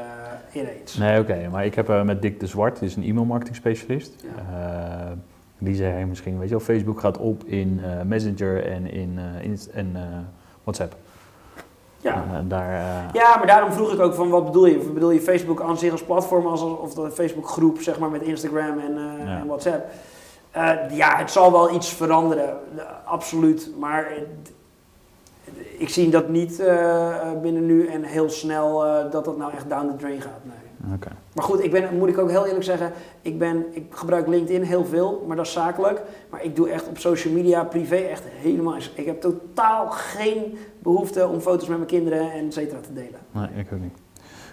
ineens. Nee, oké. Maar ik heb eh, met Dick de Zwart, die is een e-mailmarketing specialist. Ja. Die zei misschien, weet je wel, Facebook gaat op in Messenger en in, Inst- en WhatsApp. Ja. En, eh, daar, Ja, maar daarom vroeg ik ook van wat bedoel je? Bedoel je Facebook aan zich als platform als, of de Facebookgroep zeg maar met Instagram en, eh, Ja. en WhatsApp? Ja, het zal wel iets veranderen, absoluut. Maar ik zie dat niet eh, binnen nu en heel snel eh, dat dat nou echt down the drain gaat. Nee. Maar goed, ik ben, moet ik ook heel eerlijk zeggen, ik, ben, ik gebruik LinkedIn heel veel, maar dat is zakelijk. Maar ik doe echt op social media, privé, echt helemaal. Ik heb totaal geen behoefte om foto's met mijn kinderen en et cetera te delen. Nee, ik ook niet.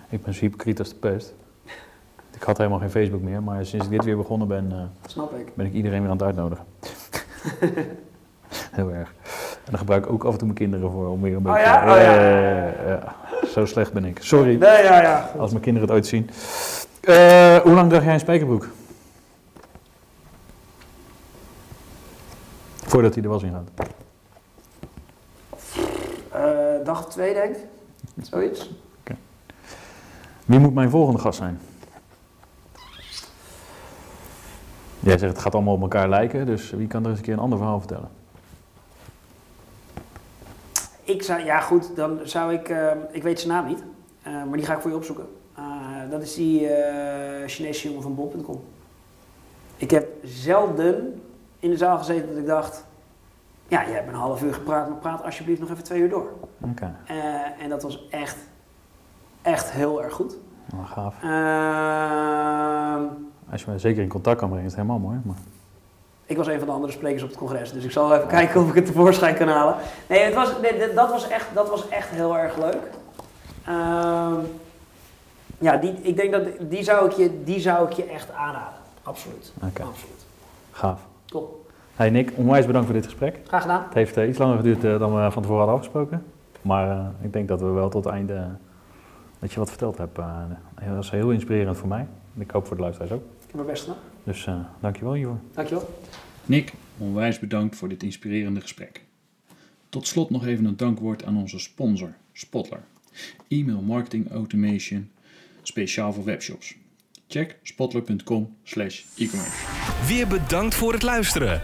Ik ben zo hypocriet als de pest. Ik had helemaal geen Facebook meer, maar sinds ik dit weer begonnen ben, eh, Snap ik. ben ik iedereen weer aan het uitnodigen. Heel erg. En dan gebruik ik ook af en toe mijn kinderen voor om weer een Oh beetje... ja? Oh ja. Ja. Zo slecht ben ik. Sorry. Nee, ja, ja. Als mijn kinderen het ooit zien. Eh, hoe lang draag jij een spijkerbroek? Voordat hij er was in gaat. Eh, dag twee, denk ik. Zoiets. Wie moet mijn volgende gast zijn? Jij zegt het gaat allemaal op elkaar lijken, dus wie kan er eens een keer een ander verhaal vertellen? Ik zou, ja goed, dan zou ik, eh, ik weet zijn naam niet, eh, maar die ga ik voor je opzoeken. Eh, dat is die eh, Chinese jongen van bol.com. Ik heb zelden in de zaal gezeten dat ik dacht, ja, jij hebt een half uur gepraat, maar praat alsjeblieft nog even twee uur door. En dat was echt, echt heel erg goed. nou, gaaf. Ehm, Als je me zeker in contact kan brengen, is het helemaal mooi. Maar... Ik was een van de andere sprekers op het congres, dus ik zal even kijken of ik het tevoorschijn kan halen. Nee, het was, nee, dat, was echt, dat was echt heel erg leuk. Ehm, ja, die, ik denk dat die zou ik, je, die zou ik je echt aanraden. Absoluut. Oké, Absoluut. gaaf. Top. Hey Nick, onwijs bedankt voor dit gesprek. Graag gedaan. Het heeft eh, iets langer geduurd eh, dan we van tevoren hadden afgesproken. Maar eh, ik denk dat we wel tot het einde dat je wat verteld hebt. dat was heel inspirerend voor mij. Ik hoop voor de luisteraars ook. Ik heb mijn best gedaan. Dus eh dankjewel hiervoor. Dankjewel. Nick, onwijs bedankt voor dit inspirerende gesprek. Tot slot nog even een dankwoord aan onze sponsor, Spotler. E-mail marketing automation, speciaal voor webshops. Check spotler.com slash e-commerce. Weer bedankt voor het luisteren.